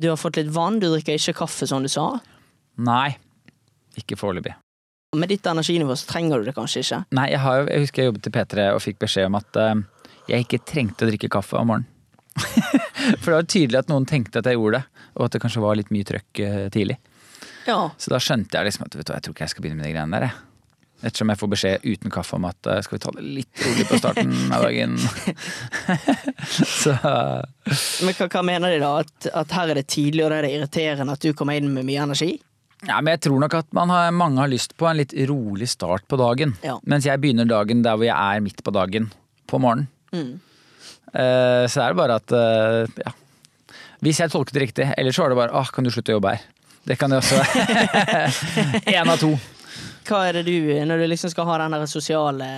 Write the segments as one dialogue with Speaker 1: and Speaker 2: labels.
Speaker 1: Du har fått litt vann, du drikker ikke kaffe, som du sa.
Speaker 2: Nei, ikke foreløpig.
Speaker 1: Med ditt energinivå så trenger du det kanskje ikke.
Speaker 2: Nei, jeg, har, jeg husker jeg jobbet i P3 og fikk beskjed om at uh, jeg ikke trengte å drikke kaffe om morgenen. For det var tydelig at noen tenkte at jeg gjorde det, og at det kanskje var litt mye trøkk uh, tidlig.
Speaker 1: Ja.
Speaker 2: Så da skjønte jeg liksom at vet du, jeg tror ikke jeg skal begynne med de greiene der. Jeg. Ettersom jeg får beskjed uten kaffe om at eh, skal vi ta det litt rolig på starten av dagen. så
Speaker 1: Men hva, hva mener de da? At, at her er det tidlig, og det er det irriterende at du kommer inn med mye energi?
Speaker 2: Ja, men jeg tror nok at man har, mange har lyst på en litt rolig start på dagen.
Speaker 1: Ja.
Speaker 2: Mens jeg begynner dagen der hvor jeg er midt på dagen på morgenen.
Speaker 1: Mm.
Speaker 2: Uh, så er det bare at uh, ja. Hvis jeg tolket det riktig. Ellers så var det bare åh, kan du slutte å jobbe her? Det kan det også være. Én av to.
Speaker 1: Hva er det du, når du liksom skal ha den der sosiale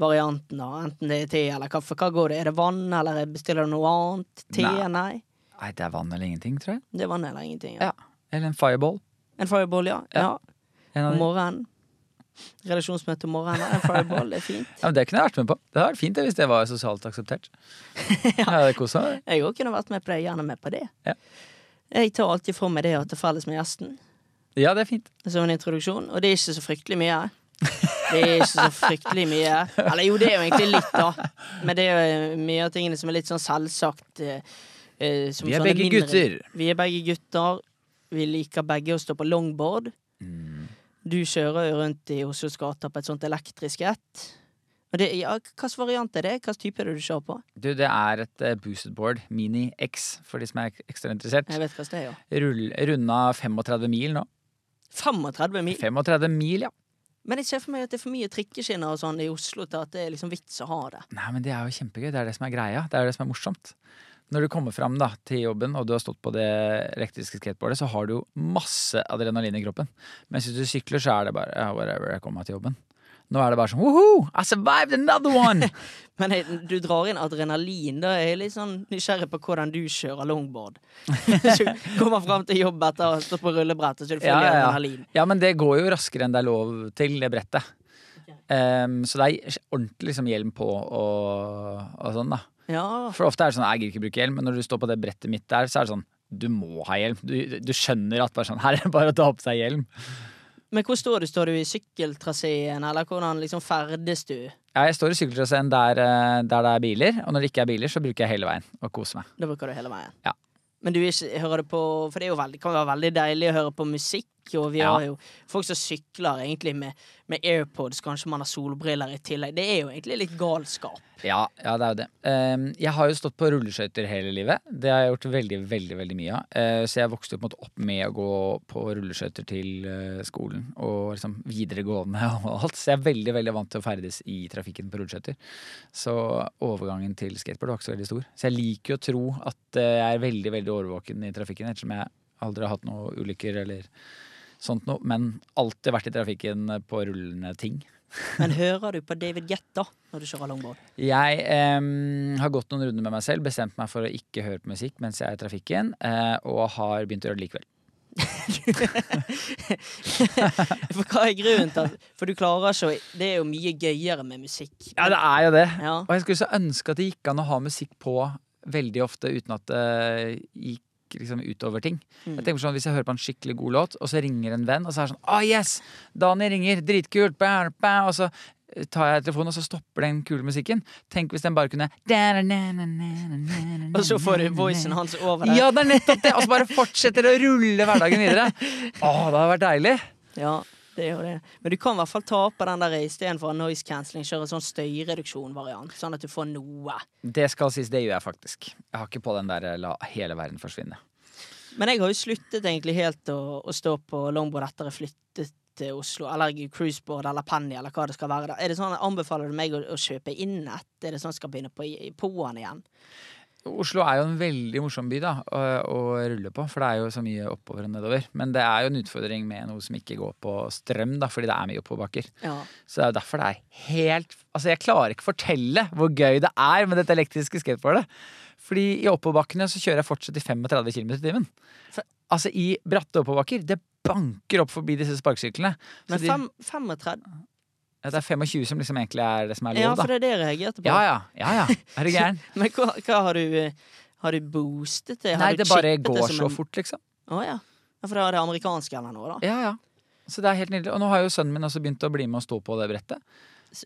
Speaker 1: varianten, da? enten det er te eller kaffe, hva går det? Er det vann, eller bestiller du noe annet? Te?
Speaker 2: Nei.
Speaker 1: Nei.
Speaker 2: Nei, det er vann eller ingenting, tror jeg.
Speaker 1: Det er vann eller ingenting. Ja.
Speaker 2: Ja. Eller en fireball.
Speaker 1: En fireball, ja.
Speaker 2: Ja.
Speaker 1: ja. Om morgenen. Redaksjonsmøte om morgenen. En fireball er fint.
Speaker 2: Ja, men det kunne jeg vært med på. Det hadde vært fint det, hvis det var sosialt akseptert. ja. Jeg
Speaker 1: òg kunne vært med på det. Gjerne med på det.
Speaker 2: Ja.
Speaker 1: Jeg tar alltid for meg det å til felles med gjesten.
Speaker 2: Ja, det er fint.
Speaker 1: som en introduksjon, og det er ikke så fryktelig mye. Det er ikke så fryktelig mye. Eller jo, det er jo egentlig litt, da. Men det er jo mye av tingene som er litt sånn selvsagt. eh, eh, som
Speaker 2: Vi er begge
Speaker 1: mindre-
Speaker 2: gutter.
Speaker 1: Vi er begge gutter. Vi liker begge å stå på longboard.
Speaker 2: Mm.
Speaker 1: Du kjører jo rundt i Oslos gater på et sånt elektrisk ett. Og det, ja, Hvilken variant er det? Hvilken type er det du kjører på?
Speaker 2: Du, det er et eh, boosted board, Mini X, for de som er ekstra interessert.
Speaker 1: Jeg vet hva det er, ja.
Speaker 2: Rull, runda 35 mil nå.
Speaker 1: 35 mil.
Speaker 2: 35 mil, ja.
Speaker 1: Men jeg ser for meg at det er for mye trikkeskinner og sånn i Oslo til at det er liksom vits å ha det.
Speaker 2: Nei, men det er jo kjempegøy. Det er det som er greia. Det er det som er morsomt. Når du kommer fram da, til jobben og du har stått på det elektriske skateboardet, så har du jo masse adrenalin i kroppen. Mens hvis du sykler, så er det bare ja, whatever, jeg kommer meg til jobben. Nå er det bare sånn Woohoo! I survived another one!
Speaker 1: Men jeg, du drar inn adrenalin. Da er jeg litt sånn nysgjerrig på hvordan du kjører longboard. Du kommer fram til jobb etter å ha stått på rullebrettet, så du føler
Speaker 2: Ja, ja, ja.
Speaker 1: adrenalin.
Speaker 2: ja, men det går jo raskere enn det er lov til, det brettet. Um, så det er ordentlig liksom hjelm på og, og sånn, da.
Speaker 1: Ja.
Speaker 2: For ofte er det sånn, jeg gidder ikke bruke hjelm, men når du står på det brettet mitt der, så er det sånn, du må ha hjelm. Du, du skjønner at bare sånn, her er det bare å ta på seg hjelm.
Speaker 1: Men hvor står du? Står du i sykkeltraseen, eller hvordan liksom ferdes du?
Speaker 2: Ja, jeg står i sykkeltraseen der, eh, der det er biler, og når det ikke er biler, så bruker jeg hele veien og koser meg.
Speaker 1: Da bruker du hele veien.
Speaker 2: Ja.
Speaker 1: Men du er ikke, hører det på For det veldig, kan være veldig deilig å høre på musikk, og vi
Speaker 2: Ja.
Speaker 1: har jo folk som sykler egentlig med, med AirPods, kanskje man har solbriller i tillegg. Det er jo egentlig litt galskap.
Speaker 2: Ja, ja, det er jo det. Ehm, jeg har jo stått på rulleskøyter hele livet. Det har jeg gjort veldig, veldig veldig mye av. Eh, så jeg vokste jo opp med å gå på rulleskøyter til eh, skolen og liksom videregående og alt. Så jeg er veldig, veldig vant til å ferdes i trafikken på rulleskøyter. Så overgangen til skateboard var ikke så veldig stor. Så jeg liker jo å tro at eh, jeg er veldig, veldig årvåken i trafikken, ettersom jeg aldri har hatt noen ulykker eller sånt noe. Men alltid vært i trafikken på rullende ting.
Speaker 1: Men hører du på David Guetta når du kjører longboard?
Speaker 2: Jeg eh, har gått noen runder med meg selv, bestemt meg for å ikke høre på musikk mens jeg er i trafikken, eh, og har begynt å gjøre det likevel.
Speaker 1: For hva er grunnen til at For du klarer ikke Det er jo mye gøyere med musikk.
Speaker 2: Ja, det er jo det.
Speaker 1: Ja.
Speaker 2: Og jeg skulle så ønske at det gikk an å ha musikk på veldig ofte uten at det gikk liksom utover ting.
Speaker 1: Mm.
Speaker 2: Jeg tenker sånn, Hvis jeg hører på en skikkelig god låt, og så ringer en venn, og så er det sånn oh, yes! Dani ringer! Dritkult! Bæ, bæ, og så tar jeg telefonen, og så stopper den kule musikken. Tenk hvis den bare kunne
Speaker 1: Og så får du voicen hans over deg.
Speaker 2: Ja, det er nettopp det! Og så bare fortsetter det å rulle hverdagen videre. Å, det hadde vært deilig.
Speaker 1: Ja, det er jo det. Men du kan i hvert fall ta på den der istedenfor noise cancelling, kjøre sånn støyreduksjon-variant. Sånn at du får noe.
Speaker 2: Det skal sies, det gjør jeg faktisk. Jeg har ikke på den der la hele verden forsvinne.
Speaker 1: Men jeg har jo sluttet egentlig helt å, å stå på longboard etter jeg flyttet til Oslo. Eller cruiseboard eller Penny eller hva det skal være. Er det sånn, Anbefaler du meg å, å kjøpe inn et? Er det sånn jeg skal begynne på, på'n igjen?
Speaker 2: Oslo er jo en veldig morsom by da, å, å rulle på, for det er jo så mye oppover og nedover. Men det er jo en utfordring med noe som ikke går på strøm, da, fordi det er mye oppoverbakker.
Speaker 1: Ja.
Speaker 2: Så det er jo derfor det er helt Altså, jeg klarer ikke fortelle hvor gøy det er med dette elektriske skateboardet. Fordi i oppoverbakkene så kjører jeg fortsatt i 35 km i timen. Altså, i bratte oppoverbakker, det banker opp forbi disse sparkesyklene.
Speaker 1: Men
Speaker 2: de-
Speaker 1: 35
Speaker 2: ja, det er 25 som liksom egentlig er det som er lov
Speaker 1: Ja,
Speaker 2: for
Speaker 1: det er det jeg reagerte på.
Speaker 2: Ja ja, ja ja. Er du gæren?
Speaker 1: Men hva, hva har du eh, Har du boostet det? Har
Speaker 2: Nei, det bare går så
Speaker 1: en-
Speaker 2: fort, liksom.
Speaker 1: Å ja. ja. For da er det amerikanske eller noe, da.
Speaker 2: Ja, ja. Så det er helt nydelig. Og nå har jo sønnen min også begynt å bli med og stå på det brettet.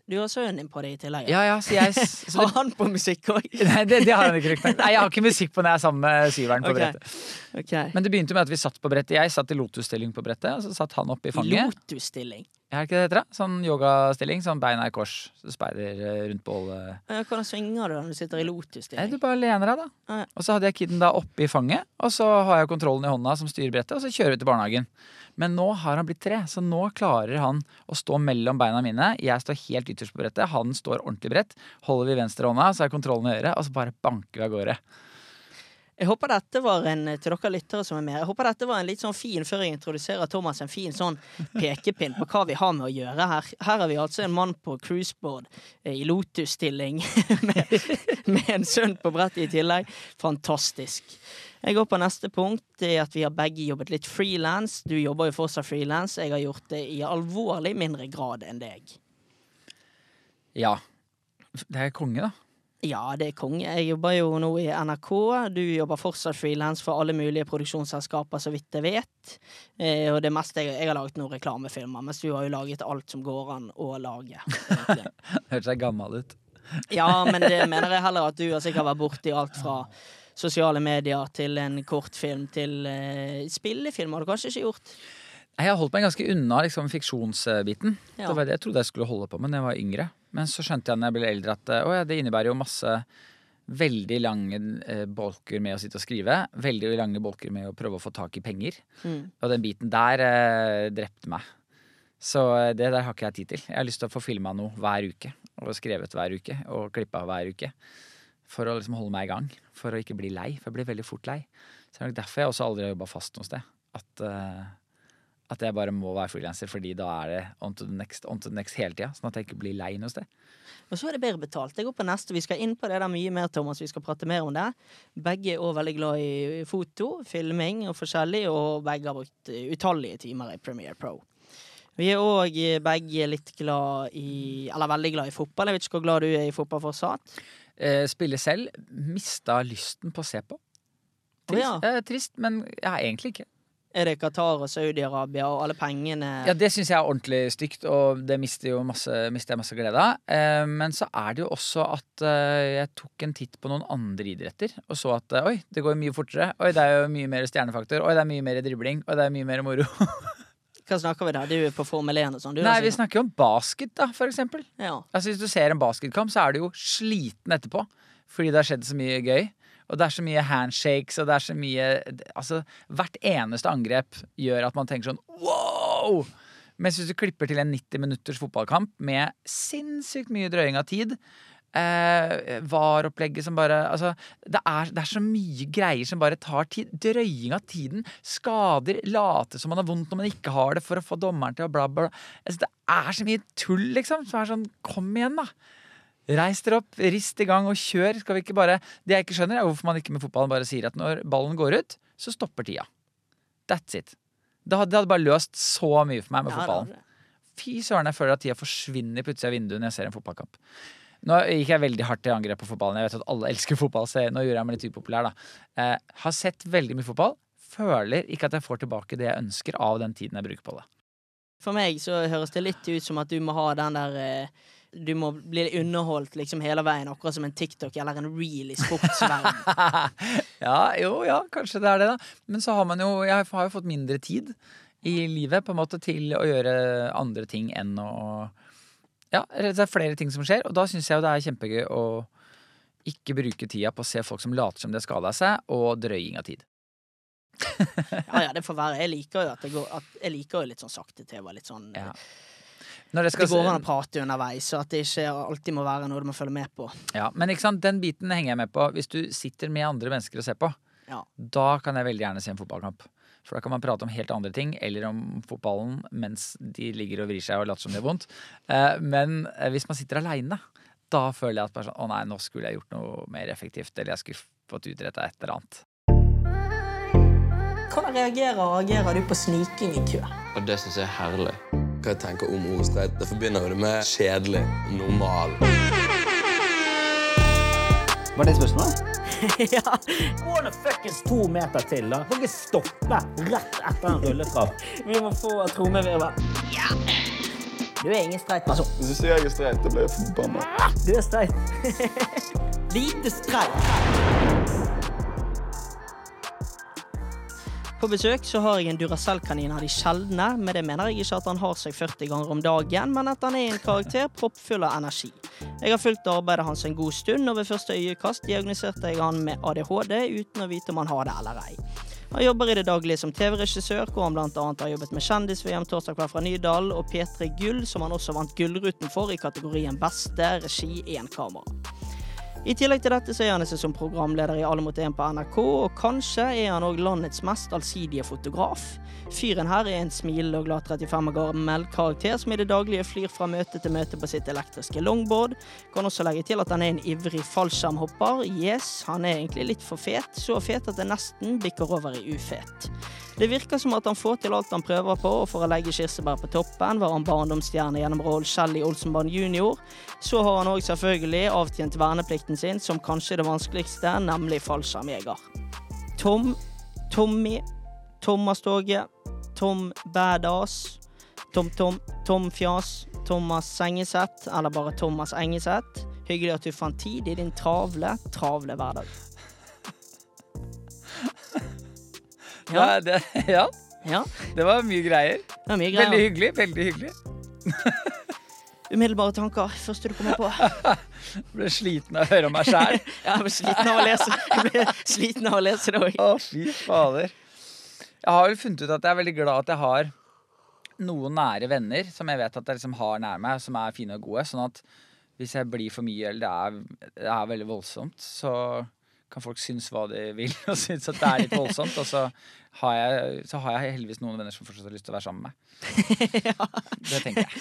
Speaker 1: Du har sønnen din på det i tillegg?
Speaker 2: Ja, ja, så jeg så
Speaker 1: Har han på musikk òg?
Speaker 2: Nei, det, det har han ikke riktig. Nei, jeg har ikke musikk på når jeg er sammen med syveren på
Speaker 1: okay.
Speaker 2: brettet.
Speaker 1: Okay.
Speaker 2: Men det begynte med at vi satt på brettet. Jeg satt i lotusstilling på brettet, og så satt han oppe i
Speaker 1: I
Speaker 2: fanget.
Speaker 1: lotusstilling.
Speaker 2: Er det ikke det det heter? Sånn yogastilling, sånn beina i kors, så speider eh, rundt bålet.
Speaker 1: Eh, Hvordan svinger du når du sitter i lotus-stilling?
Speaker 2: du bare lener deg, da.
Speaker 1: Ah, ja.
Speaker 2: Og så hadde jeg kiden da oppe i fanget, og så har jeg kontrollen i hånda som styrer brettet, og så kjører vi til barnehagen. Men nå har han blitt tre, så nå klarer han å stå mellom beina mine. Jeg står helt ytterst på brettet, han står ordentlig bredt. Holder vi venstre hånda, så er kontrollen i øret, og så bare banker vi av gårde.
Speaker 1: Jeg håper dette var en til dere lyttere som er med. Jeg håper dette var en litt sånn fin før jeg introduserer Thomas, en fin sånn pekepinn på hva vi har med å gjøre her. Her har vi altså en mann på cruiseboard i i lotusstilling med, med en sønn på brettet i tillegg. Fantastisk. Jeg går på neste punkt. Det er at vi har begge jobbet litt frilans. Du jobber jo fortsatt frilans. Jeg har gjort det i alvorlig mindre grad enn deg.
Speaker 2: Ja. Det er konge, da.
Speaker 1: Ja, det er konge. Jeg jobber jo nå i NRK. Du jobber fortsatt frilans for alle mulige produksjonsselskaper, så vidt jeg vet. Eh, og det meste jeg, jeg har laget noen reklamefilmer, mens du har jo laget alt som går an å lage.
Speaker 2: Hørtes jeg gammel ut.
Speaker 1: Ja, men det mener jeg heller at du har sikkert vært borti alt fra sosiale medier til en kortfilm til eh, spillefilm. Har du kanskje ikke gjort?
Speaker 2: Jeg har holdt meg ganske unna liksom, fiksjonsbiten.
Speaker 1: Ja.
Speaker 2: Det var det jeg trodde jeg skulle holde på med da jeg var yngre. Men så skjønte jeg når jeg ble eldre at eh, å, ja, det innebærer jo masse veldig lange eh, bolker med å sitte og skrive. Veldig lange bolker med å prøve å få tak i penger.
Speaker 1: Mm.
Speaker 2: Og den biten der eh, drepte meg. Så eh, det der har ikke jeg tid til. Jeg har lyst til å få filma noe hver uke. Og skrevet hver uke. Og klippa hver uke. For å liksom holde meg i gang. For å ikke bli lei. For jeg blir veldig fort lei. Så det er nok derfor jeg også aldri har jobba fast noe sted. At eh, at jeg bare må være frilanser, fordi da er det on to the next, on to the next hele tida. Sånn at jeg ikke blir lei noe sted.
Speaker 1: Og så er det bedre betalt. Jeg går på neste. Vi skal inn på det der mye mer, Thomas. Vi skal prate mer om det. Begge er også veldig glad i foto, filming og forskjellig, og begge har brukt eh, utallige timer i Premiere Pro. Vi er òg begge litt glad i Eller veldig glad i fotball. Jeg vet ikke hvor glad du er i fotball fortsatt.
Speaker 2: Eh, spille selv. Mista lysten på å se på. Trist,
Speaker 1: oh, ja.
Speaker 2: eh, trist men ja, egentlig ikke.
Speaker 1: Er det Qatar og Saudi-Arabia og alle pengene
Speaker 2: Ja, Det syns jeg er ordentlig stygt, og det mister, jo masse, mister jeg masse glede av. Eh, men så er det jo også at eh, jeg tok en titt på noen andre idretter og så at eh, oi, det går mye fortere. Oi, det er jo mye mer stjernefaktor. Oi, det er mye mer dribling. Oi, det er mye mer moro.
Speaker 1: Hva snakker vi da? Du er på Formel 1 og sånn?
Speaker 2: Nei, vi snakker jo om basket, da, for eksempel.
Speaker 1: ja.
Speaker 2: Altså Hvis du ser en basketkamp, så er du jo sliten etterpå. Fordi det har skjedd så mye gøy. Og det er så mye handshakes, og det er så mye Altså, hvert eneste angrep gjør at man tenker sånn wow! Mens hvis du klipper til en 90 minutters fotballkamp med sinnssykt mye drøying av tid eh, VAR-opplegget som bare Altså, det er, det er så mye greier som bare tar tid. Drøying av tiden. Skader. Late som man har vondt når man ikke har det, for å få dommeren til å bla, bla. Altså, det er så mye tull, liksom. Som er sånn Kom igjen, da! Reis dere opp, rist i gang og kjør. Skal vi ikke bare Det jeg ikke skjønner, er hvorfor man ikke med fotballen bare sier at når ballen går ut, så stopper tida. That's it. Det hadde, det hadde bare løst så mye for meg med
Speaker 1: Ja,
Speaker 2: fotballen. Fy søren, jeg føler at tida forsvinner utsida av vinduet når jeg ser en fotballkamp. Nå gikk jeg veldig hardt til angrep på fotballen. Jeg vet at alle elsker fotball, så nå gjorde jeg meg litt upopulær, da. Eh, har sett veldig mye fotball. Føler ikke at jeg får tilbake det jeg ønsker av den tiden jeg bruker på det.
Speaker 1: For meg så høres det litt ut som at du må ha den der eh, Du må bli underholdt liksom hele veien, akkurat som en TikTok eller en reel i sportsverdenen.
Speaker 2: ja, jo, ja, kanskje det er det, da. Men så har man jo Jeg har jo fått mindre tid i livet på en måte til å gjøre andre ting enn å Ja, det er flere ting som skjer, og da syns jeg jo det er kjempegøy å ikke bruke tida på å se folk som later som de har skada seg, og drøying av tid.
Speaker 1: Ja, ja, det får være. Jeg liker jo at det går at Jeg liker jo litt sånn sakte-TV. Litt sånn
Speaker 2: Ja. Når det
Speaker 1: Det
Speaker 2: skal
Speaker 1: går an å prate underveis, så at det ikke alltid må være noe du må følge med på.
Speaker 2: Ja, men ikke sant, den biten henger jeg med på. Hvis du sitter med andre mennesker og ser på,
Speaker 1: Ja.
Speaker 2: da kan jeg veldig gjerne se en fotballkamp. For da kan man prate om helt andre ting, eller om fotballen mens de ligger og vrir seg og later som det er vondt. Eh, Men eh, hvis man sitter aleine, da føler jeg at bare sånn, å nei, nå skulle jeg gjort noe mer effektivt, eller jeg skulle fått utretta et eller annet.
Speaker 1: Hvordan reagerer og agerer du på sniking i kø?
Speaker 3: Og det syns jeg er herlig.
Speaker 4: Hva jeg tenker om ordet streit. Det forbinder jo det med kjedelig, normal.
Speaker 3: Var det spørsmålet?
Speaker 1: ja.
Speaker 3: Gå nå fuckings to meter til, da. Kan ikke stoppe rett etter en rulletrapp.
Speaker 1: Vi må få trommevirvel. Ja. Du er ingen streit person.
Speaker 5: Hvis du sier jeg er streit, da blir jeg forbanna.
Speaker 1: Du er streit. Lite streit. På besøk så har jeg en Duracell-kanin av de sjeldne. Med det mener jeg ikke at han har seg 40 ganger om dagen, men at han er en karakter proppfull av energi. Jeg har fulgt arbeidet hans en god stund, og ved første øyekast diagnoserte jeg han med ADHD uten å vite om han har det eller ei. Han jobber i det daglige som TV-regissør, hvor han bl.a. har jobbet med Kjendis-VM torsdag kveld fra Nydalen og P3 Gull, som han også vant Gullruten for i kategorien Beste regi én kamera. I tillegg til dette så er han som programleder i Alle mot én på NRK, og kanskje er han òg landets mest allsidige fotograf. Fyren her er en smilende og glad 35 år gammel karakter som i det daglige flyr fra møte til møte på sitt elektriske longboard. Kan også legge til at han er en ivrig fallskjermhopper. Yes, han er egentlig litt for fet, så fet at det nesten bikker over i ufet. Det virker som at han får til alt han prøver på, og for å legge kirsebær på toppen var han barndomsstjerne gjennom rollen Shelly Olsenband jr. Så har han òg selvfølgelig avtjent verneplikten sin som kanskje det vanskeligste, nemlig fallskjermjeger. Tom, Tommy, Thomas Toge, Tom Badass, Tom Tom, Tom Fjas, Thomas Sengeseth, eller bare Thomas Engeseth. Hyggelig at du fant tid i din travle, travle hverdag.
Speaker 2: Ja, det, ja,
Speaker 1: Ja,
Speaker 2: det var mye greier.
Speaker 1: var mye
Speaker 2: Veldig hyggelig. veldig hyggelig.
Speaker 1: Umiddelbare tanker. Første du kommer på.
Speaker 2: Jeg Ble sliten av å høre om meg sjæl.
Speaker 1: Jeg ble sliten av å lese Jeg ble sliten av å lese det òg.
Speaker 2: Å, fy fader. Jeg har vel funnet ut at jeg er veldig glad at jeg har noen nære venner som jeg vet at jeg liksom har nær meg, som er fine og gode. Sånn at hvis jeg blir for mye, eller det er, det er veldig voldsomt, så kan folk synes hva de vil og synes at det er litt voldsomt. Og så har jeg, så har jeg heldigvis noen venner som fortsatt har lyst til å være sammen med meg. Det tenker jeg.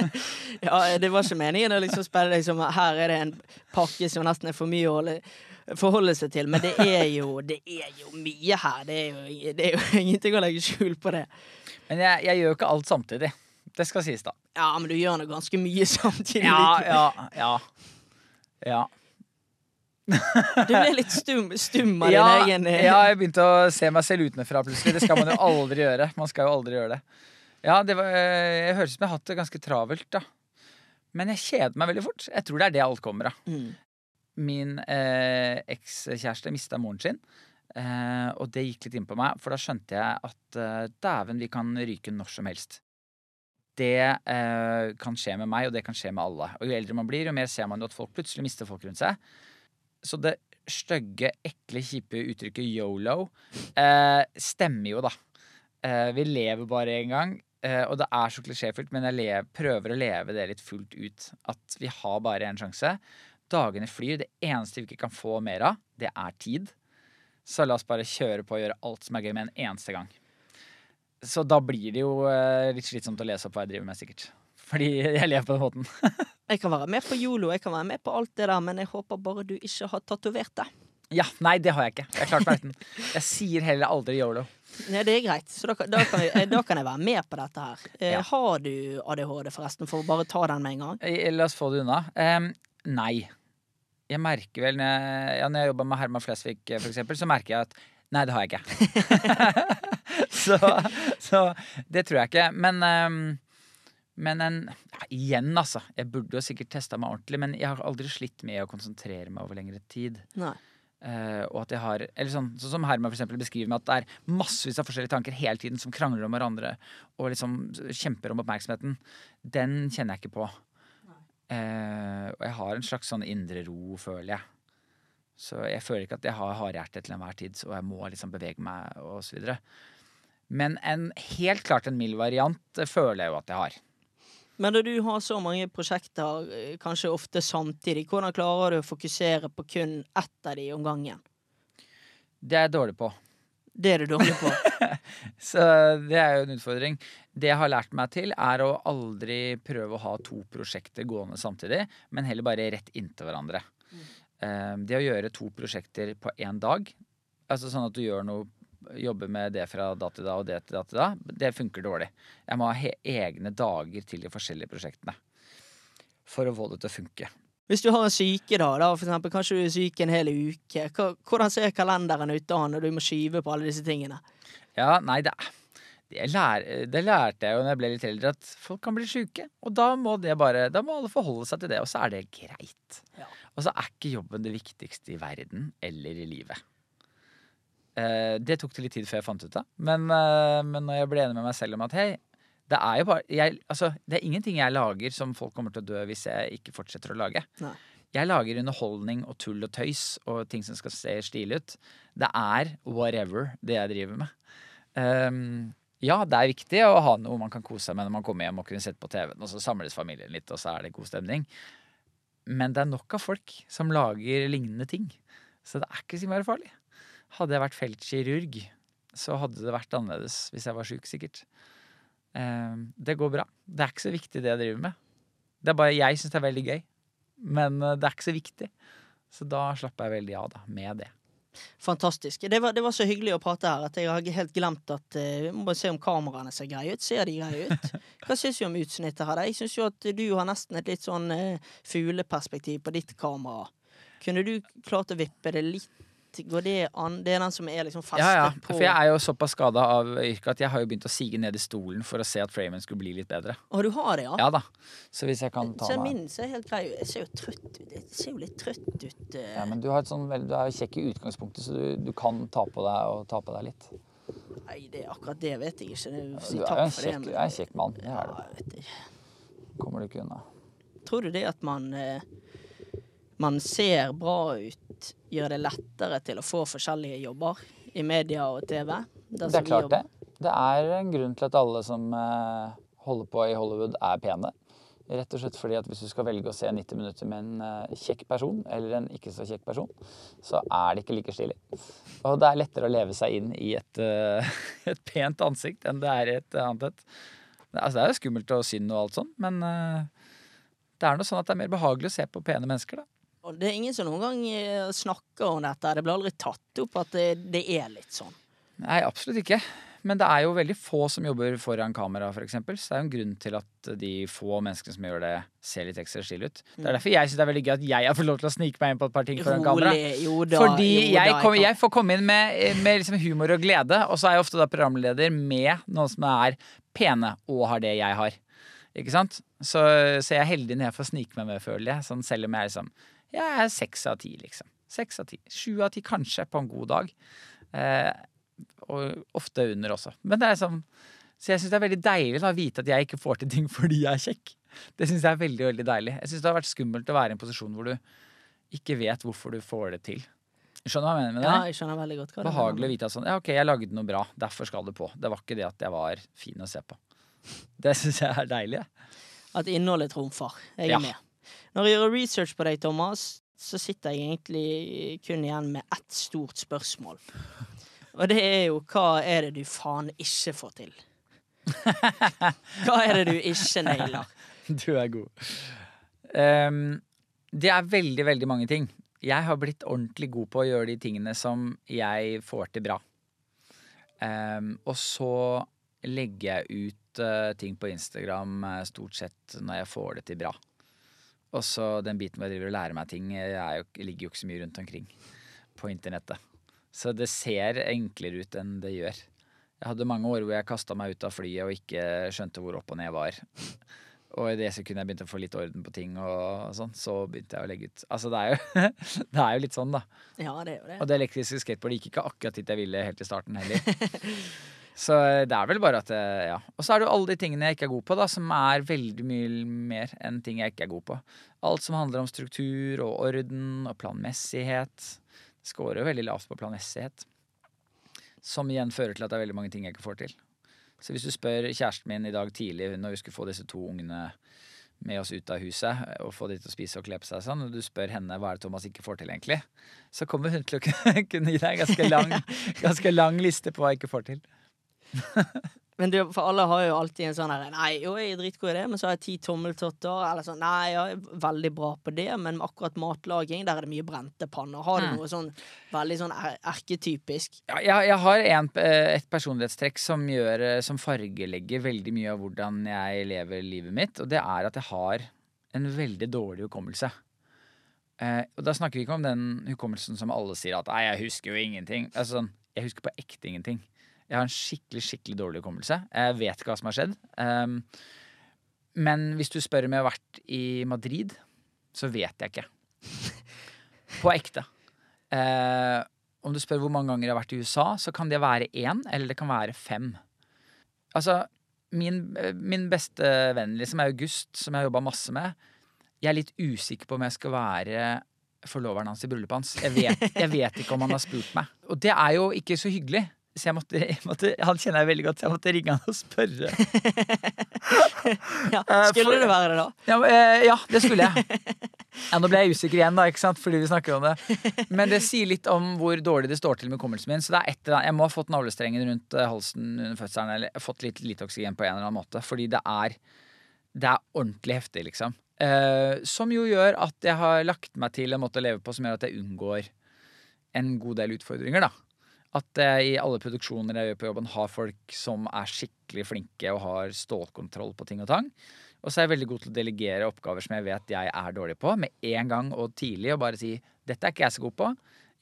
Speaker 1: Ja, det var ikke meningen å liksom spille deg som her er det en pakke som nesten er for mye å holde, forholde seg til, men det er jo, det er jo mye her. Det er jo, det er jo ingenting å legge skjul på det.
Speaker 2: Men jeg, jeg gjør jo ikke alt samtidig. Det skal sies, da.
Speaker 1: Ja, men du gjør nå ganske mye samtidig.
Speaker 2: Ja, ja, ja. Ja.
Speaker 1: Du ble litt stum, stum av
Speaker 2: ja,
Speaker 1: din egen eh,
Speaker 2: ja, jeg begynte å se meg selv utenfra plutselig. Det skal man jo aldri gjøre. Man skal jo aldri gjøre det. Ja, det var, eh, jeg høres ut som jeg har hatt det ganske travelt, da. Men jeg kjeder meg veldig fort. Jeg tror det er det alt kommer av.
Speaker 1: Mm.
Speaker 2: Min eh, ekskjæreste mista moren sin, eh, og det gikk litt inn på meg, for da skjønte jeg at eh, dæven, vi kan ryke når som helst. Det eh, kan skje med meg, og det kan skje med alle. Og jo eldre man blir, jo mer ser man jo at folk plutselig mister folk rundt seg. Så det stygge, ekle, kjipe uttrykket yolo eh, stemmer jo, da. Eh, vi lever bare én gang, eh, og det er så klisjéfullt, men jeg lev, prøver å leve det litt fullt ut. At vi har bare én sjanse. Dagene flyr. Det eneste vi ikke kan få mer av, det er tid. Så la oss bare kjøre på og gjøre alt som er gøy med en eneste gang. Så da blir det jo eh, litt slitsomt å lese opp hva jeg driver med, sikkert. Fordi jeg lever på den måten.
Speaker 1: Jeg kan være med på yolo, jeg kan være med på alt det der, men jeg håper bare du ikke har tatovert det.
Speaker 2: Ja, Nei, det har jeg ikke. Jeg har klart meg uten. Jeg sier heller aldri yolo.
Speaker 1: Nei, det er greit. Så da, da, kan jeg, da kan jeg være med på dette her. Eh,
Speaker 2: Ja.
Speaker 1: Har du ADHD, forresten, for å bare ta den med en gang?
Speaker 2: Eh, La oss få det unna. Um, nei. Jeg merker vel når jeg, ja, når jeg jobber med Herman Flesvig, eh, eksempel, så merker jeg at nei, det har jeg ikke. så, så det tror jeg ikke. Men, um, men en, ja, igjen, altså. Jeg burde jo sikkert testa meg ordentlig, men jeg har aldri slitt med å konsentrere meg over lengre tid.
Speaker 1: Nei.
Speaker 2: Uh, og at jeg har eller sånn, sånn som Herman for eksempel beskriver med at det er massevis av forskjellige tanker hele tiden som krangler om hverandre og liksom kjemper om oppmerksomheten. Den kjenner jeg ikke på. Eh, og jeg har en slags sånn indre ro, føler jeg. Så jeg føler ikke at jeg har hardhjerte til enhver tid, og jeg må liksom bevege meg og så videre. Men en, helt klart en mild variant eh, føler jeg jo at jeg har.
Speaker 1: Men når du har så mange prosjekter, eh, kanskje ofte samtidig, hvordan klarer du å fokusere på kun ett av de om gangen?
Speaker 2: Det er jeg dårlig på.
Speaker 1: Det er du dårlig på.
Speaker 2: Så det er jo en utfordring. Det jeg har lært meg til, er å aldri prøve å ha to prosjekter gående samtidig, men heller bare rett inntil hverandre. Eh, Det å gjøre to prosjekter på én dag, altså sånn at du gjør noe Jobber med det fra da til da og det til da til da, det funker dårlig. Jeg må ha egne dager til de forskjellige prosjektene for å få det til å funke.
Speaker 1: Hvis du har en sykedag, da, for eksempel, kanskje du er syk en hel uke. Hvordan ser kalenderen ut da når du må skyve på alle disse tingene?
Speaker 2: Ja, nei, det, det, lær, det lærte jeg jo når jeg ble litt eldre, at folk kan bli syke. Og da må, det bare, da må alle forholde seg til det, og så er det greit.
Speaker 1: Ja.
Speaker 2: Og så er ikke jobben det viktigste i verden eller i livet. Eh, det tok det litt tid før jeg fant ut av. Men, eh, men når jeg ble enig med meg selv om at hei, det er jo bare jeg, altså, Det er ingenting jeg lager som folk kommer til å dø hvis jeg ikke fortsetter å lage.
Speaker 1: Nei.
Speaker 2: Jeg lager underholdning og tull og tøys og ting som skal se stilig ut. Det er whatever det jeg driver med. Um, ja, det er viktig å ha noe man kan kose seg med når man kommer hjem og kunne sett på TV-en, og så samles familien litt, og så er det god stemning. Men det er nok av folk som lager lignende ting. Så det er ikke så mye farlig. Hadde jeg vært feltkirurg, så hadde det vært annerledes hvis jeg var sjuk, sikkert. Ehm, det går bra. Det er ikke så viktig det jeg driver med. Det er bare jeg syns det er veldig gøy. Men eh, det er ikke så viktig. Så da slapper jeg veldig av da, med det.
Speaker 1: Fantastisk. Det var, det var så hyggelig å prate her at jeg har helt glemt at uh, Vi må bare se om kameraene ser greie ut. Ser de greie ut? Hva syns du om utsnittet her? da? Jeg syns jo at du har nesten et litt sånn uh, fugleperspektiv på ditt kamera. Kunne du klart å vippe det litt? Går det an? Det er den som er liksom festet
Speaker 2: Ja, ja.
Speaker 1: på
Speaker 2: For jeg er jo såpass skada av yrket at jeg har jo begynt å sige ned i stolen for å se at framen skulle bli litt bedre.
Speaker 1: Å, du har det, ja?
Speaker 2: Ja da. Så hvis jeg kan ta meg
Speaker 1: min ser helt grei ut. Jeg ser jo trøtt ut. Jeg ser jo litt trøtt ut. eh.
Speaker 2: ja, Men du, har et sånn, vel- du er jo kjekk i utgangspunktet, så du, du kan ta på deg og ta på deg litt.
Speaker 1: Nei, det, er akkurat det vet jeg ikke. Det, si
Speaker 2: Du er
Speaker 1: takk
Speaker 2: jo en
Speaker 1: for det,
Speaker 2: kjekk,
Speaker 1: men-
Speaker 2: er en kjekk mann. Det er
Speaker 1: Ja,
Speaker 2: du.
Speaker 1: jeg vet ikke.
Speaker 2: Kommer du ikke unna.
Speaker 1: Tror du det at man eh, man ser bra ut, gjør det lettere til å få forskjellige jobber i media og TV?
Speaker 2: Det er klart det. Det er en grunn til at alle som eh, holder på i Hollywood, er pene. Rett og slett fordi at hvis du skal velge å se 90 minutter med en eh, kjekk person eller en ikke så kjekk person, så er det ikke like stilig. Og det er lettere å leve seg inn i et, eh, et pent ansikt enn det er i et annet et. Det- Altså, det er jo skummelt og synd og alt sånn, men det er noe sånn at det er mer behagelig å se på pene mennesker, da.
Speaker 1: Og det er ingen som noen gang eh, snakker om dette. Det blir aldri tatt opp at det, det er litt sånn.
Speaker 2: Nei, absolutt ikke. Men det er jo veldig få som jobber foran kamera, f.eks. Så det er jo en grunn til at de få menneskene som gjør det, ser litt ekstra stille ut. Det er derfor jeg syns det er veldig gøy at jeg har fått lov til å snike meg inn på et par ting foran kamera.
Speaker 1: Jo da.
Speaker 2: Fordi
Speaker 1: jo da,
Speaker 2: jeg, kom, jeg får komme inn med, med liksom humor og glede, og så er jeg ofte da programleder med noen som er pene og har det jeg har. Ikke sant? Så, så jeg er heldig når jeg får snike meg med, føler jeg. Sånn, selv om jeg er liksom Jeg er seks av ti, liksom. Seks av ti. Sju av ti kanskje på en god dag. Eh, og ofte under også. Men det er sånn Så jeg syns det er veldig deilig å vite at jeg ikke får til ting fordi jeg er kjekk. Det syns jeg er veldig veldig deilig. Jeg syns det har vært skummelt å være i en posisjon hvor du ikke vet hvorfor du får det til. Skjønner du hva jeg mener med det?
Speaker 1: Ja, jeg skjønner veldig godt hva du
Speaker 2: Behagelig å vite at sånn, ja ok, jeg lagde noe bra, derfor skal det på. Det var ikke det at jeg var fin å se på. Det syns jeg er deilig.
Speaker 1: At innholdet trumfer. Jeg er
Speaker 2: Ja.
Speaker 1: med. Når jeg gjør research på deg, Thomas, så sitter jeg egentlig kun igjen med ett stort spørsmål. Og det er jo hva er det du faen ikke får til? Hva er det du ikke nailer?
Speaker 2: Du er god. Um, det er veldig, veldig mange ting. Jeg har blitt ordentlig god på å gjøre de tingene som jeg får til bra. Um, og så legger jeg ut uh, ting på Instagram uh, stort sett når jeg får det til bra. Og så den biten hvor jeg driver og lærer meg ting, eh, jo, ligger jo ikke så mye rundt omkring på internettet. Så det ser enklere ut enn det gjør. Jeg hadde mange år hvor jeg kasta meg ut av flyet og ikke skjønte hvor opp og ned var. Og i det sekundet jeg begynte å få litt orden på ting, og sånn, så begynte jeg å legge ut. Altså, det er jo, det er jo litt sånn, da.
Speaker 1: Ja, det er jo det.
Speaker 2: Og det elektriske skateboardet gikk ikke akkurat dit jeg ville helt i starten heller. Så eh, det er vel bare at eh, Ja. Og så er det jo alle de tingene jeg ikke er god på, da, som er veldig mye mer enn ting jeg ikke er god på. Alt som handler om struktur og orden og planmessighet. Scorer jo veldig lavt på planmessighet. Som igjen fører til at det er veldig mange ting jeg ikke får til. Så hvis du spør kjæresten min i dag tidlig når vi skulle få disse to ungene med oss ut av huset og få de til å spise og kle på seg sånn, og du spør henne hva er det Thomas ikke får til egentlig, så kommer hun til å kunne gi deg en ganske lang, ganske lang liste på hva jeg ikke får til.
Speaker 1: Men du, for alle har jo alltid en sånn her Nei, jo, jeg er dritgod i det, men så har jeg ti tommeltotter. Eller sånn Nei, jeg er veldig bra på det, men akkurat matlaging, der er det mye brente panner. Har du
Speaker 2: Mm.
Speaker 1: noe sånn veldig sånn er erketypisk?
Speaker 2: Ja, jeg, jeg har en, eh, et personlighetstrekk som, gjør, eh, som fargelegger veldig mye av hvordan jeg lever livet mitt, og det er at jeg har en veldig dårlig hukommelse. Eh, og da snakker vi ikke om den hukommelsen som alle sier at Nei, jeg husker jo ingenting. Altså, sånn, jeg husker på ekte ingenting. Jeg har en skikkelig skikkelig dårlig hukommelse. Jeg vet ikke hva som har skjedd. Um, men hvis du spør om jeg har vært i Madrid, så vet jeg ikke. På ekte. Uh, om du spør hvor mange ganger jeg har vært i USA, så kan det være én, eller det kan være fem. Altså, min, min beste venn, liksom, August, som jeg har jobba masse med, jeg er litt usikker på om jeg skal være forloveren hans i bryllupet hans. Jeg vet, jeg vet ikke om han har spurt meg. Og det er jo ikke så hyggelig. Så jeg måtte, jeg måtte, han kjenner jeg veldig godt, så jeg måtte ringe han og spørre.
Speaker 1: Ja,
Speaker 2: Eh,
Speaker 1: skulle
Speaker 2: for-
Speaker 1: det være det, da?
Speaker 2: Ja, eh, ja, det skulle jeg. Ja, nå ble jeg usikker igjen, da, ikke sant? fordi vi snakker om det. Men det sier litt om hvor dårlig det står til med hukommelsen min. Så det er et eller annet, jeg må ha fått navlestrengen rundt eh, halsen under fødselen, eller fått litt lite oksygen på en eller annen måte. Fordi det er, det er ordentlig heftig, liksom. Eh, som jo gjør at jeg har lagt meg til en måte å leve på som gjør at jeg unngår en god del utfordringer, da. At jeg i alle produksjoner jeg gjør på jobben, har folk som er skikkelig flinke og har stålkontroll på ting og tang. Og så er jeg veldig god til å delegere oppgaver som jeg vet jeg er dårlig på, med en gang og tidlig, og bare si 'dette er ikke jeg så god på'.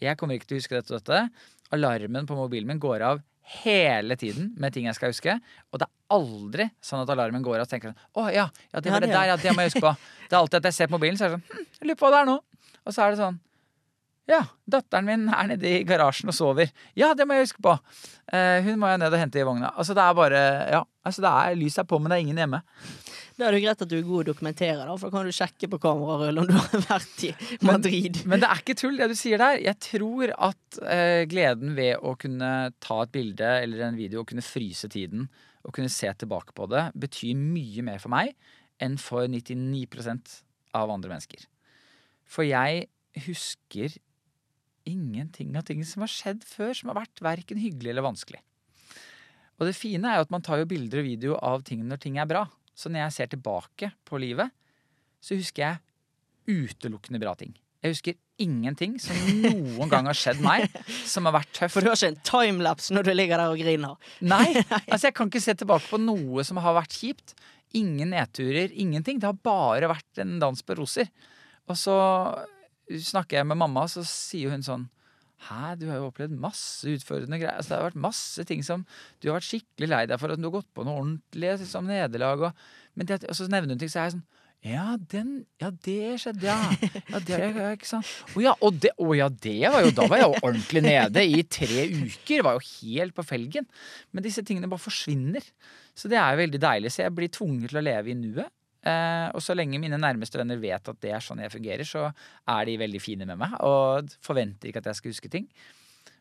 Speaker 2: Jeg kommer ikke til å huske dette og dette. Alarmen på mobilen min går av hele tiden med ting jeg skal huske. Og det er aldri sånn at alarmen går av og tenker sånn 'Å ja, ja, det var det
Speaker 1: er
Speaker 2: der, ja, det må jeg huske på'. Det er alltid at jeg ser på mobilen, så er det sånn hm, 'Jeg lurer på hva det er nå'. Og så er det sånn ja, datteren min er nede i garasjen og sover. Ja, det må jeg huske på. Eh, hun må jeg ned og hente i vogna. Altså, det er bare Ja, altså, det er lyset er på, men det er ingen hjemme.
Speaker 1: Da er det greit at du er god å dokumentere, da, for da kan du sjekke på kamerarull om du har vært i Madrid.
Speaker 2: Men det er ikke tull, det du sier der. Jeg tror at eh, gleden ved å kunne ta et bilde eller en video og kunne fryse tiden og kunne se tilbake på det, betyr mye mer for meg enn for 99% av andre mennesker. For jeg husker ingenting av ting som har skjedd før, som har vært verken hyggelig eller vanskelig. Og det fine er jo at man tar jo bilder og video av ting når ting er bra. Så når jeg ser tilbake på livet, så husker jeg utelukkende bra ting. Jeg husker ingenting som noen gang har skjedd meg som har vært tøft.
Speaker 1: For du har ikke en timelapse når du ligger der og griner.
Speaker 2: Nei, altså jeg kan ikke se tilbake på noe som har vært kjipt. Ingen nedturer, ingenting. Det har bare vært en dans på roser. Og så snakker jeg med mamma, så sier hun sånn Hæ, du har jo opplevd masse utfordrende greier. Altså, det har vært masse ting som du har vært skikkelig lei deg for. At du har gått på noe ordentlig liksom, nederlag. Og, men det, og så nevner hun ting, så er jeg sånn ja, den, ja, det skjedde, ja. ja det, ikke sant? Å ja, og det, å ja, det var jo Da var jeg jo ordentlig nede i tre uker. Var jo helt på felgen. Men disse tingene bare forsvinner. Så det er jo veldig deilig. Så jeg blir tvunget til å leve i nuet. Eh, og så lenge mine nærmeste venner vet at det er sånn jeg fungerer, så er de veldig fine med meg og forventer ikke at jeg skal huske ting.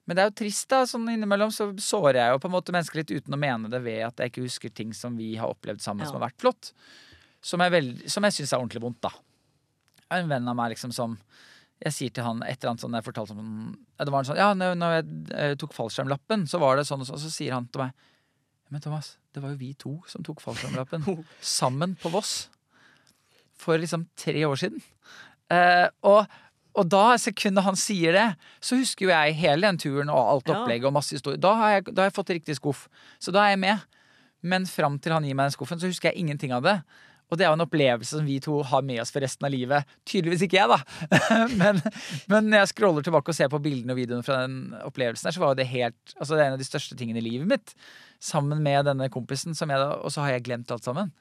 Speaker 2: Men det er jo trist, da. sånn Innimellom så sårer jeg jo på en måte mennesker litt uten å mene det ved at jeg ikke husker ting som vi har opplevd sammen
Speaker 1: Ja.
Speaker 2: som har vært flott. Som jeg, veld- som jeg syns er ordentlig vondt, da. En venn av meg liksom som Jeg sier til han et eller annet sånn jeg fortalte om Det var en sånn Ja, når, jeg eh, tok fallskjermlappen, så var det sånn og sånn. Så sier han til meg Men Thomas, det var jo vi to som tok fallskjermlappen. sammen på Voss. For liksom tre år siden. Eh, og, og da, sekundet han sier det, så husker jo jeg hele den turen og alt opplegget og masse historie. Da har, jeg, da har jeg fått riktig skuff. Så da er jeg med. Men fram til han gir meg den skuffen, så husker jeg ingenting av det. Og det er jo en opplevelse som vi to har med oss for resten av livet. Tydeligvis ikke jeg, da. men, men når jeg scroller tilbake og ser på bildene og videoene fra den opplevelsen her, så var det helt Altså det er en av de største tingene i livet mitt. Sammen med denne kompisen, som jeg da, og så har jeg glemt alt sammen.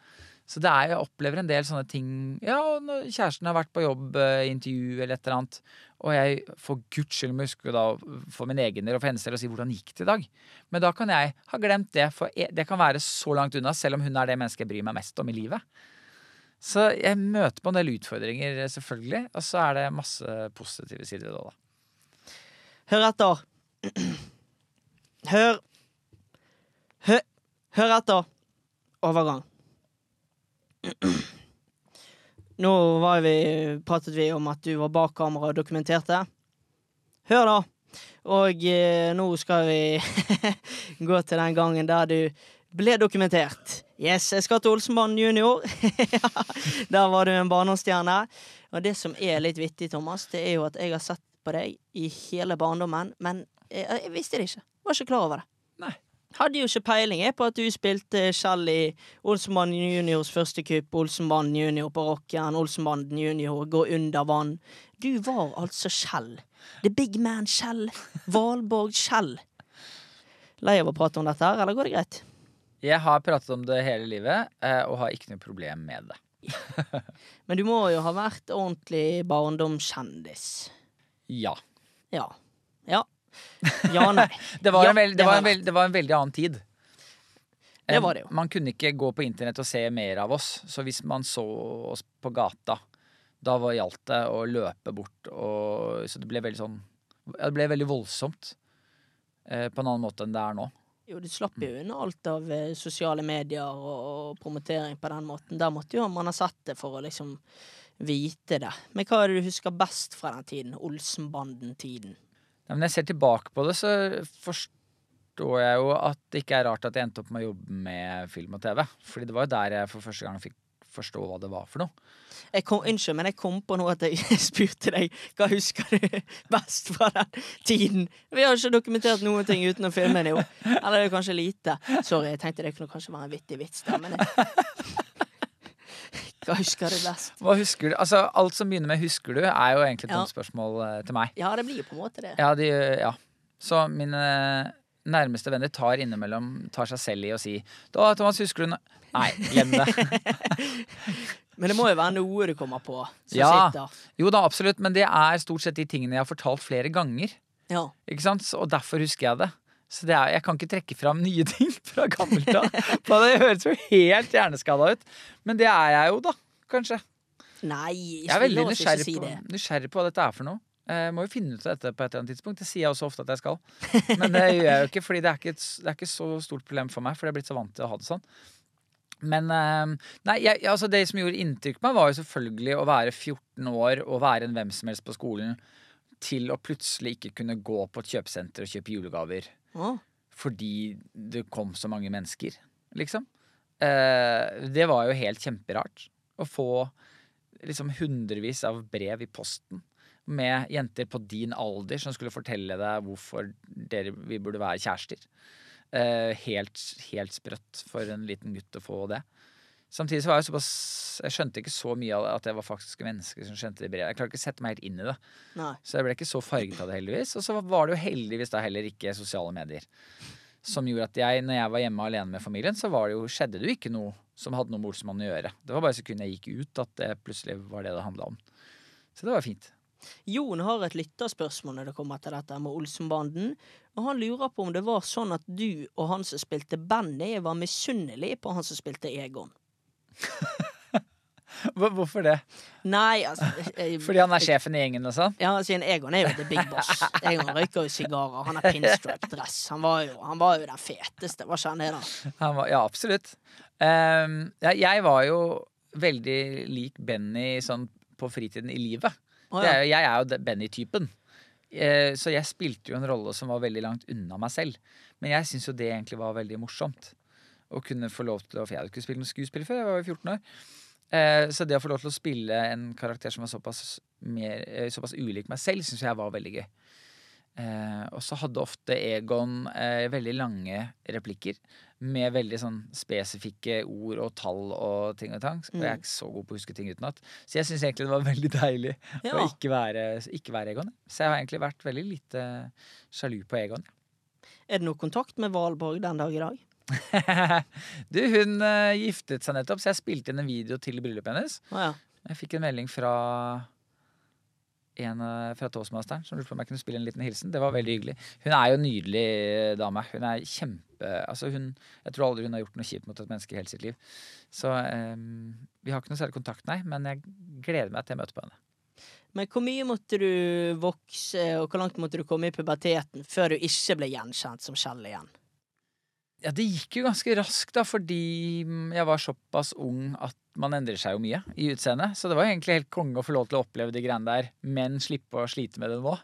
Speaker 2: Så det er, jeg opplever en del sånne ting Ja, når kjæresten har vært på jobb, eh, intervju eller et eller annet, og jeg for guds skyld må huske da for min egen del og for hennes del å si hvordan gikk det i dag. Men da kan jeg ha glemt det, for jeg- det kan være så langt unna, selv om hun er det mennesket jeg bryr meg mest om i livet. Så jeg møter på en del utfordringer, eh, selvfølgelig, og så er det masse positive sider ved da.
Speaker 1: Hør etter. Hør, hør etter. Overgang. Nå vi, pratet vi om at du var bak kamera og dokumenterte. Hør, da. Og eh, nå skal vi gå til den gangen der du ble dokumentert. Yes, jeg skal til Olsenbanen junior. der var du en barndomsstjerne. Og det som er litt vittig, Thomas, det er jo at jeg har sett på deg i hele barndommen, men jeg, jeg visste det ikke. Var ikke klar over det. Hadde jo ikke peiling jeg, på at du spilte Kjell i Olsenbanen juniors første kupp, Olsenbanen junior på rocken, Olsenbanen junior gå under vann, Du var altså Kjell. The big man Kjell. Valborg Kjell. Lei av å prate om dette her, eller går det greit?
Speaker 2: Jeg har pratet om det hele livet, eh, og har ikke noe problem med det.
Speaker 1: Men du må jo ha vært ordentlig barndomskjendis.
Speaker 2: Ja.
Speaker 1: Ja. Ja. Ja, nei.
Speaker 2: Det var,
Speaker 1: Ja,
Speaker 2: en, veld,
Speaker 1: det
Speaker 2: det, var en, veld, det var en veldig annen tid.
Speaker 1: Det var det jo.
Speaker 2: Man kunne ikke gå på internett og se mer av oss. Så hvis man så oss på gata, da var gjaldt det å løpe bort. Og, så det ble veldig sånn Det ble veldig voldsomt. Eh, på en annen måte enn det er nå.
Speaker 1: Jo, du slapp jo unna alt av eh, sosiale medier og promotering på den måten. Der måtte jo man ha sett det for å liksom vite det. Men hva er det du husker best fra den tiden? Olsenbanden-tiden?
Speaker 2: Når jeg ser tilbake på det, så forstår jeg jo at det ikke er rart at jeg endte opp med å jobbe med film og TV. Fordi det var jo der jeg for første gang fikk forstå hva det var for noe.
Speaker 1: Kom, unnskyld, men jeg kom på noe at jeg spurte deg hva husker du best fra den tiden. Vi har ikke dokumentert noen ting uten å filme det, jo. Eller det er kanskje lite. Sorry, jeg tenkte det kunne kanskje være en vittig vits der, men jeg... Hva husker du best?
Speaker 2: Hva husker du? Altså, Alt som begynner med 'husker du', er jo egentlig et dumt spørsmål eh, til meg.
Speaker 1: Ja, det blir jo på en måte det.
Speaker 2: Ja, de, ja. Så mine nærmeste venner tar innimellom tar seg selv i å si da, 'Thomas, husker du nå-» Nei, glem det.
Speaker 1: Men det må jo være noe du kommer på som
Speaker 2: Ja.
Speaker 1: sitter.
Speaker 2: Jo da, absolutt, men det er stort sett de tingene jeg har fortalt flere ganger.
Speaker 1: Ja.
Speaker 2: Ikke sant? Og derfor husker jeg det. Så det er, jeg kan ikke trekke fram nye ting fra gammelt av. Det høres jo helt hjerneskada ut. Men det er jeg jo, da. Kanskje.
Speaker 1: Nei,
Speaker 2: Jeg er veldig nysgjerrig
Speaker 1: si
Speaker 2: på, nysgjerrig på hva dette er for noe. Jeg må jo finne ut av dette på et eller annet tidspunkt. Det sier jeg også ofte at jeg skal. Men det gjør jeg jo ikke, fordi det er ikke, et, det er ikke så stort problem for meg. For jeg er blitt så vant til å ha det sånn. Men eh, nei, jeg, altså det som gjorde inntrykk på meg, var jo selvfølgelig å være 14 år og være en hvem som helst på skolen, til å plutselig ikke kunne gå på et kjøpesenter og kjøpe julegaver
Speaker 1: Å,
Speaker 2: fordi det kom så mange mennesker, liksom. Eh, det var jo helt kjemperart å få liksom hundrevis av brev i posten med jenter på din alder som skulle fortelle deg hvorfor dere, vi burde være kjærester. Eh, helt, helt sprøtt for en liten gutt å få det. Samtidig så var jeg såpass Jeg skjønte ikke så mye av det at det var faktiske mennesker som skjønte det brevet. Jeg klarte ikke å sette meg helt inn i det.
Speaker 1: nei.
Speaker 2: Så jeg ble ikke så farget av det, heldigvis. Og så var det jo heldigvis da heller ikke sosiale medier. Som gjorde at jeg, når jeg var hjemme alene med familien, så var det jo, skjedde det jo ikke noe som hadde noe med Olsenmannen å gjøre. Det var bare sekundet jeg gikk ut at det plutselig var det det handla om. Så det var fint.
Speaker 1: Jon har et lytterspørsmål når det kommer til dette med Olsenbanden. Og han lurer på om det var sånn at du og han som spilte Benny, var misunnelig på han som spilte Egon.
Speaker 2: Hvorfor det?
Speaker 1: Nei, altså jeg-
Speaker 2: Fordi han er sjefen i gjengen og sånn?
Speaker 1: Ja, siden Egon er jo the big boss. Egon røyker jo sigarer, han har pinstripe dress. Han han var jo den feteste, var ikke han det, da?
Speaker 2: Han var, ja, absolutt. Um, ja, jeg var jo veldig lik Benny sånn på fritiden i livet. Det
Speaker 1: ja.
Speaker 2: er, jeg er jo Benny-typen. Uh, så jeg spilte jo en rolle som var veldig langt unna meg selv. Men jeg syns jo det egentlig var veldig morsomt. Å kunne få lov til å For jeg hadde ikke spilt noe skuespill før, jeg var jo 14 år. Eh, så det å få lov til å spille en karakter som var såpass, mer, eh, såpass ulik meg selv, syns jeg var veldig gøy. Eh, og så hadde ofte Egon eh, veldig lange replikker med veldig sånn spesifikke ord og tall og ting og tang. Og jeg er ikke så god på å huske ting utenat. Så jeg syns egentlig det var veldig deilig
Speaker 1: Ja.
Speaker 2: å ikke være, ikke være Egon. Så jeg har egentlig vært veldig lite sjalu på Egon.
Speaker 1: Er det noe kontakt med Valborg den dag i dag?
Speaker 2: du, hun uh, giftet seg nettopp, så jeg spilte inn en video til bryllupet hennes.
Speaker 1: Å ja.
Speaker 2: Jeg fikk en melding fra en eh, fra toastmasteren som lurte på om jeg kunne spille en liten hilsen. Det var veldig hyggelig. Hun er jo en nydelig eh, dame. Hun er kjempe altså hun, Jeg tror aldri hun har gjort noe kjipt mot et menneske i hele sitt liv. Så um, vi har ikke noe særlig kontakt, nei, men jeg gleder meg til jeg møter på henne.
Speaker 1: Men hvor mye måtte du vokse, og hvor langt måtte du komme i puberteten før du ikke ble gjenkjent som Kjell igjen?
Speaker 2: Ja, det gikk jo ganske raskt, da, fordi jeg var såpass ung at man endrer seg jo mye i utseendet. Så det var egentlig helt konge å få lov til å oppleve de greiene der, men slippe å slite med det nå.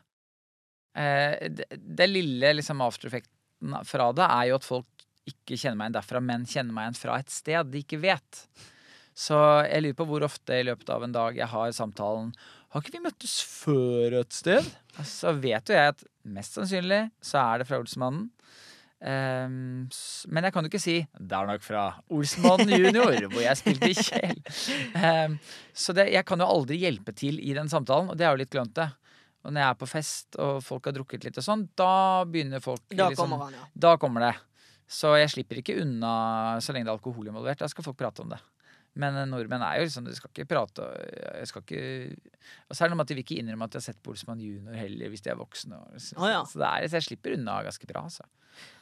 Speaker 2: Eh, det, lille liksom aftereffekten fra det er jo at folk ikke kjenner meg igjen derfra, men kjenner meg igjen fra et sted de ikke vet. Så jeg lurer på hvor ofte i løpet av en dag jeg har samtalen Har ikke vi møttes før et sted? Så vet jo jeg at mest sannsynlig så er det fra Olsmannen. Ehm, men jeg kan jo ikke si 'det er nok fra Olsmann junior', hvor jeg spilte i Kjell. Um, så det, jeg kan jo aldri hjelpe til i den samtalen, og det er jo litt klønete. Og når jeg er på fest og folk har drukket litt og sånn, da begynner folk
Speaker 1: Da
Speaker 2: liksom-
Speaker 1: kommer han, ja.
Speaker 2: Da kommer det. Så jeg slipper ikke unna så lenge det er alkohol involvert. Da skal folk prate om det. Men eh, nordmenn er jo liksom De skal ikke prate Jeg skal ikke Og så er det noe med at de vil ikke innrømme at de har sett på Olsmann junior heller hvis de er voksne. Så,
Speaker 1: ah, ja.
Speaker 2: så, det er, så jeg slipper unna ganske bra, altså.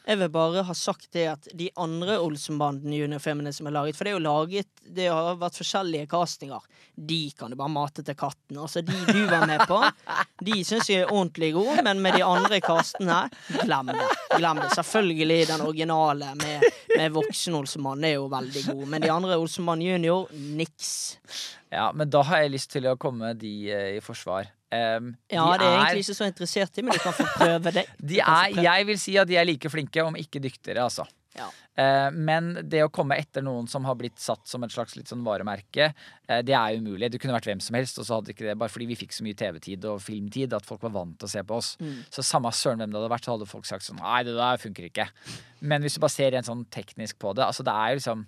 Speaker 1: Jeg vil bare ha sagt det at de andre Olsenbanden juniorfilmene som er laget For det er jo laget Det har vært forskjellige castinger. De kan du bare mate til katten. Altså, de du var med på, de syns jeg er ordentlig gode, men med de andre castene, glem det. Glem det. Selvfølgelig den originale med, med voksen Olsenmann er jo veldig god, men de andre Olsenmann junior, niks.
Speaker 2: Ja, men da har jeg lyst til å komme de eh, i forsvar. Um,
Speaker 1: Ja,
Speaker 2: de
Speaker 1: det er er egentlig ikke så interessert i, men du kan få prøve det.
Speaker 2: De er, jeg vil si at de er like flinke, om ikke dyktigere, altså.
Speaker 1: Ja.
Speaker 2: Eh, men det å komme etter noen som har blitt satt som et slags litt sånn varemerke, eh, det er umulig. Det kunne vært hvem som helst, og så hadde ikke det bare fordi vi fikk så mye TV-tid og filmtid at folk var vant til å se på oss.
Speaker 1: Mm.
Speaker 2: Så samme søren hvem det hadde vært, så hadde folk sagt sånn Nei, det der funker ikke. Men hvis du bare ser rent sånn teknisk på det, altså det er jo liksom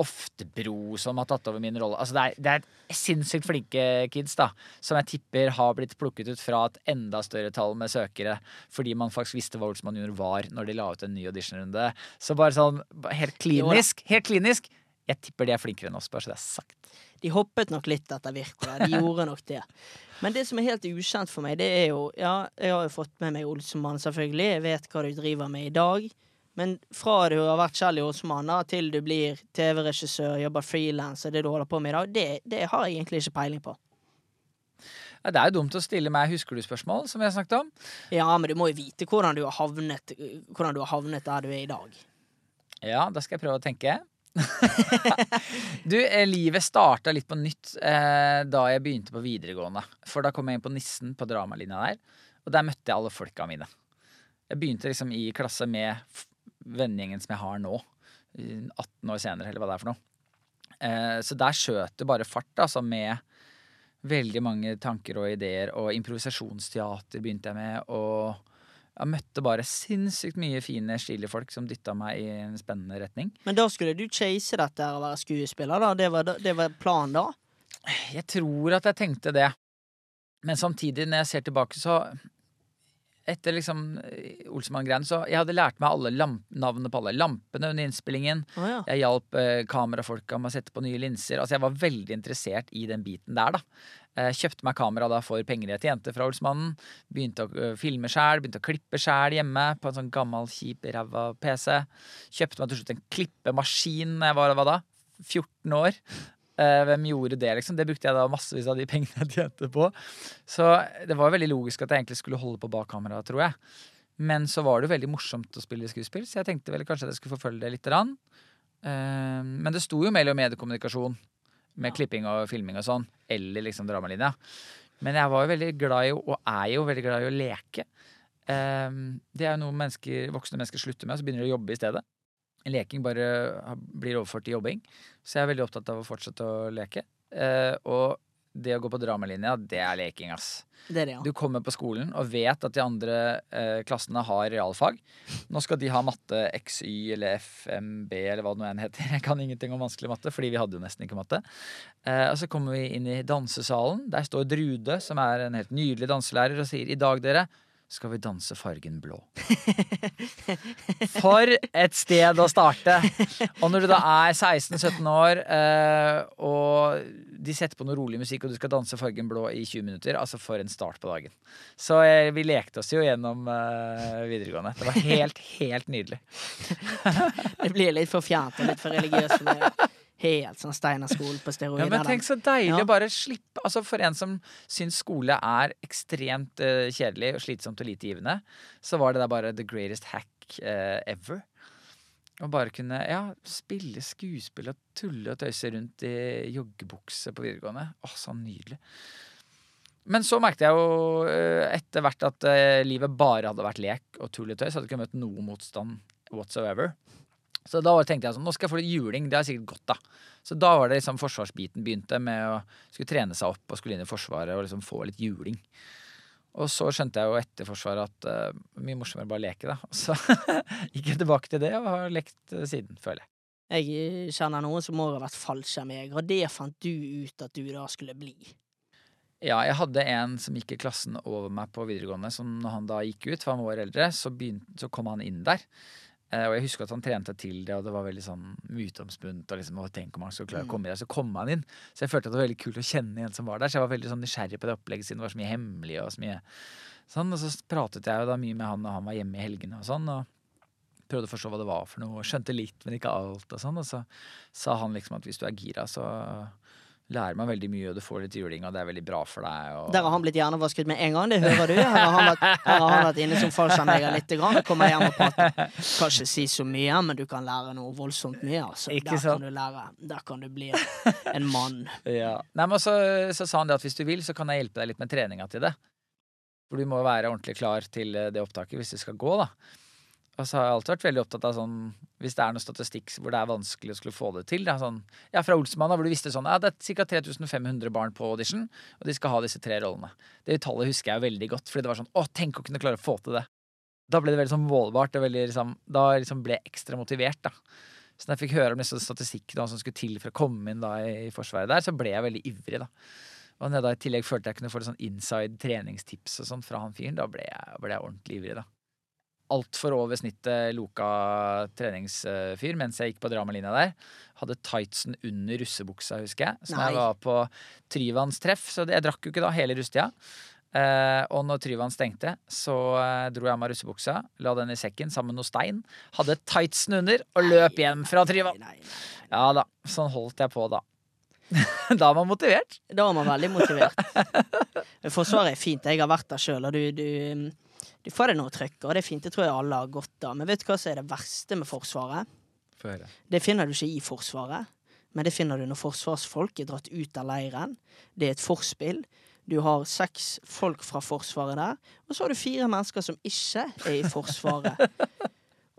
Speaker 2: Oftebro som har tatt over min rolle. Altså det, er, det er sinnssykt flinke kids da, som jeg tipper har blitt plukket ut fra et enda større tall med søkere, fordi man faktisk visste hva Olsmann junior var når de la ut en ny auditionrunde. Så bare sånn helt klinisk, helt klinisk. Jeg tipper de er flinkere enn oss, bare så det er sagt.
Speaker 1: De hoppet nok litt etter Virkola. De gjorde nok det. Men det som er helt ukjent for meg, det er jo Ja, jeg har jo fått med meg Olsenmann, selvfølgelig. Jeg vet hva du driver med i dag. Men fra du har vært Olsenmann da, til du blir TV-regissør, jobber frilans det du holder på med i dag, det, det har jeg egentlig ikke peiling på.
Speaker 2: Ja, Det er jo dumt å stille meg husker du-spørsmål, som vi har snakket om.
Speaker 1: Ja, men du må jo vite hvordan du har havnet, hvordan du har havnet der du er i dag.
Speaker 2: Ja, da skal jeg prøve å tenke. du, eh, livet starta litt på nytt eh, da jeg begynte på videregående. For da kom jeg inn på Nissen på dramalinja der, og der møtte jeg alle folka mine. Jeg begynte liksom i klasse med vennegjengen som jeg har nå. eh, 18 år senere, eller hva det er for noe. Eh, så der skjøt det bare fart, altså, med veldig mange tanker og ideer. Og improvisasjonsteater begynte jeg med, og jeg møtte bare sinnssykt mye fine, stilige folk som dytta meg i en spennende retning.
Speaker 1: Men da skulle du chase dette her og være skuespiller, da? Det var, det var planen da?
Speaker 2: Jeg tror at jeg tenkte det. Men samtidig, når jeg ser tilbake, så Etter liksom eh, Olsemann-greiene, så Jeg hadde lært meg alle navnene på alle lampene under innspillingen.
Speaker 1: Oh, ja.
Speaker 2: Jeg hjalp eh, kamerafolka med å sette på nye linser. Altså Jeg var veldig interessert i den biten der, da. Eh, kjøpte meg kamera da for penger jeg tjente fra Olsmannen. Begynte å uh, filme sjæl, begynte å klippe sjæl hjemme på en sånn gammel, kjip, ræva PC. Kjøpte meg til slutt en klippemaskin jeg var hva da? 14 år. Eh, hvem gjorde det, liksom? Det brukte jeg da massevis av de pengene jeg tjente på. Så det var veldig logisk at jeg egentlig skulle holde på bak kamera, tror jeg. Men så var det jo veldig morsomt å spille skuespill, så jeg tenkte vel kanskje at jeg skulle forfølge det lite grann. Eh, men det sto jo mellom mediekommunikasjon med klipping og filming og sånn, eller liksom dramalinja. Men jeg var jo veldig glad i, og er jo veldig glad i å leke. Eh, det er jo noe mennesker, voksne mennesker slutter med, og så begynner de å jobbe i stedet. Leking bare blir overført til jobbing. Så jeg er veldig opptatt av å fortsette å leke. Eh, og det å gå på dramalinja, det er leking, ass.
Speaker 1: Det er det, ja.
Speaker 2: Du kommer på skolen og vet at de andre eh, klassene har realfag. Nå skal de ha matte XY eller FMB eller hva det nå enn heter. Jeg kan ingenting om vanskelig matte, fordi vi hadde jo nesten ikke matte. Eh, og så kommer vi inn i dansesalen. Der står Drude, som er en helt nydelig danselærer, og sier i dag, dere, skal vi danse fargen blå. For et sted å starte! Og når du da er 16-17 år, eh, og de setter på noe rolig musikk, og du skal danse fargen blå i 20 minutter, altså for en start på dagen. Så eh, vi lekte oss jo gjennom eh, videregående. Det var helt, helt nydelig.
Speaker 1: Det blir litt for fjernt og litt for religiøst for meg. Helt sånn Steinerskolen på steroider.
Speaker 2: Ja, men tenk så deilig
Speaker 1: Ja.
Speaker 2: å bare slippe Altså For en som syns skole er ekstremt uh, kjedelig og slitsomt og lite givende, så var det der bare the greatest hack uh, ever. Å bare kunne ja, spille skuespill og tulle og tøyse rundt i joggebukse på videregående. Åh, så nydelig. Men så merket jeg jo eh, etter hvert at livet bare hadde vært lek og tulletøys. Hadde ikke møtt noe motstand whatsoever. Så da tenkte jeg sånn, nå skal jeg få litt juling. Det er sikkert godt, da. Så da var det liksom forsvarsbiten begynte med å skulle trene seg opp og skulle inn i Forsvaret og liksom få litt juling. Og så skjønte jeg jo etter Forsvaret at uh, mye morsommere bare leke, da. Og så gikk jeg tilbake til det og har lekt uh, siden, føler jeg.
Speaker 1: Jeg kjenner noen som må har vært fallskjermjeger, og det fant du ut at du da skulle bli.
Speaker 2: Ja, jeg hadde en som gikk i klassen over meg på videregående, som når han da gikk ut, for han var eldre, så, begynte, så kom han inn der. Eh, og jeg husker at han trente til det, og det var veldig sånn myteomspunnet. Og liksom, tenk om han skulle klare å komme der. Så kom han inn. Så jeg følte at det var veldig kult å kjenne en som var der. Så jeg var veldig sånn nysgjerrig på det opplegget siden det var så mye hemmelig. Og så mye sånn. Og så pratet jeg jo da mye med han når han var hjemme i helgene og sånn. Og prøvde å forstå hva det var for noe. og Skjønte litt, men ikke alt. Og sånn. Og så sa han liksom at hvis du er gira, så lærer man veldig mye, og du får litt juling, og det er veldig bra for deg. Og...
Speaker 1: Der har han blitt hjernevasket med en gang, det hører du. Her har han vært, har han vært inne som fallskjermjeger lite grann. Kommer hjem og prater. Kan ikke si så mye, men du kan lære noe voldsomt mye. Altså. Der kan du lære. Der kan du bli en mann.
Speaker 2: Ja. Nei, men så, så sa han det at hvis du vil, så kan jeg hjelpe deg litt med treninga til det. For du må være ordentlig klar til eh, det opptaket hvis du skal gå, da. Og så har jeg alltid vært veldig opptatt av sånn Hvis det er noe statistikk hvor det er vanskelig å skulle få det til. da, sånn, ja, fra Olsmann, hvor du visste sånn Ja, det er ca. 3500 barn på audition, og de skal ha disse tre rollene. Det tallet husker jeg veldig godt, fordi det var sånn Å, tenk å kunne klare å få til det. Da ble det veldig sånn målbart. Og veldig, liksom, da liksom ble jeg ekstra motivert, da. Så da jeg fikk høre om disse statistikkene som skulle til for å komme inn da i Forsvaret der, så ble jeg veldig ivrig, da. Og da i tillegg følte jeg kunne få litt sånn inside treningstips og sånn fra han fyren, da ble jeg, ble jeg ordentlig ivrig, da. Altfor over snittet loka treningsfyr mens jeg gikk på dramalinja der. Hadde tightsen under russebuksa, husker jeg. Så
Speaker 1: Nei.
Speaker 2: jeg var på Tryvanns treff, så jeg drakk jo ikke da hele russetida. Uh, og når Tryvann stengte, så uh, dro jeg av meg russebuksa, la den i sekken sammen med noe stein. Hadde tightsen under og løp hjem fra Tryvann.
Speaker 1: Nei, nei.
Speaker 2: Ja da, sånn holdt jeg på da. da var man motivert.
Speaker 1: Da var man veldig motivert. Forsvaret er fint. Jeg har vært der sjøl, og du, du, du får deg noe trykk, og det er fint. Det tror jeg alle har godt av. Men vet du hva som er det verste med Forsvaret?
Speaker 2: Få høre.
Speaker 1: Det finner du ikke i Forsvaret, men det finner du når forsvarsfolk er dratt ut av leiren. Det er et forspill. Du har seks folk fra Forsvaret der, og så har du fire mennesker som ikke er i Forsvaret.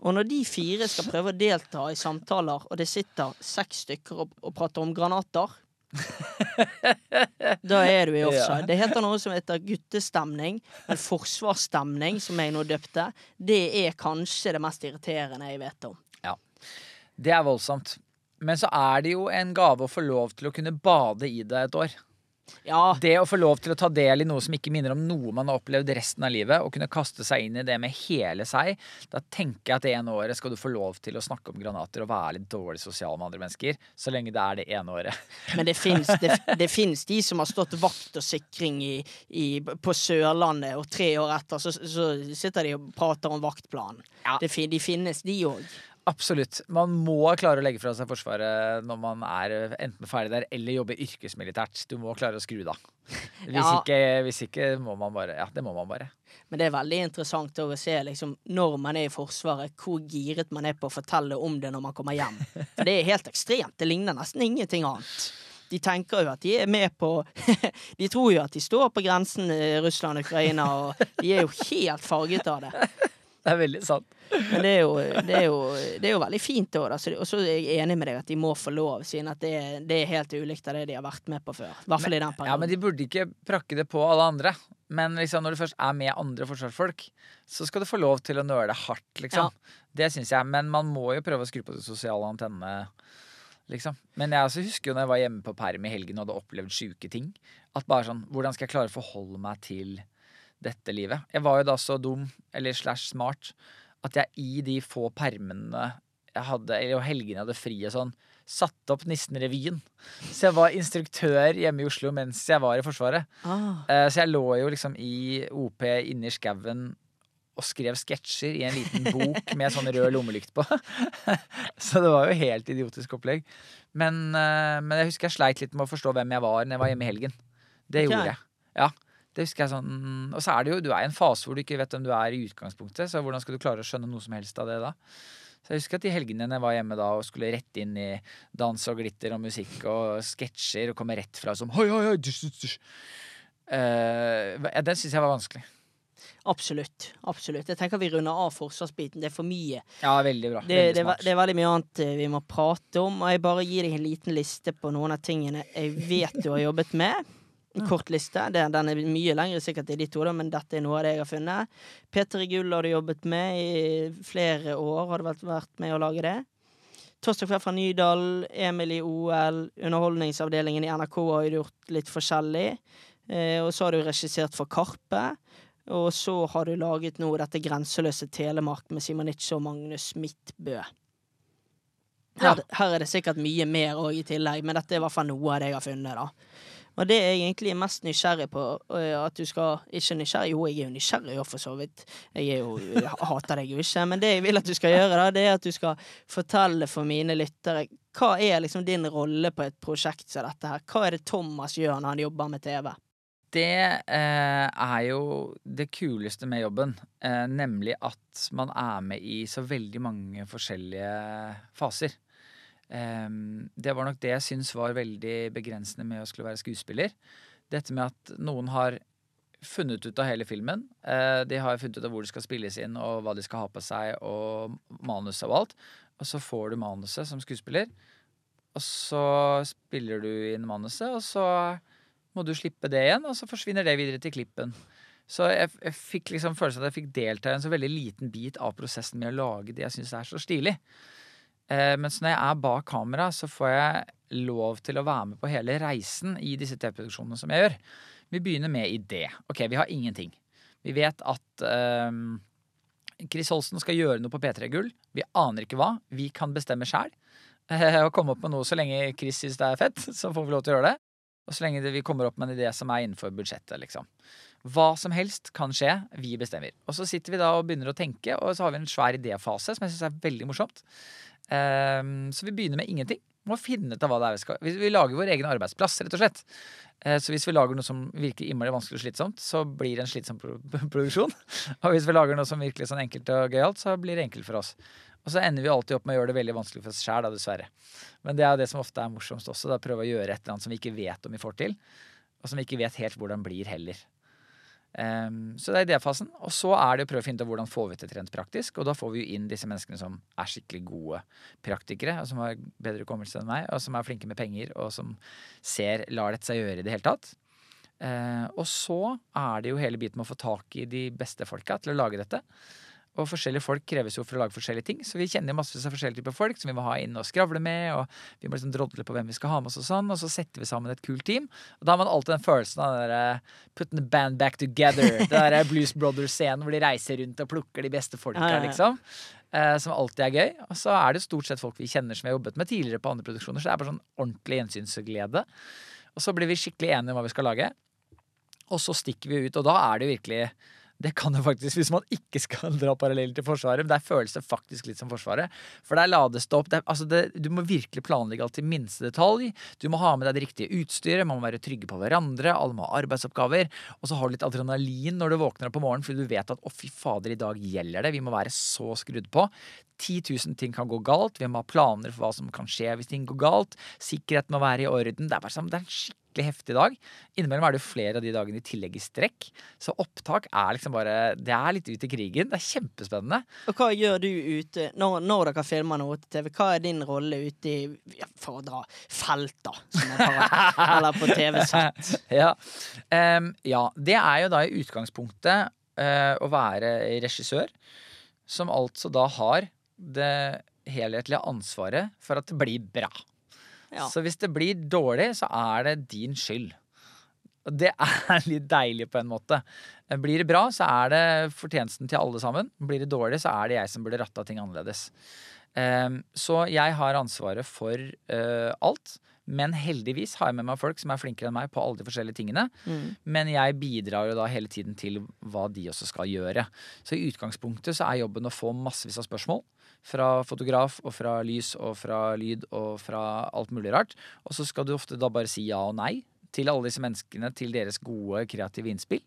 Speaker 1: Og når de fire skal prøve å delta i samtaler, og det sitter seks stykker og, og prater om granater Da er du i offside.
Speaker 2: Ja.
Speaker 1: Det heter noe som heter guttestemning, men forsvarsstemning, som jeg nå døpte, det er kanskje det mest irriterende jeg vet om. Ja.
Speaker 2: Det er voldsomt. Men så er det jo en gave å få lov til å kunne bade i det et år.
Speaker 1: Ja,
Speaker 2: Det å få lov til å ta del i noe som ikke minner om noe man har opplevd resten av livet, og kunne kaste seg inn i det med hele seg, da tenker jeg at det ene året skal du få lov til å snakke om granater og være litt dårlig sosial med andre mennesker, så lenge det er det ene året.
Speaker 1: Men det fins det, det finnes de som har stått vakt og sikring i, i, på Sørlandet, og tre år etter så, så sitter de og prater om vaktplanen.
Speaker 2: Ja.
Speaker 1: De finnes, de òg.
Speaker 2: Absolutt. Man må klare å legge fra seg Forsvaret når man er enten ferdig der eller jobber yrkesmilitært. Du må klare å skru da. Hvis,
Speaker 1: Ja.
Speaker 2: ikke, hvis ikke må man bare Ja, det må man bare.
Speaker 1: Men det er veldig interessant å se liksom, når man er i Forsvaret, hvor giret man er på å fortelle om det når man kommer hjem. For det er helt ekstremt. Det ligner nesten ingenting annet. De tenker jo at de er med på De tror jo at de står på grensen eh, Russland-Ukraina, og de er jo helt farget av det.
Speaker 2: Det er veldig sant.
Speaker 1: Men det er jo, det er jo, det er jo veldig fint. Det- Og så er jeg enig med deg at de må få lov, siden at det, det er helt ulikt av det de har vært med på før. I hvert fall i den perioden.
Speaker 2: Ja, men de burde ikke prakke det på alle andre. Men liksom, når du først er med andre forsvarsfolk, så skal du få lov til å nøle hardt, liksom. Det syns jeg. Men man må jo prøve å skru på de sosiale antennene, liksom. Men jeg også husker jo når jeg var hjemme på perm i helgen og hadde opplevd sjuke ting, at bare sånn Hvordan skal jeg klare å forholde meg til dette livet? Jeg var jo da så dum, eller slash smart, at jeg i de få permene jeg hadde, eller helgene jeg hadde fri og sånn, satte opp Nissen-revyen. Så jeg var instruktør hjemme i Oslo mens jeg var i Forsvaret.
Speaker 1: Ah,
Speaker 2: Eh, Så jeg lå jo liksom i OP inni i skauen og skrev sketsjer i en liten bok med sånn rød lommelykt på. Så det var jo helt idiotisk opplegg. Men, eh, men jeg husker jeg sleit litt med å forstå hvem jeg var når jeg var hjemme i helgen. Det gjorde jeg. Ja, det husker jeg sånn Og så er det jo, du er i en fase hvor du ikke vet hvem du er i utgangspunktet, så hvordan skal du klare å skjønne noe som helst av det da? Så jeg husker at de helgene jeg var hjemme da og skulle rett inn i dans og glitter og musikk og sketsjer og komme rett fra som hoi, hoi, hoi, dusj, dusj. Eh, ja, den syns jeg var vanskelig.
Speaker 1: absolutt. Absolutt. Jeg tenker vi runder av forsvarsbiten. Det er for mye.
Speaker 2: Ja, veldig bra.
Speaker 1: Det,
Speaker 2: veldig
Speaker 1: det,
Speaker 2: smart.
Speaker 1: det er veldig mye annet eh, vi må prate om, og jeg bare gir deg en liten liste på noen av tingene jeg vet du har jobbet med. En kort liste. Den, er mye lengre sikkert i de to, men dette er noe av det jeg har funnet. Peter i Gull har du jobbet med i flere år. Har du vært, med å lage det? Torsdag kveld fra Nydal, Emil i OL, Underholdningsavdelingen i NRK har du gjort litt forskjellig. Eh, og så har du regissert for Karpe. Og så har du laget nå dette Grenseløse Telemark med Simonitsch og Magnus Midtbø. Her, her er det sikkert mye mer òg i tillegg, men dette er i hvert fall noe av det jeg har funnet. da. Og det jeg egentlig er mest nysgjerrig på, øh, at du skal Ikke nysgjerrig, jo, jeg er jo nysgjerrig jo, for så vidt. Jeg jo, jeg hater deg jo ikke. Men det jeg vil at du skal gjøre, da, det er at du skal fortelle for mine lyttere hva er liksom din rolle på et prosjekt som dette her. Hva er det Thomas gjør når han jobber med TV?
Speaker 2: Det eh, er jo det kuleste med jobben. Eh, nemlig at man er med i så veldig mange forskjellige faser. Det var nok det jeg syns var veldig begrensende med å skulle være skuespiller. Dette med at noen har funnet ut av hele filmen. Eh, de har funnet ut av hvor det skal spilles inn, og hva de skal ha på seg, og manuset og alt. Og så får du manuset som skuespiller, og så spiller du inn manuset, og så må du slippe det igjen, og så forsvinner det videre til klippen. Så jeg, jeg fikk liksom følelsen at jeg fikk delta i en så veldig liten bit av prosessen med å lage det jeg syns er så stilig. Eh, mens når jeg er bak kamera, så får jeg lov til å være med på hele reisen i disse TV-produksjonene som jeg gjør. Vi begynner med idé. Ok, vi har ingenting. Vi vet at eh, Chris Holsten skal gjøre noe på P3 Gull. Vi aner ikke hva. Vi kan bestemme sjæl. Eh, og komme opp med noe så lenge Chris syns det er fett, så får vi lov til å gjøre det. Og så lenge vi kommer opp med en idé som er innenfor budsjettet, liksom. Hva som helst kan skje. Vi bestemmer. Og så sitter vi da og begynner å tenke, og så har vi en svær idéfase som jeg syns er veldig morsomt. Ehm, så vi begynner med ingenting. Må finne ut av hva det er vi skal Vi, vi lager vår egen arbeidsplass, rett og slett. Eh, så hvis vi lager noe som virker innmari vanskelig og slitsomt, så blir det en slitsom pro produksjon. Og hvis vi lager noe som virker sånn enkelt og gøyalt, så blir det enkelt for oss. Og så ender vi alltid opp med å gjøre det veldig vanskelig for oss sjæl, dessverre. Men det er jo det som ofte er morsomst også. Da, prøve å gjøre et eller annet som vi ikke vet om vi får til. Og som vi ikke vet helt hvordan blir heller. Ehm, så det er idéfasen. Og så er det å prøve å finne ut hvordan får vi til rent praktisk. Og da får vi jo inn disse menneskene som er skikkelig gode praktikere, og som har bedre hukommelse enn meg, og som er flinke med penger, og som ser lar dette seg gjøre i det hele tatt. Uh, og så er det jo hele biten med å få tak i de beste folka til å lage dette. Og forskjellige folk kreves jo for å lage forskjellige ting, så vi kjenner massevis av forskjellige typer folk som vi må ha inn og skravle med, og vi må liksom drodle på hvem vi skal ha med oss og sånn, og så setter vi sammen et kult team. Og da har man alltid den følelsen av den derre putting the band back together, det derre Blues Brothers-scenen hvor de reiser rundt og plukker de beste folka,
Speaker 1: Ja, ja, ja.
Speaker 2: liksom. Eh, som alltid er gøy. Og så er det stort sett folk vi kjenner som vi har jobbet med tidligere på andre produksjoner, så det er bare sånn ordentlig gjensynsglede. Og så blir vi skikkelig enige om hva vi skal lage. Og så stikker vi ut, og da er det jo virkelig det kan det faktisk, Hvis man ikke skal dra paralleller til Forsvaret, men der føles det faktisk litt som Forsvaret. For der lades det opp det, er- altså det, Du må virkelig planlegge alt til minste detalj. Du må ha med deg det riktige utstyret, man må være trygge på hverandre, alle må ha arbeidsoppgaver. Og så har du litt adrenalin når du våkner opp på morgenen, fordi du vet at å, fy fader, i dag gjelder det. Vi må være så skrudd på. 10 000 ting kan gå galt. Vi må ha planer for hva som kan skje hvis ting går galt. Sikkerheten må være i orden. Det er bare sånn, det er en skikkelig heftig dag. Innimellom er det jo flere av de dagene i tillegg i strekk. Så opptak er liksom bare Det er litt ut i krigen. Det er kjempespennende.
Speaker 1: Og hva gjør du ute når, når dere filmer noe til TV? Hva er din rolle ute i ja, For å dra felt, da. Eller på TV-sett.
Speaker 2: ja. Um, ja. Det er jo da i utgangspunktet uh, å være regissør, som altså da har det helhetlige ansvaret for at det blir bra.
Speaker 1: Ja.
Speaker 2: Så hvis det blir dårlig, så er det din skyld. Og det er litt deilig på en måte. Blir det bra, så er det fortjenesten til alle sammen. Blir det dårlig, så er det jeg som burde ratta ting annerledes. Så jeg har ansvaret for eh, alt. Men heldigvis har jeg med meg folk som er flinkere enn meg på alle de forskjellige tingene.
Speaker 1: Mm.
Speaker 2: Men jeg bidrar jo da hele tiden til hva de også skal gjøre. Så i utgangspunktet så er jobben å få massevis av spørsmål. Fra fotograf og fra lys og fra lyd og fra alt mulig rart. Og så skal du ofte da bare si ja og nei til alle disse menneskene, til deres gode kreative innspill.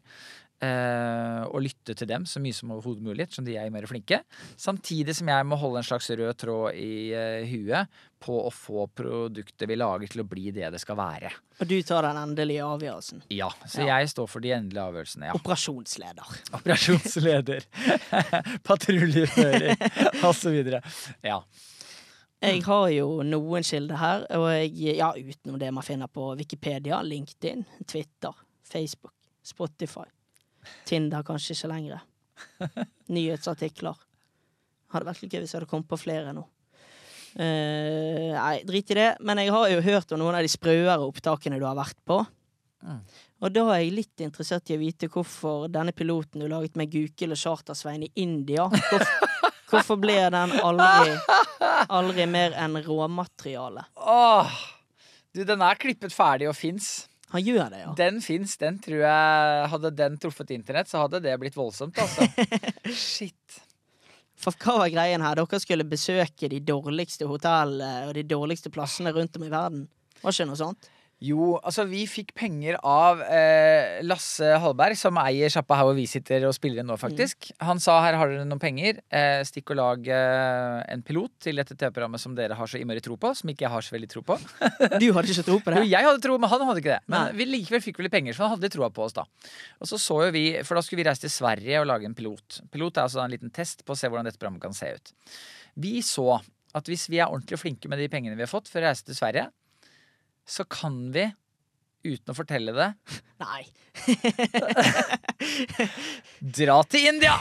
Speaker 2: Eh, og lytte til dem så mye som overhodet mulig, ettersom de er mer flinke. Samtidig som jeg må holde en slags rød tråd i eh, huet på å få produktet vi lager til å bli det det skal være.
Speaker 1: Og du tar den endelige avgjørelsen.
Speaker 2: Ja, Så
Speaker 1: Ja.
Speaker 2: jeg står for de endelige avgjørelsene, ja.
Speaker 1: Operasjonsleder.
Speaker 2: Operasjonsleder, patruljefører osv. Ja.
Speaker 1: Jeg har jo noen kilder her, og jeg, ja, utenom det man finner på Wikipedia, LinkedIn, Twitter, Facebook, Spotify. Tinder kanskje ikke lenger. Nyhetsartikler. Hadde vært litt gøy hvis jeg hadde kommet på flere nå. Uh, nei, drit i det. Men jeg har jo hørt om noen av de sprøere opptakene du har vært på.
Speaker 2: Mm.
Speaker 1: Og da er jeg litt interessert i å vite hvorfor denne piloten du laget med Gukild og Chartersvein i India Hvorfor, hvorfor ble den aldri, aldri mer enn råmateriale?
Speaker 2: Åh! Du, den er klippet ferdig og fins.
Speaker 1: Han gjør det, ja.
Speaker 2: Den fins. Den tror jeg Hadde den truffet internett, så hadde det blitt voldsomt, altså. Shit.
Speaker 1: For hva var greien her? Dere skulle besøke de dårligste hotellene og de dårligste plassene rundt om i verden. Var ikke noe sånt?
Speaker 2: Jo, altså vi fikk penger av eh, Lasse Hallberg, som eier sjappa her hvor vi sitter og spiller inn nå, faktisk. Han sa her har dere noen penger, eh, stikk og lag eh, en pilot til dette TV-programmet som dere har så innmari tro på, som ikke jeg har så veldig tro på.
Speaker 1: Du hadde ikke tro på det?
Speaker 2: Jo, jeg hadde tro, men han hadde ikke det. Men
Speaker 1: Nei.
Speaker 2: vi likevel fikk vi litt penger, så han hadde troa på oss da. Og så så jo vi, for da skulle vi reise til Sverige og lage en pilot. Pilot er altså en liten test på å se hvordan dette programmet kan se ut. Vi så at hvis vi er ordentlig flinke med de pengene vi har fått for å reise til Sverige, så kan vi, uten å fortelle det,
Speaker 1: Nei.
Speaker 2: dra til India!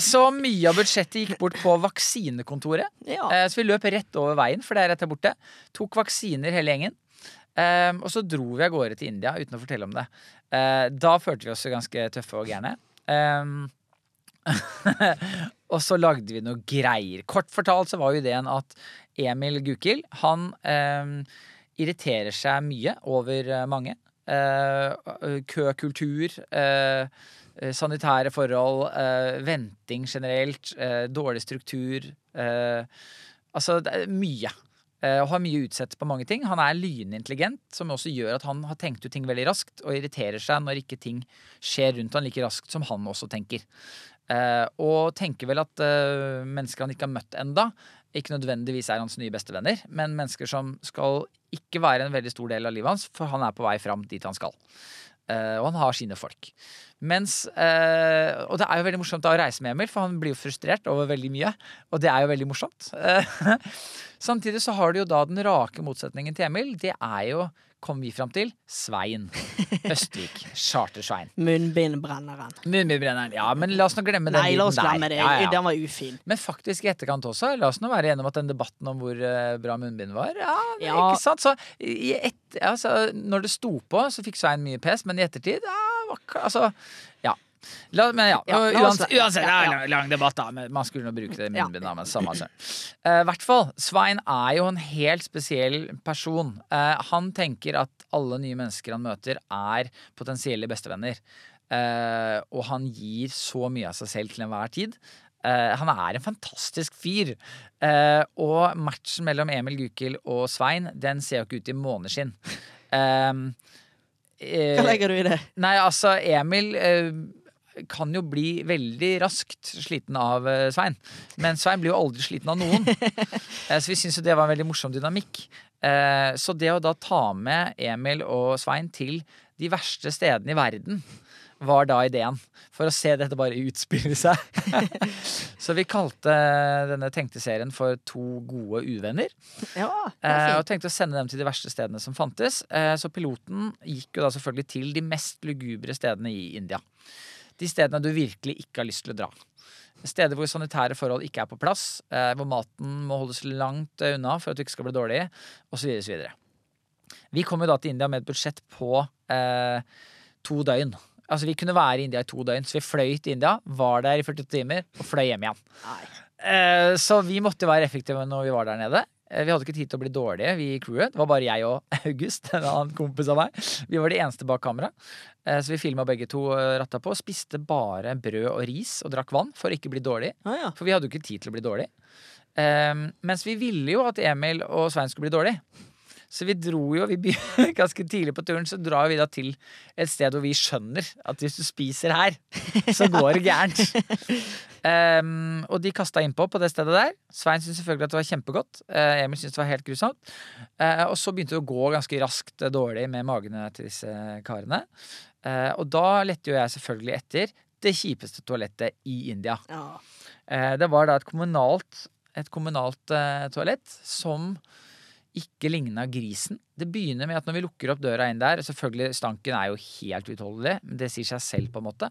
Speaker 2: Så mye av budsjettet gikk bort på vaksinekontoret.
Speaker 1: Ja.
Speaker 2: Eh, Så vi løp rett over veien, for det er rett der borte. Tok vaksiner hele gjengen. Eh, og så dro vi av gårde til India uten å fortelle om det. Eh, da følte vi oss ganske tøffe og gærne. Eh, og så lagde vi noe greier. Kort fortalt så var jo ideen at Emil Gukild, han eh, irriterer seg mye over eh, mange. Eh, køkultur, eh, sanitære forhold, venting generelt, dårlig struktur. Altså, det er mye. Og har mye utsett på mange ting. Han er lynintelligent, som også gjør at han har tenkt ut ting veldig raskt, og irriterer seg når ikke ting skjer rundt han like raskt som han også tenker. Eh, og tenker vel at eh, mennesker han ikke har møtt enda ikke nødvendigvis er hans nye bestevenner, men mennesker som skal ikke være en veldig stor del av livet hans, for han er på vei fram dit han skal. Eh, og han har sine folk. Mens, eh, og det er jo veldig morsomt da å reise med Emil, for han blir jo frustrert over veldig mye. Og det er jo veldig morsomt. Eh, Samtidig så har du jo da den rake motsetningen til Emil. Det er jo, kom vi fram til, Svein Østvik. Chartersvein.
Speaker 1: Munnbindbrenneren.
Speaker 2: Munnbindbrenneren. Ja, men la oss nå glemme den
Speaker 1: Nei, la oss glemme det.
Speaker 2: Ja, ja.
Speaker 1: Den var ufin.
Speaker 2: Men faktisk i etterkant også, la oss nå være igjennom at den debatten om hvor eh, bra munnbind var Ja,
Speaker 1: Ja.
Speaker 2: ikke sant? Så et, altså, når det sto på, så fikk Svein mye pes, men i ettertid ja, Altså, ja. La, men ja,
Speaker 1: Ja,
Speaker 2: uansett, uansett det er lang, lang debatt, da. Men man skulle nå bruke det munnbindet, men samme det. Eh, I hvert fall, Svein er jo en helt spesiell person. Uh, han tenker at alle nye mennesker han møter, er potensielle bestevenner. Uh, og han gir så mye av seg selv til enhver tid. Uh, han er en fantastisk fyr. Uh, og matchen mellom Emil Gukild og Svein, den ser jo ikke ut i måneskinn. Eh, eh,
Speaker 1: Hva legger du i det?
Speaker 2: Nei, altså, Emil eh, kan jo bli veldig raskt sliten av eh, Svein. Men Svein blir jo aldri sliten av noen. Så vi syns jo det var en veldig morsom dynamikk. Så det å da ta med Emil og Svein til de verste stedene i verden var da ideen. For å se dette bare utspille seg. så vi kalte denne tenkte serien for To gode uvenner.
Speaker 1: Ja,
Speaker 2: Eh, og tenkte å sende dem til de verste stedene som fantes. Eh, så piloten gikk jo da selvfølgelig til de mest lugubre stedene i India. De stedene du virkelig ikke har lyst til å dra. Steder hvor sanitære forhold ikke er på plass, eh, hvor maten må holdes langt unna for at du ikke skal bli dårlig, osv. osv. Vi kom jo da til India med et budsjett på eh, to døgn. Altså Vi kunne være i India i to døgn, så vi fløy til India, var der i 48 timer og fløy hjem igjen.
Speaker 1: Nei.
Speaker 2: Eh, Så vi måtte være effektive når vi var der nede. Eh, Vi hadde ikke tid til å bli dårlige, vi i crewet. Det var bare jeg og August, en annen kompis av meg. Vi var de eneste bak kamera. Eh, Så vi filma begge to ratta på. Spiste bare brød og ris og drakk vann for å ikke bli dårlig.
Speaker 1: Ah, ja.
Speaker 2: For vi hadde jo ikke tid til å bli dårlig. Mens vi ville jo at Emil og Svein skulle bli dårlig. Så vi dro jo vi begynner, ganske tidlig på turen, så drar vi da til et sted hvor vi skjønner at hvis du spiser her, så går det gærent. Um, og de kasta innpå på det stedet der. Svein syntes selvfølgelig at det var kjempegodt. Uh, Emil syntes det var helt grusomt. Uh, og så begynte det å gå ganske raskt uh, dårlig med magene til disse karene. Uh, og da lette jo jeg selvfølgelig etter det kjipeste toalettet i India.
Speaker 1: ja.
Speaker 2: Eh, Det var da et kommunalt et kommunalt eh, toalett som ikke ligna grisen. Det begynner med at når vi lukker opp døra inn der Selvfølgelig, stanken er jo helt utholdelig, det sier seg selv, på en måte.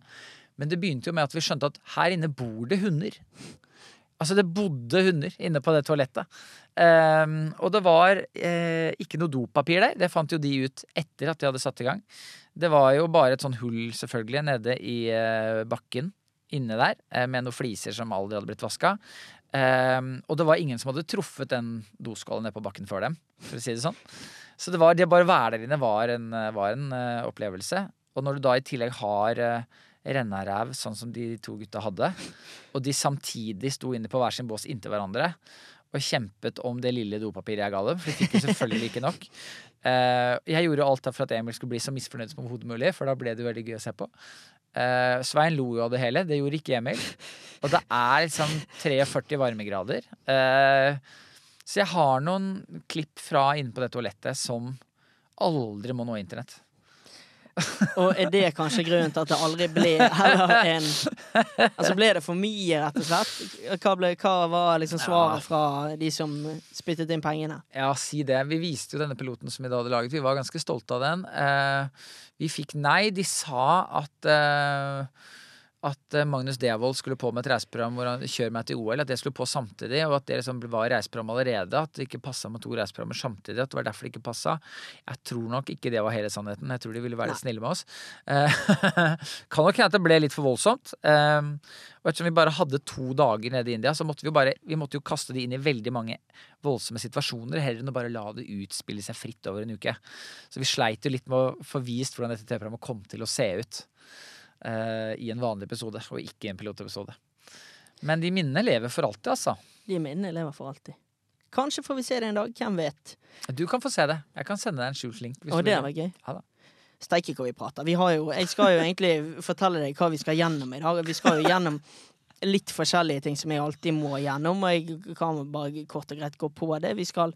Speaker 2: Men det begynte jo med at vi skjønte at her inne bor det hunder. Altså, det bodde hunder inne på det toalettet. Um, og det var eh, ikke noe dopapir der. Det fant jo de ut etter at de hadde satt i gang. Det var jo bare et sånn hull, selvfølgelig, nede i eh, bakken inne der, eh, med noen fliser som aldri hadde blitt vaska. Ehm, og det var ingen som hadde truffet den doskåla nede på bakken før dem, for å si det sånn. Så det, var, det bare å være der inne var en, var en uh, opplevelse. Og når du da i tillegg har uh, rennaræv, sånn som de to gutta hadde, og de samtidig sto inne på hver sin bås inntil hverandre og kjempet om det lille dopapiret jeg ga dem, for de fikk jo selvfølgelig ikke nok. Eh, jeg gjorde alt for at Emil skulle bli så misfornøyd som overhodet mulig, for da ble det veldig gøy å se på. Eh, Svein lo jo av det hele, det gjorde ikke Emil. Og det er liksom 43 varmegrader. Eh, så jeg har noen klipp fra inne på det toalettet som aldri må nå internett.
Speaker 1: Og er det kanskje grunnen til at det aldri ble heller en Altså ble det for mye, rett og slett? Hva, ble, hva var liksom svaret fra de som spyttet inn pengene?
Speaker 2: Ja, si det. Vi viste jo denne piloten som vi da hadde laget. Vi var ganske stolte av den. Eh, vi fikk nei. De sa at eh, at eh, Magnus Devold skulle på med et reiseprogram hvor han kjører meg til OL. At det skulle på samtidig, og at det liksom var reiseprogram allerede. At det ikke passa med to reiseprogrammer samtidig. At det var derfor det ikke passa. Jeg tror nok ikke det var hele sannheten. Jeg tror de ville være litt snille med oss. Eh, kan nok hende at det ble litt for voldsomt. Eh, og ettersom vi bare hadde to dager nede i India, så måtte vi jo bare vi måtte jo kaste de inn i veldig mange voldsomme situasjoner, heller enn å bare la det utspille seg fritt over en uke. Så vi sleit jo litt med å få vist hvordan dette TV-programmet kom til å se ut i en vanlig episode, og ikke i en pilotepisode. Men de minnene lever for alltid, altså.
Speaker 1: De minnene lever for alltid. Kanskje får vi se det en dag. Hvem vet?
Speaker 2: Du kan få se det. Jeg kan sende deg en skjult link.
Speaker 1: Og det var gøy.
Speaker 2: Ja.
Speaker 1: Steike hva vi prater. Vi har jo, jeg skal jo egentlig fortelle deg hva vi skal gjennom i dag. Vi skal jo gjennom litt forskjellige ting som jeg alltid må gjennom, og jeg kan bare kort og greit gå på det. Vi skal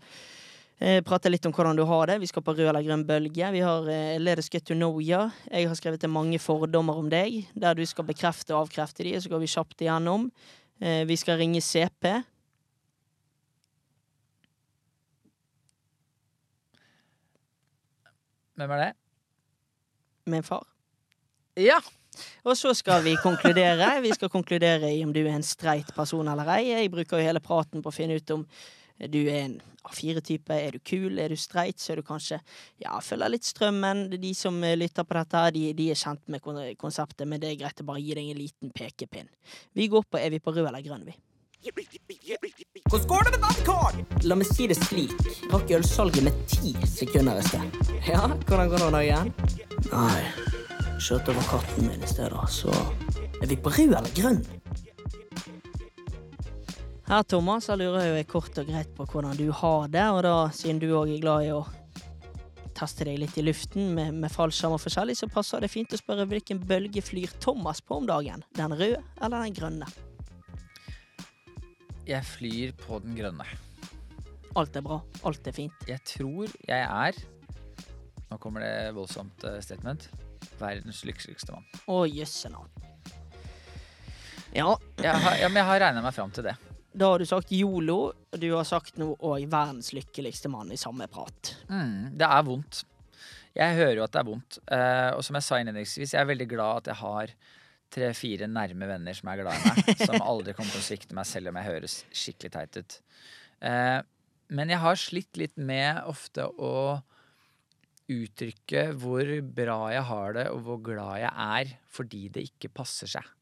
Speaker 1: eh, prate litt om hvordan du har det. Vi skal på rød eller grønn bølge. Vi har eh, Let us get to know ya. Jeg har skrevet til mange fordommer om deg, der du skal bekrefte og avkrefte de, så går vi kjapt igjennom. Eh, vi skal ringe CP.
Speaker 2: Hvem er det?
Speaker 1: Min far.
Speaker 2: Ja!
Speaker 1: Og så skal vi konkludere. Vi skal konkludere i om du er en streit person eller ei. Jeg bruker jo hele praten på å finne ut om du er en A4-type. Er du kul? Er du streit? Så er du kanskje ja, følger litt strømmen. De som eh, lytter på dette, de, de er kjent med konseptet, men det er greit å bare gi deg en liten pekepinn. Vi går på Er vi på rød eller grønn, vi?
Speaker 3: Hvordan går det med badekar?
Speaker 1: La meg si det slik. Rakk ølsalget med ti sekunder i sted. Ja, hvordan går det nå igjen? Nei, kjørte over katten min i stedet, så Er vi på rød eller grønn? Her, Thomas, da lurer jeg kort og greit på hvordan du har det, og da, siden du òg er glad i å teste deg litt i luften med, med fallskjerm og forskjellig, så passer det fint å spørre hvilken bølge flyr Thomas på om dagen? Den røde eller den grønne?
Speaker 2: Jeg flyr på den grønne.
Speaker 1: Alt er bra. Alt er fint.
Speaker 2: Jeg tror jeg er Nå kommer det voldsomt eh, statement. Verdens lykkeligste mann.
Speaker 1: Å, jøsse navn. Ja,
Speaker 2: Jeg har, ja, men jeg har regna meg fram til det.
Speaker 1: Da har du sagt yolo, og du har sagt noe òg verdens lykkeligste mann i samme prat.
Speaker 2: Mm, det er vondt. Jeg hører jo at det er vondt. Uh, og som jeg sa innledningsvis, jeg er veldig glad at jeg har tre-fire nærme venner som er glad i meg. som aldri kommer til å svikte meg selv om jeg høres skikkelig teit ut. Uh, men jeg har slitt litt med ofte å uttrykke hvor bra jeg har det, og hvor glad jeg er fordi det ikke passer seg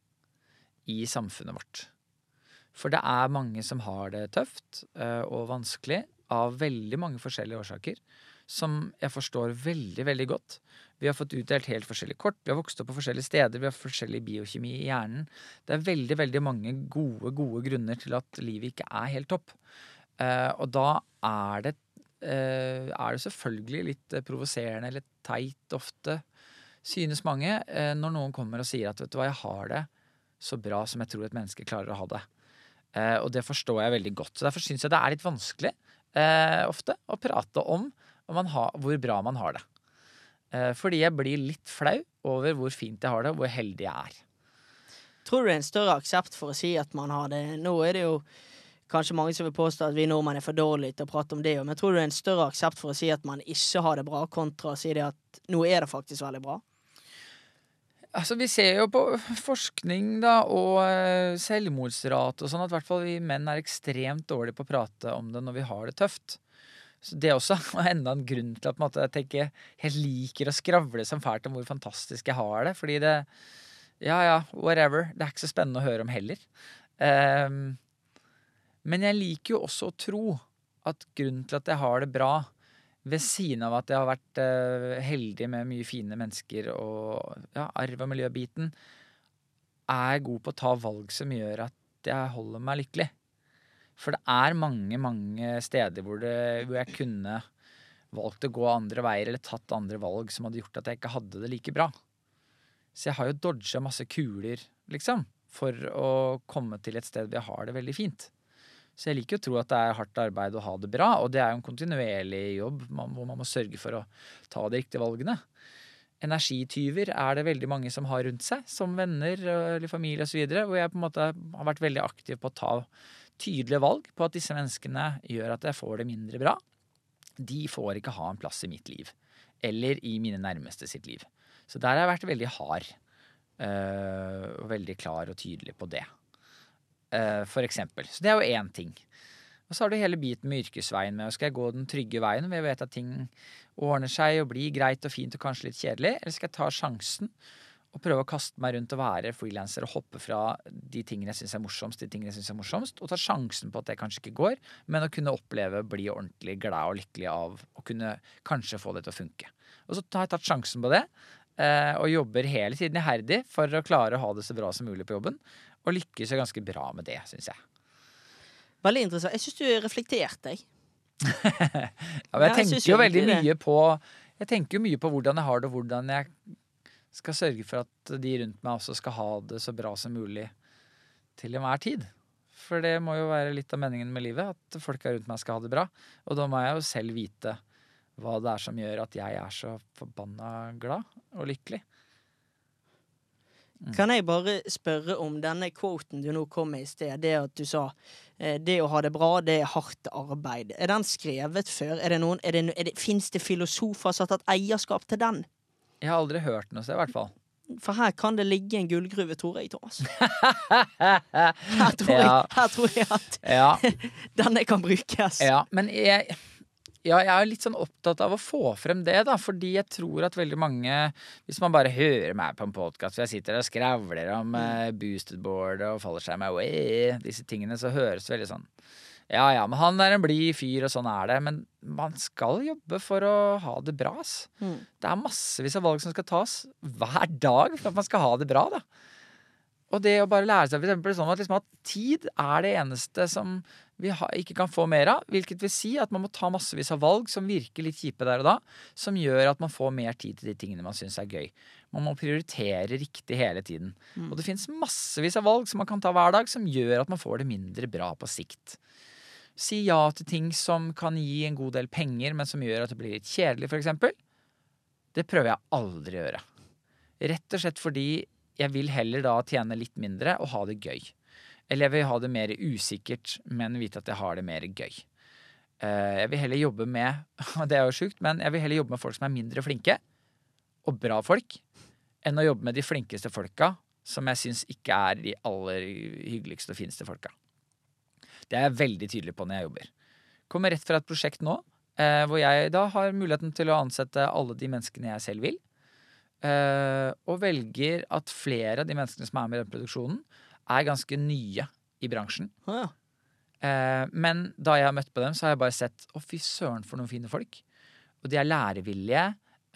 Speaker 2: i samfunnet vårt. For det er mange som har det tøft eh, og vanskelig av veldig mange forskjellige årsaker. Som jeg forstår veldig, veldig godt. Vi har fått utdelt helt forskjellige kort, vi har vokst opp på forskjellige steder, vi har forskjellig biokjemi i hjernen. Det er veldig, veldig mange gode, gode grunner til at livet ikke er helt topp. Eh, og da er det, eh, er det selvfølgelig litt provoserende eller teit ofte, synes mange, når noen kommer og sier at vet du hva, jeg har det så bra som jeg tror et menneske klarer å ha det. Eh, og det forstår jeg veldig godt. Så Derfor syns jeg det er litt vanskelig eh, ofte å prate om, har, hvor bra man har det. Eh, fordi jeg blir litt flau over hvor fint jeg har det, og hvor heldig jeg er.
Speaker 1: Tror du det er en større aksept for å si at man har det Nå er det jo kanskje mange som vil påstå at vi nordmenn er for dårlige til å prate om det. Men tror du det er en større aksept for å si at man ikke har det bra, kontra å si det at nå er det faktisk veldig bra.
Speaker 2: Altså, Vi ser jo på forskning da, og eh, selvmordsrate og sånn at hvert fall vi menn er ekstremt dårlige på å prate om det når vi har det tøft. Så Det er også enda en grunn til at jeg tenker, jeg liker å skravle som fælt om hvor fantastisk jeg har det. Fordi det Ja ja, whatever. Det er ikke så spennende å høre om heller. Um, men jeg liker jo også å tro at grunnen til at jeg har det bra, ved siden av at jeg har vært eh, heldig med mye fine mennesker og ja, arv- og miljøbiten, er god på å ta valg som gjør at jeg holder meg lykkelig. For det er mange, mange steder hvor, det, hvor jeg kunne valgt å gå andre veier eller tatt andre valg som hadde gjort at jeg ikke hadde det like bra. Så jeg har jo dodga masse kuler, liksom, for å komme til et sted hvor jeg har det veldig fint. Så jeg liker å tro at det er hardt arbeid å ha det bra, og det er jo en kontinuerlig jobb hvor man må sørge for å ta de riktige valgene. Energityver er det veldig mange som har rundt seg, som venner eller familie osv., hvor jeg på en måte har vært veldig aktiv på å ta tydelige valg på at disse menneskene gjør at jeg får det mindre bra. De får ikke ha en plass i mitt liv, eller i mine nærmeste sitt liv. Så der har jeg vært veldig hard, øh, og veldig klar og tydelig på det. Uh, for eksempel. Så det er jo én ting. Og så har du hele biten med yrkesveien med. Skal jeg gå den trygge veien hvor jeg vet at ting ordner seg og blir greit og fint og kanskje litt kjedelig, eller skal jeg ta sjansen og prøve å kaste meg rundt og være frilanser og hoppe fra de tingene jeg syns er morsomst, de tingene jeg synes er morsomst, og ta sjansen på at det kanskje ikke går, men å kunne oppleve, bli ordentlig glad og lykkelig av å kunne kanskje få det til å funke. Og så har jeg tatt sjansen på det, uh, og jobber hele tiden iherdig for å klare å ha det så bra som mulig på jobben. Og lykkes jo ganske bra med det, syns jeg.
Speaker 1: Veldig interessant. Jeg syns du reflekterte, jeg.
Speaker 2: ja, men jeg
Speaker 1: Ja, jeg
Speaker 2: tenker jo veldig
Speaker 1: det.
Speaker 2: mye på Jeg tenker jo mye på hvordan jeg har det, og hvordan jeg skal sørge for at de rundt meg også skal ha det så bra som mulig til enhver tid. For det må jo være litt av meningen med livet, at folka rundt meg skal ha det bra. Og da må jeg jo selv vite hva det er som gjør at jeg er så forbanna glad og lykkelig.
Speaker 1: Kan jeg bare spørre om denne quoten du nå kom med i sted, det at du sa eh, det å ha det bra, det er hardt arbeid. Er den skrevet før? Er det noen, er det, er det, Fins det filosofer som har tatt eierskap til den?
Speaker 2: Jeg har aldri hørt noe sted, i hvert fall.
Speaker 1: For her kan det ligge en gullgruve, tror jeg, Thomas. Her tror, jeg, her tror jeg at
Speaker 2: Ja,
Speaker 1: denne kan brukes.
Speaker 2: Ja, men jeg, ja, jeg er litt sånn opptatt av å få frem det, da. Fordi jeg tror at veldig mange Hvis man bare hører meg på en podkast hvor jeg sitter og skravler om eh, boosted board og fallskjerm og eh, disse tingene, så høres det veldig sånn Ja ja, men han er en blid fyr, og sånn er det. Men man skal jobbe for å ha det bra, ass.
Speaker 1: Mm.
Speaker 2: Det er massevis av valg som skal tas hver dag for at man skal ha det bra, da. Og det å bare lære seg for eksempel sånn at, liksom at tid er det eneste som vi ha, ikke kan få mer av. Hvilket vil si at man må ta massevis av valg som virker litt kjipe der og da. Som gjør at man får mer tid til de tingene man syns er gøy. Man må prioritere riktig hele tiden. Og det fins massevis av valg som man kan ta hver dag, som gjør at man får det mindre bra på sikt. Si ja til ting som kan gi en god del penger, men som gjør at det blir litt kjedelig, f.eks. Det prøver jeg aldri å gjøre. Rett og slett fordi jeg vil heller da tjene litt mindre og ha det gøy. Eller jeg vil ha det mer usikkert, men vite at jeg har det mer gøy. Eh, Jeg vil heller jobbe med det er jo sjukt, men jeg vil heller jobbe med folk som er mindre flinke, og bra folk, enn å jobbe med de flinkeste folka, som jeg syns ikke er de aller hyggeligste og fineste folka. Det er jeg veldig tydelig på når jeg jobber. Kommer rett fra et prosjekt nå, eh, hvor jeg da har muligheten til å ansette alle de menneskene jeg selv vil. Eh, og velger at flere av de menneskene som er med i den produksjonen, er ganske nye i bransjen.
Speaker 1: Ja.
Speaker 2: Eh, men da jeg har møtt på dem, så har jeg bare sett å, fy søren, for noen fine folk. Og de er lærevillige,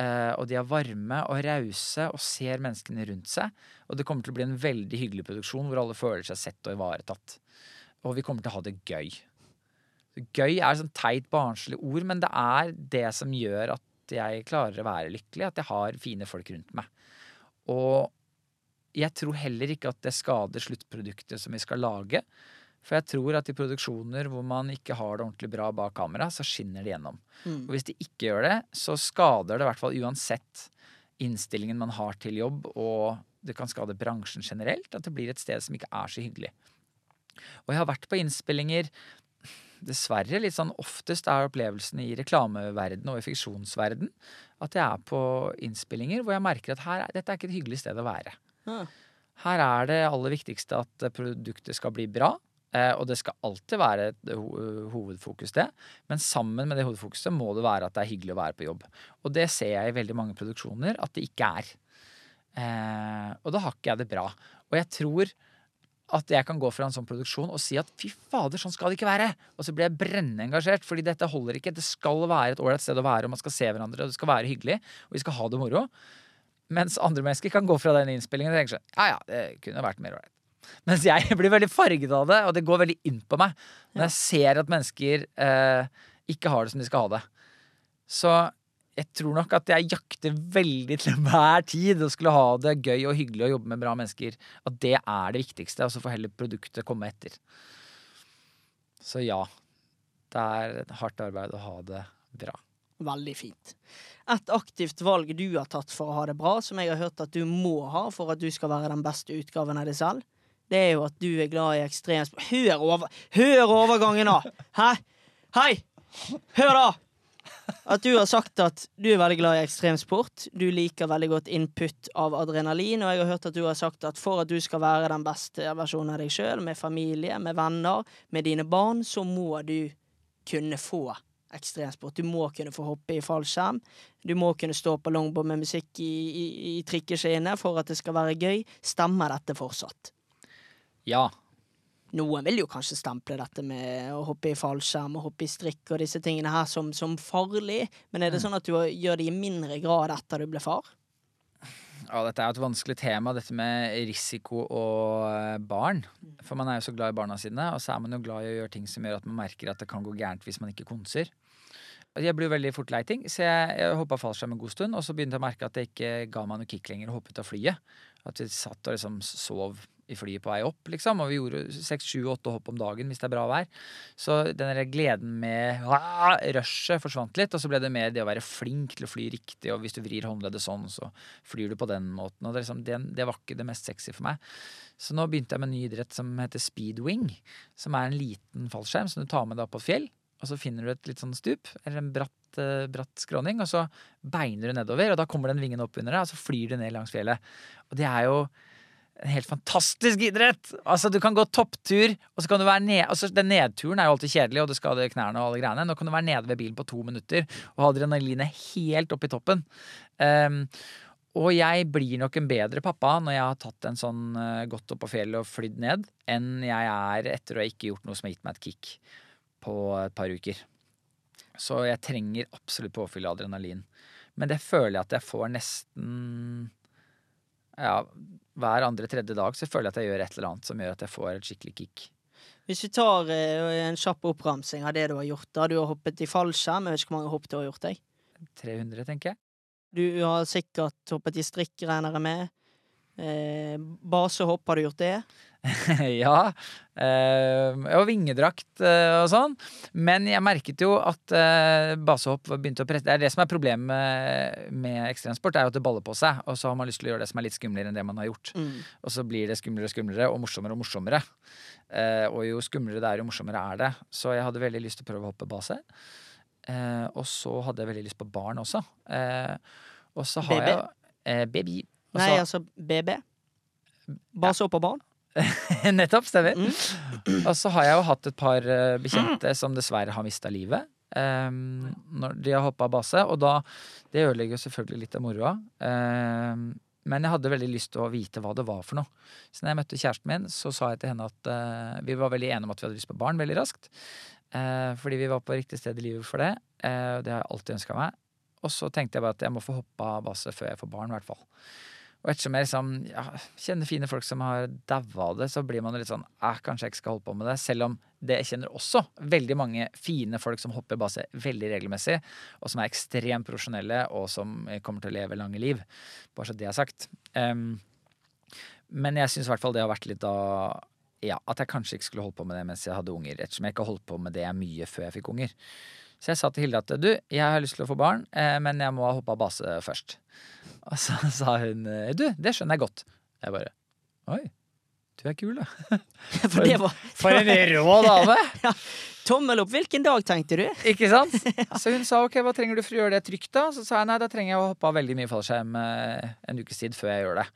Speaker 2: eh, og de er varme og rause og ser menneskene rundt seg. Og det kommer til å bli en veldig hyggelig produksjon hvor alle føler seg sett og ivaretatt. Og vi kommer til å ha det gøy. Gøy er et sånn teit, barnslig ord, men det er det som gjør at jeg klarer å være lykkelig. At jeg har fine folk rundt meg. Og jeg tror heller ikke at det skader sluttproduktet som vi skal lage. For jeg tror at i produksjoner hvor man ikke har det ordentlig bra bak kamera, så skinner det gjennom.
Speaker 1: Mm.
Speaker 2: Og hvis de ikke gjør det, så skader det i hvert fall uansett innstillingen man har til jobb, og det kan skade bransjen generelt. At det blir et sted som ikke er så hyggelig. Og jeg har vært på innspillinger Dessverre litt sånn oftest er opplevelsen i reklameverden og i fiksjonsverden at jeg er på innspillinger hvor jeg merker at her, er- dette er ikke et hyggelig sted å være.
Speaker 1: Ja.
Speaker 2: Her er det aller viktigste at eh, produktet skal bli bra. eh, Og det skal alltid være et hovedfokus, det. Men sammen med det hovedfokuset må det være at det er hyggelig å være på jobb. Og det ser jeg i veldig mange produksjoner at det ikke er. Eh, og da har ikke jeg det bra. Og jeg tror at jeg kan gå fra en sånn produksjon og si at fy fader, sånn skal det ikke være. Og så blir jeg brennende engasjert, fordi dette holder ikke. Det skal være et ålreit sted å være, og man skal se hverandre, og det skal være hyggelig, og vi skal ha det moro. Mens andre mennesker kan gå fra den innspillingen og tenke sånn Ja ja, det kunne vært mer ålreit. Mens jeg blir veldig farget av det, og det går veldig inn på meg når jeg ser at mennesker eh, ikke har det som de skal ha det. Så jeg tror nok at jeg jakter veldig til enhver tid og skulle ha det gøy og hyggelig å jobbe med bra mennesker. At det er det viktigste, og så får heller produktet komme etter. Så ja. Det er hardt arbeid å ha det bra.
Speaker 1: Veldig fint. Et aktivt valg du har tatt for å ha det bra, som jeg har hørt at du må ha for at du skal være den beste utgaven av deg selv, det er jo at du er glad i ekstremsport. Hør, over, hør overgangen, da! Hæ? Hei! Hør, da! At du har sagt at du er veldig glad i ekstremsport. Du liker veldig godt input av adrenalin. Og jeg har hørt at du har sagt at for at du skal være den beste versjonen av deg sjøl, med familie, med venner, med dine barn, så må du kunne få ekstremsport. Du må kunne få hoppe i fallskjerm. Du må kunne stå på longboard med musikk i, i, i trikkeskinnet for at det skal være gøy. Stemmer dette fortsatt?
Speaker 2: Ja.
Speaker 1: Noen vil jo kanskje stemple dette med å hoppe i fallskjerm og hoppe i strikk og disse tingene her som, som farlig, men er det sånn at du gjør det i mindre grad etter du ble far?
Speaker 2: Ja, dette er jo et vanskelig tema, dette med risiko og eh, barn. For man er jo så glad i barna sine, og så er man jo glad i å gjøre ting som gjør at man merker at det kan gå gærent hvis man ikke konser. Jeg blir jo veldig fort lei ting, så jeg, jeg hoppa fallskjerm en god stund. Og så begynte jeg å merke at det ikke ga meg noe kick lenger å hoppe ut av flyet. At vi satt og liksom sov i flyet på vei opp, liksom. Og vi gjorde seks, sju, åtte hopp om dagen hvis det er bra vær. Så den der gleden med ah, rushet forsvant litt. Og så ble det mer det å være flink til å fly riktig, og hvis du vrir håndleddet sånn, så flyr du på den måten. Og det, liksom, det, det var ikke det mest sexy for meg. Så nå begynte jeg med en ny idrett som heter speedwing. Som er en liten fallskjerm som du tar med deg opp på et fjell. Og så finner du et litt sånn stup, eller en bratt, eh, bratt skråning, og så beiner du nedover, og da kommer den vingen opp under deg, og så flyr du ned langs fjellet. Og det er jo en helt fantastisk idrett! Altså, du kan gå topptur, og så kan du være ned... Altså, den nedturen er jo alltid kjedelig, og det skader knærne og alle greiene. Nå kan du være nede ved bilen på to minutter og ha adrenalinet helt opp i toppen. Um, og jeg blir nok en bedre pappa når jeg har tatt en sånn uh, gått opp på fjellet og flydd ned, enn jeg er etter å ha ikke gjort noe som har gitt meg et kick på et par uker. Så jeg trenger absolutt påfyll av adrenalin. Men det føler jeg at jeg får nesten Ja, hver andre-tredje dag så føler jeg at jeg gjør et eller annet som gjør at jeg får et skikkelig kick.
Speaker 1: Hvis vi tar eh, en kjapp oppramsing av det du har gjort, da du har hoppet i fallskjerm, jeg vet ikke hvor mange hopp du har gjort deg.
Speaker 2: 300, tenker jeg.
Speaker 1: Du har sikkert hoppet i strikk, regner jeg med. Eh, basehopp, har du gjort det?
Speaker 2: ja. Eh, og vingedrakt eh, og sånn. Men jeg merket jo at eh, basehopp begynte å presse Det er det som er problemet med, ekstremsport, er jo at det baller på seg. Og så har man lyst til å gjøre det som er litt skumlere enn det man har gjort.
Speaker 1: Mm.
Speaker 2: Og så blir det skumlere og skumlere og morsommere og morsommere. Eh, og jo skumlere det er, jo morsommere er det. Så jeg hadde veldig lyst til å prøve å hoppe base. Eh, og så hadde jeg veldig lyst på barn også. Eh, og så har
Speaker 1: Baby?
Speaker 2: jeg eh, Baby. Også,
Speaker 1: Nei, altså BB. Basehopp og barn?
Speaker 2: Nettopp, stemmer.
Speaker 1: Mm.
Speaker 2: Og så har jeg jo hatt et par eh, bekjente som dessverre har mista livet. Um, når de har hoppa base. Og da Det ødelegger jo selvfølgelig litt av moroa. Um, men jeg hadde veldig lyst til å vite hva det var for noe. Så når jeg møtte kjæresten min, så sa jeg til henne at uh, vi var veldig enige om at vi hadde lyst på barn veldig raskt. Uh, fordi vi var på riktig sted i livet for det. Og det har jeg alltid ønska meg. Og så tenkte jeg bare at jeg må få hoppa base før jeg får barn, i hvert fall. Og ettersom jeg liksom, ja, kjenner fine folk som har daua av det, så blir man litt sånn eh, kanskje jeg ikke skal holde på med det. Selv om det jeg kjenner også veldig mange fine folk som hopper base veldig regelmessig, og som er ekstremt profesjonelle, og som kommer til å leve lange liv. Bare så det er sagt. Um, men jeg syns i hvert fall det har vært litt av ja, at jeg kanskje ikke skulle holdt på med det mens jeg hadde unger. Ettersom jeg ikke har holdt på med det mye før jeg fikk unger. Så jeg sa til Hilde at du, jeg har lyst til å få barn, eh, men jeg må hoppe av base først. Og så sa hun du, det skjønner jeg godt. Jeg bare oi, Du er kul, da.
Speaker 1: For det var
Speaker 2: For en rå dame!
Speaker 1: tommel opp. Hvilken dag, tenkte du?
Speaker 2: Ikke sant? Så hun sa ok, hva trenger du for å gjøre det trygt, da? Så sa jeg nei, da trenger jeg å hoppe av veldig mye fallskjerm eh, en ukes tid før jeg gjør det.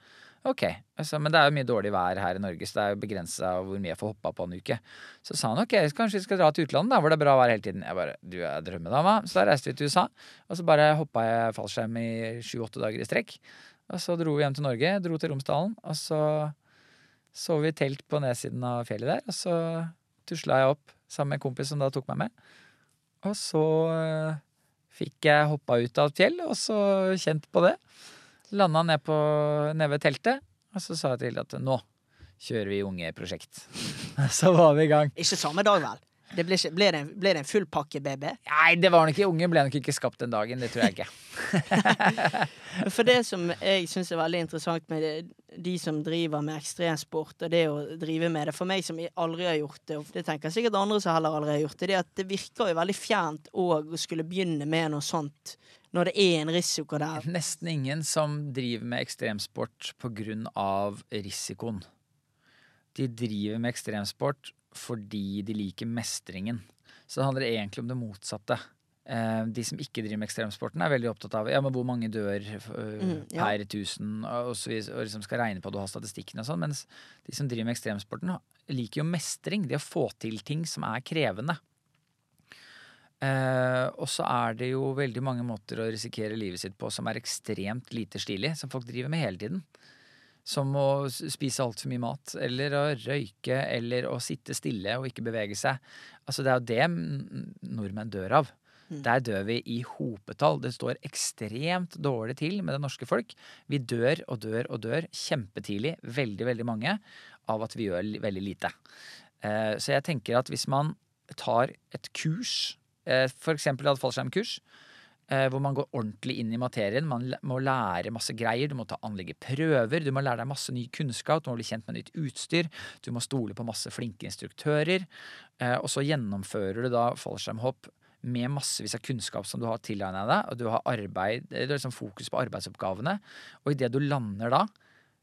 Speaker 2: Ok, altså, Men det er jo mye dårlig vær her i Norge, så det er jo begrensa hvor mye jeg får hoppa på en uke. Så sa han ok, kanskje vi skal dra til utlandet, da, hvor det er bra vær hele tiden. Jeg bare du er drømmedama. Så da reiste vi til USA, og så bare hoppa jeg fallskjerm i sju-åtte dager i strekk. Og så dro vi hjem til Norge, dro til Romsdalen, og så sov vi i telt på nedsiden av fjellet der. Og så tusla jeg opp sammen med en kompis som da tok meg med. Og så eh, fikk jeg hoppa ut av et fjell, og så kjent på det. Landa ned, på, ned ved teltet, og så sa jeg til at nå kjører vi unge prosjekt. Så var vi i gang.
Speaker 1: Ikke samme dag, vel? Det ble, ikke, ble, det, en- ble det en fullpakke BB?
Speaker 2: Nei, det var nok ikke unge ble nok ikke skapt den dagen. Det tror jeg ikke.
Speaker 1: For det som jeg syns er veldig interessant med det, de som driver med ekstremsport, og det å drive med det For meg som aldri har gjort det, og det tenker jeg sikkert andre som heller aldri har gjort det, det er at det virker jo veldig fjernt å skulle begynne med noe sånt når det er en risiko der.
Speaker 2: Nesten ingen som driver med ekstremsport av risikoen. De driver med ekstremsport fordi de liker mestringen. Så det handler egentlig om det motsatte. Eh, De som ikke driver med ekstremsporten, er veldig opptatt av ja, men hvor mange dør øh,
Speaker 1: Mm, ja.
Speaker 2: per tusen, og, så og liksom skal regne på at du har statistikken og sånn. Mens de som driver med ekstremsporten, liker jo mestring. Det å få til ting som er krevende. Eh, og så er det jo veldig mange måter å risikere livet sitt på som er ekstremt lite stilig, som folk driver med hele tiden. Som å spise altfor mye mat, eller å røyke, eller å sitte stille og ikke bevege seg. Altså Det er jo det mm, nordmenn dør av. Der dør vi i hopetall. Det står ekstremt dårlig til med det norske folk. Vi dør og dør og dør kjempetidlig, veldig, veldig mange, av at vi gjør veldig lite. Eh, Så jeg tenker at hvis man tar et kurs, eh, for eksempel et fallskjermkurs, eh, hvor man går ordentlig inn i materien. Man må lære masse greier, du må ta anlegge prøver, du må lære deg masse ny kunnskap, du må bli kjent med nytt utstyr, du må stole på masse flinke instruktører, eh, og så gjennomfører du da fallskjermhopp med massevis av kunnskap som du har tilegna deg, og du har arbeid, du har liksom fokus på arbeidsoppgavene, og idet du lander da,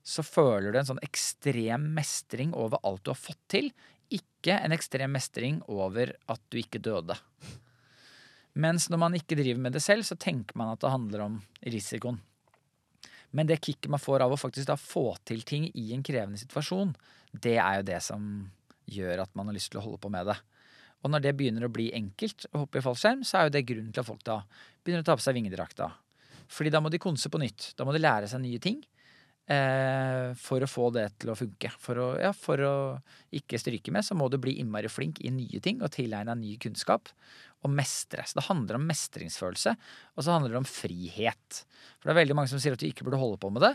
Speaker 2: så føler du en sånn ekstrem mestring over alt du har fått til, ikke en ekstrem mestring over at du ikke døde. Mens når man ikke driver med det selv, så tenker man at det handler om risikoen. Men det kicket man får av å faktisk da få til ting i en krevende situasjon, det er jo det som gjør at man har lyst til å holde på med det. Og når det begynner å bli enkelt å hoppe i fallskjerm, så er jo det grunnen til at folk da begynner å ta på seg vingedrakta. Fordi da må de konse på nytt. Da må de lære seg nye ting eh, for å få det til å funke. For å, ja, for å ikke stryke med, så må du bli innmari flink i nye ting og tilegne ny kunnskap. Og mestre. Så det handler om mestringsfølelse, og så handler det om frihet. For det er veldig mange som sier at du ikke burde holde på med det.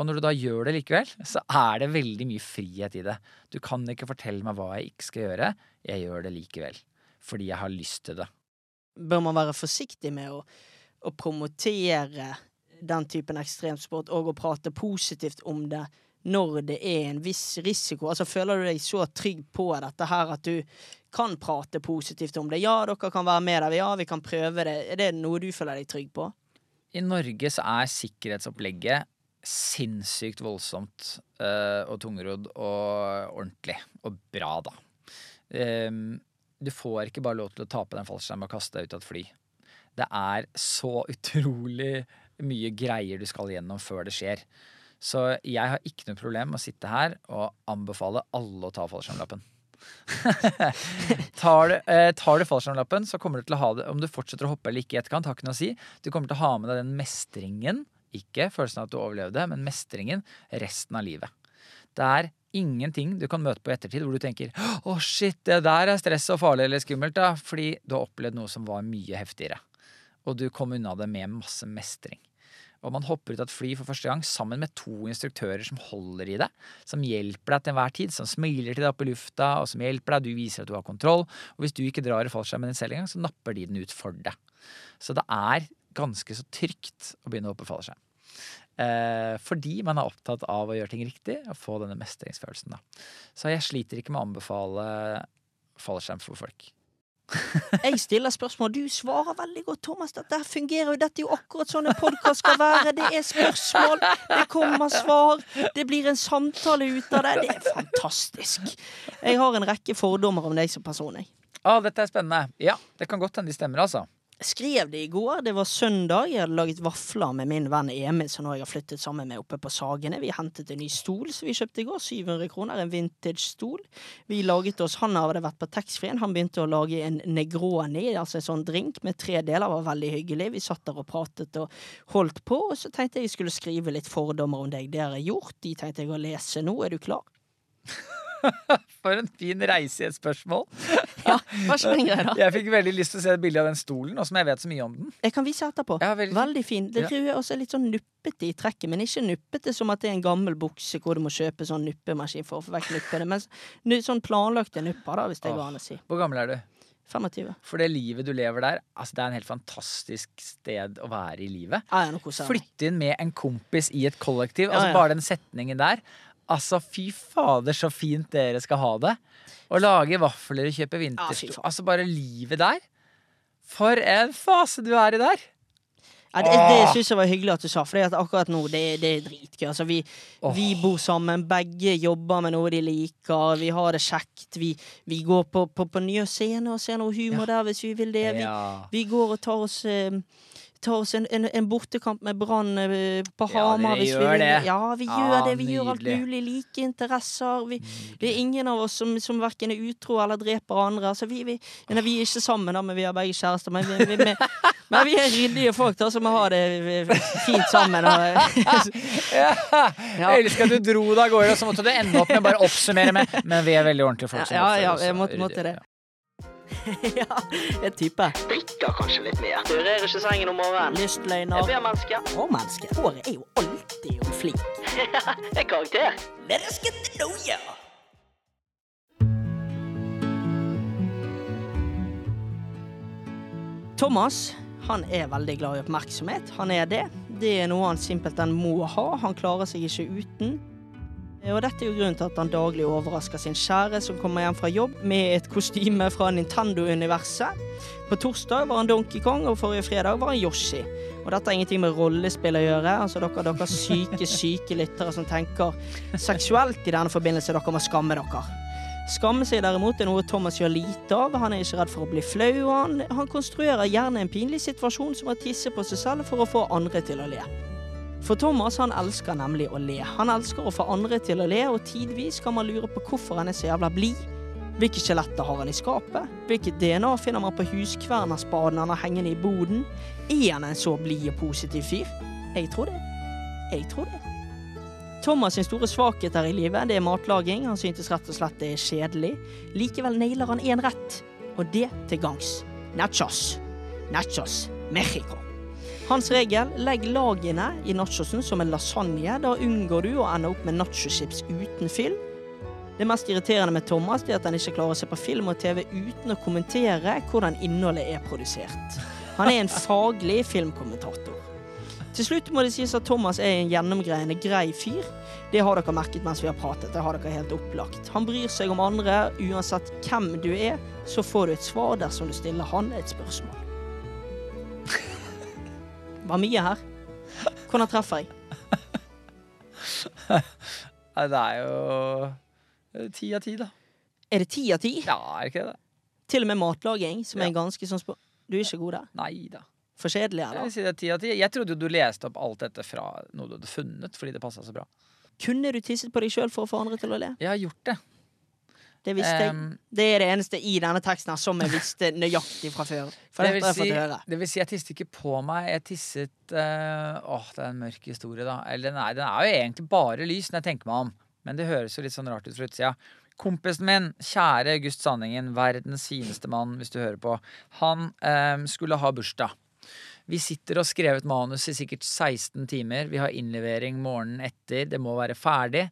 Speaker 2: Og når du da gjør det likevel, så er det veldig mye frihet i det. Du kan ikke fortelle meg hva jeg ikke skal gjøre. Jeg gjør det likevel. Fordi jeg har lyst til det.
Speaker 1: Bør man være forsiktig med å, å promotere den typen ekstremsport og å prate positivt om det når det er en viss risiko? Altså Føler du deg så trygg på dette her at du kan prate positivt om det? Ja, dere kan være med der. Ja, vi kan prøve det. Er det noe du føler deg trygg på?
Speaker 2: I Norge så er sikkerhetsopplegget sinnssykt voldsomt eh, og tungrodd og ordentlig. Og bra, da. Ehm, du får ikke bare lov til å ta på den fallskjermen og kaste deg ut av et fly. Det er så utrolig mye greier du skal gjennom før det skjer. Så jeg har ikke noe problem med å sitte her og anbefale alle å ta fallskjermlappen. tar, du, eh, tar du fallskjermlappen, så kommer du til å ha det Om du fortsetter å hoppe eller ikke i etterkant, har ikke noe å si. Du kommer til å ha med deg den mestringen, ikke følelsen av at du overlevde, men mestringen resten av livet. Det er ingenting du kan møte på i ettertid hvor du tenker å shit, det der er stress og farlig eller skummelt, da, fordi du har opplevd noe som var mye heftigere. Og du kom unna det med masse mestring. Og man hopper ut av et fly for første gang sammen med to instruktører som holder i deg, som hjelper deg til enhver tid, som smiler til deg opp i lufta, og som hjelper deg, du viser at du har kontroll. Og hvis du ikke drar i fallskjermen din selv engang, så napper de den ut for deg. Så det er ganske så trygt å begynne å hoppe fallskjerm. Eh, fordi man er opptatt av å gjøre ting riktig og få denne mestringsfølelsen. Da. Så jeg sliter ikke med å anbefale fallskjerm for folk.
Speaker 1: Jeg stiller spørsmål, du svarer veldig godt, Thomas. Dette fungerer jo. Dette er jo akkurat sånn en podkast skal være. Det er spørsmål, det kommer svar, det blir en samtale ut av det. Det er fantastisk. Jeg har en rekke fordommer om deg som person, jeg.
Speaker 2: Å, dette er spennende. Ja, det kan godt hende de stemmer, altså.
Speaker 1: Skrev det i går. Det var søndag. Jeg hadde laget vafler med min venn Emil, som nå jeg har flyttet sammen med oppe på Sagene. Vi hentet en ny stol som vi kjøpte i går. 700 kroner. En vintage-stol. Vi laget oss Han hadde vært på taxfree-en. Han begynte å lage en Negroni, altså en sånn drink med tre deler. Det var veldig hyggelig. Vi satt der og pratet og holdt på. Og så tenkte jeg jeg skulle skrive litt fordommer om deg. Det har jeg gjort. De tenkte jeg å lese nå. Er du klar?
Speaker 2: For en fin reise i et spørsmål.
Speaker 1: Ja, ikke den da?
Speaker 2: Jeg fikk veldig lyst til å se et bilde av den stolen, nå som jeg vet så mye om den.
Speaker 1: Jeg kan vise etterpå.
Speaker 2: Ja, veldig
Speaker 1: veldig, fin. Det
Speaker 2: tror
Speaker 1: jeg også er litt sånn nuppete i trekket, men ikke nuppete som at det er en gammel bukse hvor du må kjøpe sånn nuppemaskin for å få vekk nuppene. Men nu- sånn planlagte nupper, da, hvis det går an å si.
Speaker 2: Hvor gammel er du?
Speaker 1: 25.
Speaker 2: For det livet du lever der, altså det er en helt fantastisk sted å være i livet.
Speaker 1: Ja, ja.
Speaker 2: Flytte inn med en kompis i et kollektiv.
Speaker 1: Ja,
Speaker 2: Altså
Speaker 1: ja.
Speaker 2: Bare den setningen der. Altså, fy fader, så fint dere skal ha det. Å lage vafler og kjøpe
Speaker 1: Ja,
Speaker 2: vinterstol. altså, bare livet der. For en fase du er i der!
Speaker 1: Ja, det det syns jeg var hyggelig at du sa, for akkurat nå det, det er dritgøy. Altså, vi, vi bor sammen, begge jobber med noe de liker, vi har det kjekt. Vi, vi går på, på, på nye scener og ser noe humor der hvis vi vil det. Vi,
Speaker 2: Ja.
Speaker 1: Vi går og tar oss eh, Tar oss en, en, en bortekamp med Brann eh, på Hamar. Ja, vi
Speaker 2: gjør det.
Speaker 1: Ja, vi
Speaker 2: Ja,
Speaker 1: gjør det. Vi gjør alt mulig. Like interesser. Vi, det er ingen av oss som, som verken er utro eller dreper andre. Altså, vi, vi, nei, vi er ikke sammen, da, men vi har begge kjærester. Men vi, vi, vi, men vi er ryddige folk da, som har det fint sammen. Og,
Speaker 2: Ja. Jeg elsker at du dro deg av gårde, og så måtte du ende opp med bare oppsummere med Men vi er veldig ordentlige folk.
Speaker 1: Ja, ja, jeg måtte- måtte det.
Speaker 2: Ja.
Speaker 1: jeg type. Drikker kanskje litt mer. Rører ikke sengen om morgenen. Lystløgner. B-menneske. Og-menneske. Håret er jo alltid jo flink er karakter. Let us get to know you. Thomas han er veldig glad i oppmerksomhet. Han er det. Det er noe han simpelthen må ha. Han klarer seg ikke uten. Og dette er jo grunnen til at han daglig overrasker sin kjære som kommer hjem fra jobb med et kostyme fra Nintendo-universet. På torsdag var han Donkey Kong, og forrige fredag var han Yoshi. Og dette har ingenting med rollespill å gjøre. Altså dere, dere syke, syke lyttere som tenker seksuelt i denne forbindelse, dere må skamme dere. Skamme seg derimot er noe Thomas gjør lite av. Han er ikke redd for å bli flau. og Han, han konstruerer gjerne en pinlig situasjon som å tisse på seg selv for å få andre til å le. For Thomas han elsker nemlig å le. Han elsker å få andre til å le, og tidvis kan man lure på hvorfor han er så jævla blid. Hvilke skjeletter har han i skapet? Hvilket DNA finner man på huskvernerspaden han har hengende i boden? Er han en så blid og positiv fyr? Jeg tror det. Jeg tror det. Thomas sin store svakhet her i livet det er matlaging. Han syntes rett og slett det er kjedelig. Likevel nailer han én rett, og det til gangs. Nachos. Nachos. Mexico. Hans regel legg lagene i nachosen som en lasagne. Da unngår du å ende opp med nachochips uten film. Det mest irriterende med Thomas er at han ikke klarer å se på film og TV uten å kommentere hvordan innholdet er produsert. Han er en faglig filmkommentator. Til slutt må det sies at Thomas er en gjennomgreiende grei fyr. Det har dere merket mens vi har pratet. Det har dere helt opplagt. Han bryr seg om andre. Uansett hvem du er, så får du et svar dersom du stiller han et spørsmål. Var mye her. Hvordan treffer jeg?
Speaker 2: Nei, det er jo eh, ti av ti, da.
Speaker 1: Er det ti av ti?
Speaker 2: Ja, er det ikke det?
Speaker 1: Til og med matlaging, som er
Speaker 2: Ja.
Speaker 1: ganske sånn spå... Du er ikke god der?
Speaker 2: Nei da.
Speaker 1: For kjedelig,
Speaker 2: Jeg vil si det er ti av 10. Jeg trodde jo du leste opp alt dette fra noe du hadde funnet, fordi det passa så bra.
Speaker 1: Kunne du tisset på deg sjøl for å få andre til å le?
Speaker 2: Jeg har gjort det.
Speaker 1: Det visste jeg. Det er det eneste i denne teksten som jeg visste nøyaktig fra før. For
Speaker 2: det, vil si, det vil si, jeg tisset ikke på meg. Jeg tisset uh, Åh, det er en mørk historie, da. Eller nei, den er jo egentlig bare lys når jeg tenker meg om. Men det høres jo litt sånn rart ut fra utsida. Kompisen min, kjære August Sandingen, verdens fineste mann, hvis du hører på, han um, skulle ha bursdag. Vi sitter og skrevet manus i sikkert 16 timer. Vi har innlevering morgenen etter. Det må være ferdig.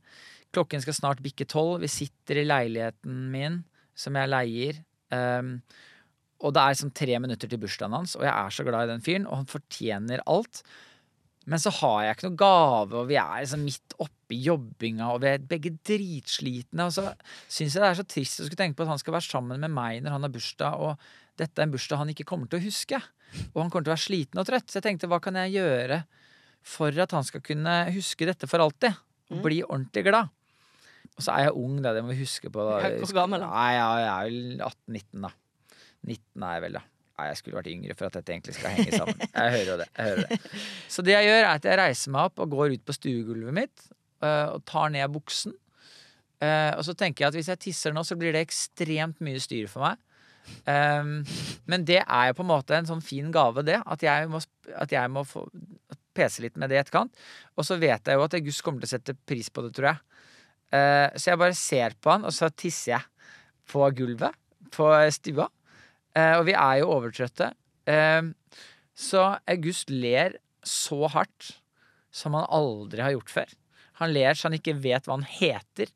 Speaker 2: Klokken skal snart bikke tolv. Vi sitter i leiligheten min, som jeg leier. Um, og det er som tre minutter til bursdagen hans, og jeg er så glad i den fyren, og han fortjener alt. Men så har jeg ikke noe gave, og vi er liksom midt oppi jobbinga, og vi er begge dritslitne. Og så syns jeg det er så trist å skulle tenke på at han skal være sammen med meg når han har bursdag, og dette er en bursdag han ikke kommer til å huske. Og han kommer til å være sliten og trøtt. Så jeg tenkte hva kan jeg gjøre for at han skal kunne huske dette for alltid? Og bli ordentlig glad. Og så er jeg ung, da. Det må vi huske på. Da.
Speaker 1: Hvor gammel?
Speaker 2: Nei, jeg er vel 18-19, da. 19 er jeg vel, da. Nei, jeg skulle vært yngre for at dette egentlig skal henge sammen. Jeg hører jo det. jeg hører det. Så det jeg gjør, er at jeg reiser meg opp og går ut på stuegulvet mitt øh, og tar ned buksen. Eh, og så tenker jeg at hvis jeg tisser nå, så blir det ekstremt mye styr for meg. Um, men det er jo på en måte en sånn fin gave, det. At jeg må, at jeg må få pese litt med det i etterkant. Og så vet jeg jo at August kommer til å sette pris på det, tror jeg. Eh, så jeg bare ser på han, og så tisser jeg på gulvet på stua. Eh, og vi er jo overtrøtte. Eh, så August ler så hardt som han aldri har gjort før. Han ler så han ikke vet hva han heter.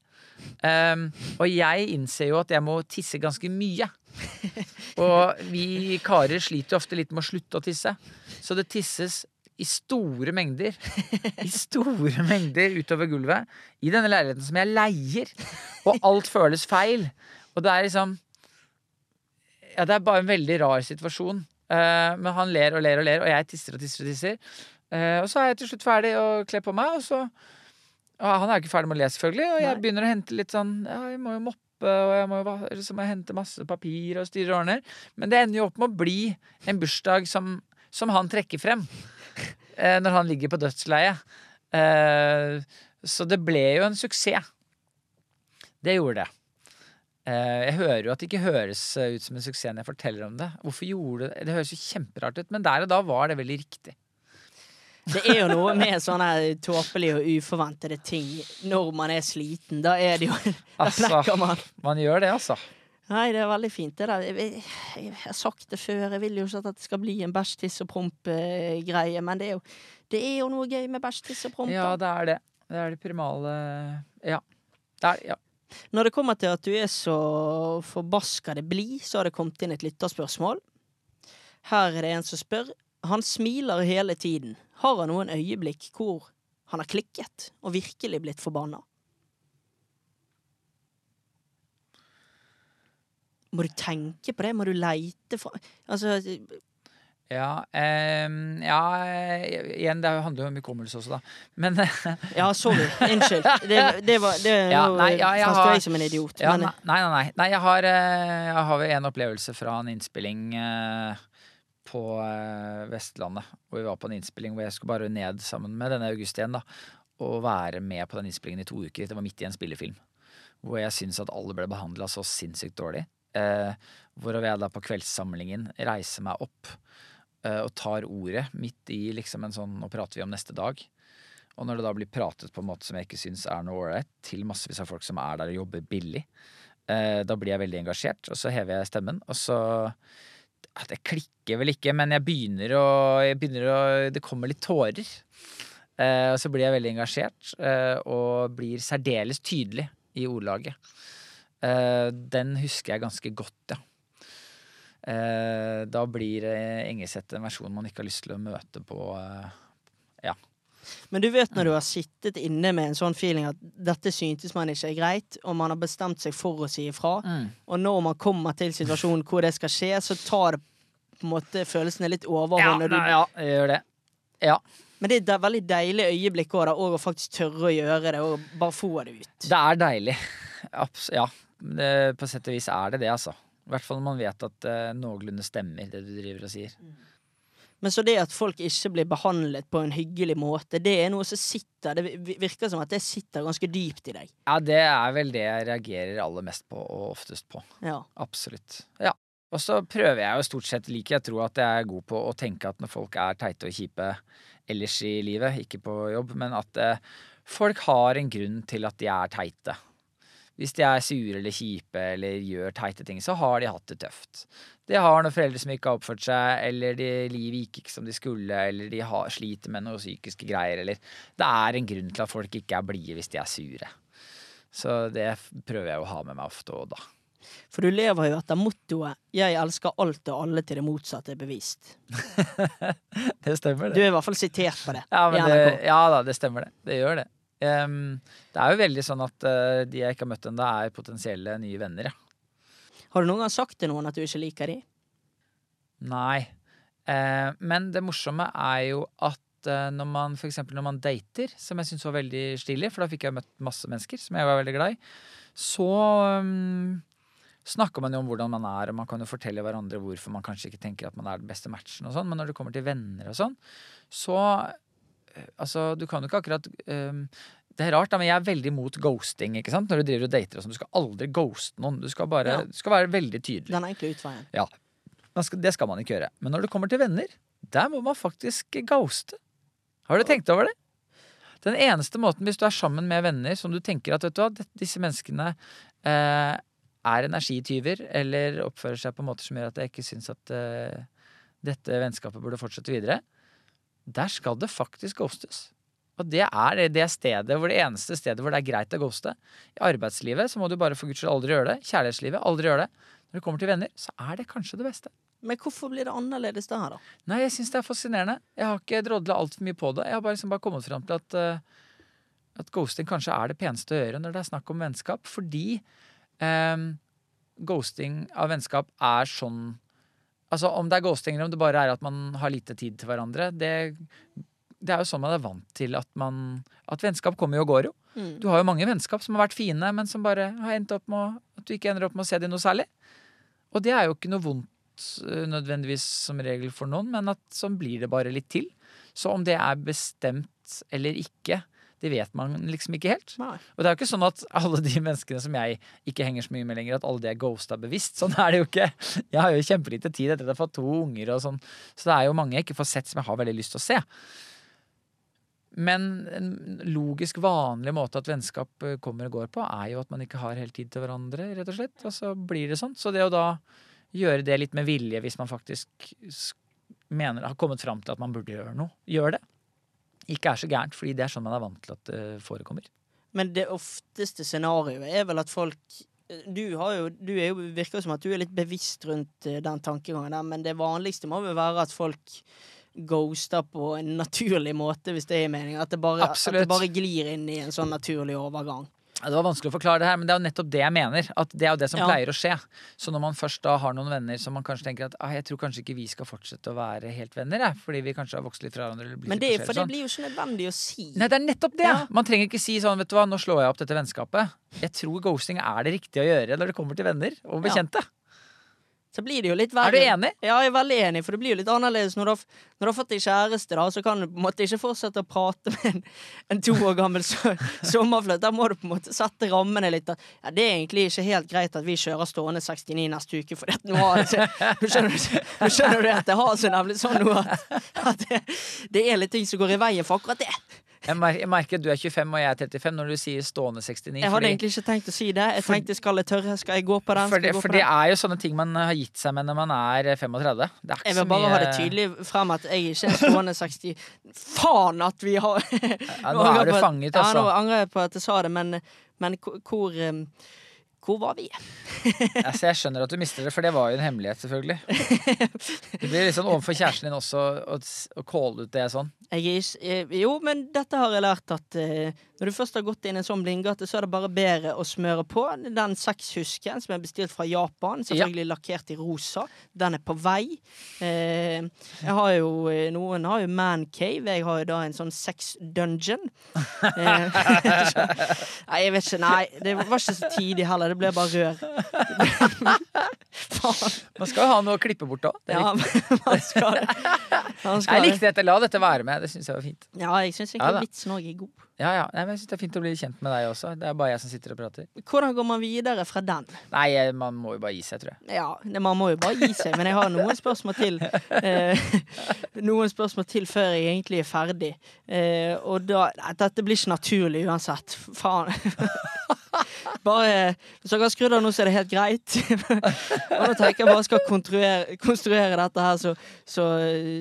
Speaker 2: Um, og jeg innser jo at jeg må tisse ganske mye. Og vi karer sliter jo ofte litt med å slutte å tisse. Så det tisses i store mengder. I store mengder utover gulvet. I denne leiligheten som jeg leier. Og alt føles feil. Og det er liksom Ja, det er bare en veldig rar situasjon. Eh, men han ler og ler og ler, og jeg tisser og tisser og tisser. Eh, og så er jeg til slutt ferdig og kler på meg, og så og han er ikke ferdig med å le, selvfølgelig, og jeg begynner å hente litt sånn Ja, jeg må jo moppe, og jeg må så må jeg hente masse papir og styre og ordner. Men det ender jo opp med å bli en bursdag som, som han trekker frem når han ligger på dødsleiet. Eh, så det ble jo en suksess. Det gjorde det. Eh, jeg hører jo at det ikke høres eh, ut som en suksess når jeg forteller om det. Hvorfor gjorde det Det høres jo kjemperart ut, men der og da var det veldig riktig.
Speaker 1: Det er jo noe med sånne tåpelige og uforventede ting når man er sliten. Da er det jo Da
Speaker 2: Altså.
Speaker 1: flekker man.
Speaker 2: Man gjør det, altså.
Speaker 1: Nei, det er veldig fint, det der. Jeg, jeg, jeg har sagt det før, jeg vil jo ikke at det skal bli en bæsj, tiss og promp-greie, men det er, jo, det er jo noe gøy med bæsj, tiss og promp.
Speaker 2: Ja, det er det. Det er det primale Ja. Det er, ja.
Speaker 1: Når det kommer til at du er så forbaska det blid, så har det kommet inn et lytterspørsmål. Her er det en som spør. Han smiler hele tiden. Har han noen øyeblikk hvor han har klikket og virkelig blitt forbanna? Må du tenke på det? Må du leite for Altså,
Speaker 2: Ja, ehm, ja eh, Igjen, det handler jo om hukommelse også, da. Men
Speaker 1: ja, sorry. Unnskyld. Det, det var det,
Speaker 2: Ja, nei, ja, jeg har-
Speaker 1: jeg som en idiot.
Speaker 2: ja, nei, nei, nei, nei. nei jeg, har, eh, jeg har en opplevelse fra en innspilling eh, på eh, Vestlandet. Hvor vi var på en innspilling hvor jeg skulle bare ned sammen med denne August igjen. da Og være med på den innspillingen i to uker. Det var midt i en spillefilm. Hvor jeg syns at alle ble behandla så sinnssykt dårlig. Eh, hvorav jeg da på kveldssamlingen reiser meg opp eh, og tar ordet midt i liksom en sånn Nå prater vi om neste dag. Og når det da blir pratet på en måte som jeg ikke syns er noe ålreit, til massevis av folk som er der og jobber billig, eh, da blir jeg veldig engasjert, og så hever jeg stemmen, og så Det klikker vel ikke, men jeg begynner å, jeg begynner å Det kommer litt tårer. Og så blir jeg veldig engasjert, og blir særdeles tydelig i ordlaget. Eh, den husker jeg ganske godt, ja. Eh, da blir eh, Engeseth en versjon man ikke har lyst til å møte på ja.
Speaker 1: Men du vet når du har sittet inne med en sånn feeling at dette syntes man ikke er greit, og man har bestemt seg for å si ifra,
Speaker 2: Mm.
Speaker 1: og når man kommer til situasjonen hvor det skal skje, så tar det på en måte følelsene litt overhånd. Ja, du,
Speaker 2: ja, jeg gjør det. Ja.
Speaker 1: Men det er et veldig deilig øyeblikk òg, å faktisk tørre å gjøre det, og bare få det ut.
Speaker 2: Det er deilig. Abs ja, det, på sett og vis er det det, altså. I hvert fall når man vet at det noenlunde stemmer, det du driver og sier.
Speaker 1: Men så det at folk ikke blir behandlet på en hyggelig måte, det er noe som sitter Det virker som at det sitter ganske dypt i deg.
Speaker 2: Ja, det er vel det jeg reagerer aller mest på, og oftest på.
Speaker 1: Ja.
Speaker 2: Absolutt. Ja. Og så prøver jeg jo stort sett, liker jeg tror tro at jeg er god på å tenke at når folk er teite og kjipe ellers i livet, ikke på jobb, men at eh, folk har en grunn til at de er teite. Hvis de er sure eller kjipe eller gjør teite ting, så har de hatt det tøft. De har noen foreldre som ikke har oppført seg, eller de, livet gikk ikke som de skulle, eller de har, sliter med noen psykiske greier, eller Det er en grunn til at folk ikke er blide hvis de er sure. Så det prøver jeg å ha med meg ofte og da.
Speaker 1: For du lever jo etter mottoet 'Jeg elsker alt og alle til det motsatte er bevist'.
Speaker 2: Det stemmer, det.
Speaker 1: Du er i hvert fall sitert på det.
Speaker 2: Ja, men det, ja da, det stemmer det. Det gjør det. Em, det er jo veldig sånn at uh, de jeg ikke har møtt ennå, er potensielle nye venner, ja.
Speaker 1: Har du noen gang sagt til noen at du ikke liker dem?
Speaker 2: Nei. Uh, men det morsomme er jo at eh, når man for eksempel når man dater, som jeg syns var veldig stilig, for da fikk jeg møtt masse mennesker som jeg var veldig glad i, så um, snakker man jo om hvordan man er, og man kan jo fortelle hverandre hvorfor man kanskje ikke tenker at man er den beste matchen og sånn, men når det kommer til venner og sånn, så Altså, du kan jo ikke akkurat um, det er rart, da, men jeg er veldig mot ghosting. ikke sant? Når du driver og dater og sånn. Du skal aldri ghoste noen. Du skal bare,
Speaker 1: Ja.
Speaker 2: du skal være veldig tydelig.
Speaker 1: Den enkle utveien.
Speaker 2: Ja. skal, det skal man ikke gjøre. Men når det kommer til venner, der må man faktisk ghoste. Har du tenkt over det? Den eneste måten hvis du er sammen med venner som du tenker at vet du hva, disse menneskene eh, er energityver eller oppfører seg på måter som gjør at jeg ikke syns at eh, dette vennskapet burde fortsette videre, der skal det faktisk ghostes. Og det er det- det stedet hvor det eneste stedet hvor det er greit å ghoste. I arbeidslivet så må du bare for guds skyld aldri gjøre det. Kjærlighetslivet, aldri gjøre det. Når det kommer til venner, så er det kanskje det beste.
Speaker 1: Men hvorfor blir det annerledes der, da?
Speaker 2: Nei, jeg syns det er fascinerende. Jeg har ikke drodla altfor mye på det. Jeg har bare, liksom bare kommet fram til at, uh, at ghosting kanskje er det peneste å gjøre når det er snakk om vennskap. Fordi um, ghosting av vennskap er sånn Altså om det er ghosting eller om det bare er at man har lite tid til hverandre, det, det er jo sånn man er vant til at man At vennskap kommer jo og går jo.
Speaker 1: Mm.
Speaker 2: Du har jo mange vennskap som har vært fine, men som bare har endt opp med at du ikke ender opp med å se dem noe særlig. Og det er jo ikke noe vondt eh, nødvendigvis som regel for noen, men at sånn blir det bare litt til. Så om det er bestemt eller ikke, det vet man liksom ikke helt.
Speaker 1: Nei.
Speaker 2: Og det er jo ikke sånn at alle de menneskene som jeg ikke henger så mye med lenger, at alle de er ghosta bevisst. Sånn er det jo ikke. Jeg har jo kjempelite tid etter at jeg har fått to unger og sånn, så det er jo mange jeg ikke får sett som jeg har veldig lyst til å se. Men en logisk, vanlig måte at vennskap eh, kommer og går på, er jo at man ikke har helt tid til hverandre, rett og slett. Og så blir det sånn. Så det å da gjøre det litt med vilje, hvis man faktisk mener, har kommet fram til at man burde gjøre noe, gjør det. Ikke er så gærent, fordi det er sånn man er vant til at det forekommer.
Speaker 1: Men det ofteste scenarioet er vel at folk du, har jo, du er jo, virker jo som at du er litt bevisst rundt eh, den tankegangen der, men det vanligste må vel være at folk ghoster på en naturlig måte, hvis det er meningen. At det bare, at det bare glir inn i en sånn naturlig overgang.
Speaker 2: Det var vanskelig å forklare det her, men det er jo nettopp det jeg mener. At det er jo det som
Speaker 1: Ja.
Speaker 2: pleier å skje. Så når man først da har noen venner som man kanskje tenker at ah, jeg tror kanskje ikke vi skal fortsette å være helt venner, jeg, fordi vi kanskje har vokst litt fra hverandre.
Speaker 1: Men det, for det
Speaker 2: sånn.
Speaker 1: blir jo ikke nødvendig å si.
Speaker 2: Nei, det er nettopp det!
Speaker 1: Ja.
Speaker 2: Man trenger ikke si sånn, vet du hva, nå slår jeg opp dette vennskapet. Jeg tror ghosting er det riktige å gjøre når det kommer til venner og
Speaker 1: Ja. Så blir det jo litt
Speaker 2: Er du enig?
Speaker 1: Ja, jeg er veldig enig, for det blir jo litt annerledes når du har, når du har fått deg kjæreste, da, så kan du på en måte ikke fortsette å prate med en, en to år gammel so Da Der må du på en måte sette rammene litt. Ja, det er egentlig ikke helt greit at vi kjører stående 69 neste uke, for nå, har det, nå, skjønner, du- skjønner du at det har så nemlig sånn nå at, at det, det er litt ting som går i veien for akkurat det.
Speaker 2: Jeg, mer jeg merker at du er 25 og jeg er 35 når du sier stående 69.
Speaker 1: Jeg hadde
Speaker 2: fordi-
Speaker 1: egentlig ikke tenkt å si det. Jeg tenkte skal jeg tørre, skal jeg gå på den?
Speaker 2: for det, for det er jo sånne ting man har gitt seg med når man er 35. Det er
Speaker 1: Jeg vil bare
Speaker 2: mye
Speaker 1: ha det tydelig frem at jeg ikke er stående 60 Faen at vi har
Speaker 2: Ja, nå er du fanget, altså.
Speaker 1: Ja, nå angrer jeg på at jeg sa det, men, men hvor um, Hvor var vi?
Speaker 2: Altså, jeg skjønner at du mister det, for det var jo en hemmelighet, selvfølgelig. Det blir litt sånn overfor kjæresten din også å, calle ut det sånn.
Speaker 1: Er eh, jo, men dette har jeg lært at uh, når du først har gått inn i en sånn blindgate, så er det bare bedre å smøre på. Den sexhusken som er bestilt fra Japan, selvfølgelig lakkert i rosa, den er på vei. Uh, jeg har jo Noen har jo mancave, jeg har jo da en sånn sex dungeon. Uh, nei, jeg vet ikke. Nei, det var ikke så tidig heller. Det ble bare rør.
Speaker 2: Man skal jo ha noe å klippe bort òg.
Speaker 1: Ja, man skal det. Man skal
Speaker 2: Jeg likte dette. La dette være med. Det syns jeg var fint.
Speaker 1: Ja, jeg syns
Speaker 2: Ja
Speaker 1: egentlig
Speaker 2: da.
Speaker 1: vitsen òg er god.
Speaker 2: Ja, ja. Nei, men jeg synes Det er fint å bli kjent med deg også. Det er bare jeg som sitter og prater.
Speaker 1: Hvordan går man videre fra den?
Speaker 2: Nei, man må jo bare gi seg, tror jeg.
Speaker 1: Ja, Man må jo bare gi seg, men jeg har noen spørsmål til. Eh, noen spørsmål til før jeg egentlig er ferdig. Eh, og da Dette blir ikke naturlig uansett. Faen. Bare Hvis dere har skrudd av nå, så er det helt greit. og nå tenker jeg bare skal konstruere, konstruere dette her så, så,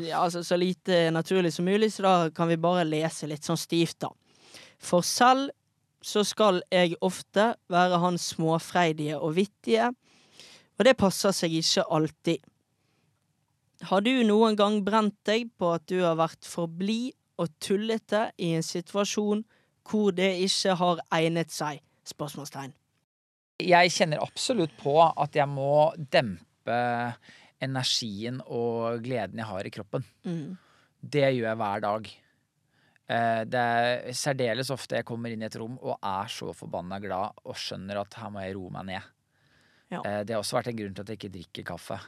Speaker 1: ja, så, så lite naturlig som mulig, så da kan vi bare lese litt sånn stivt, da. For selv så skal jeg ofte være han småfreidige og vittige, og det passer seg ikke alltid. Har du noen gang brent deg på at du har vært for blid og tullete i en situasjon hvor det ikke har egnet seg? Spørsmålstegn.
Speaker 2: Jeg kjenner absolutt på at jeg må dempe energien og gleden jeg har i kroppen.
Speaker 1: Mm.
Speaker 2: Det gjør jeg hver dag. Eh, Det er særdeles ofte jeg kommer inn i et rom og er så forbanna glad og skjønner at her må jeg roe meg ned.
Speaker 1: Ja.
Speaker 2: Eh, Det har også vært en grunn til at jeg ikke drikker kaffe.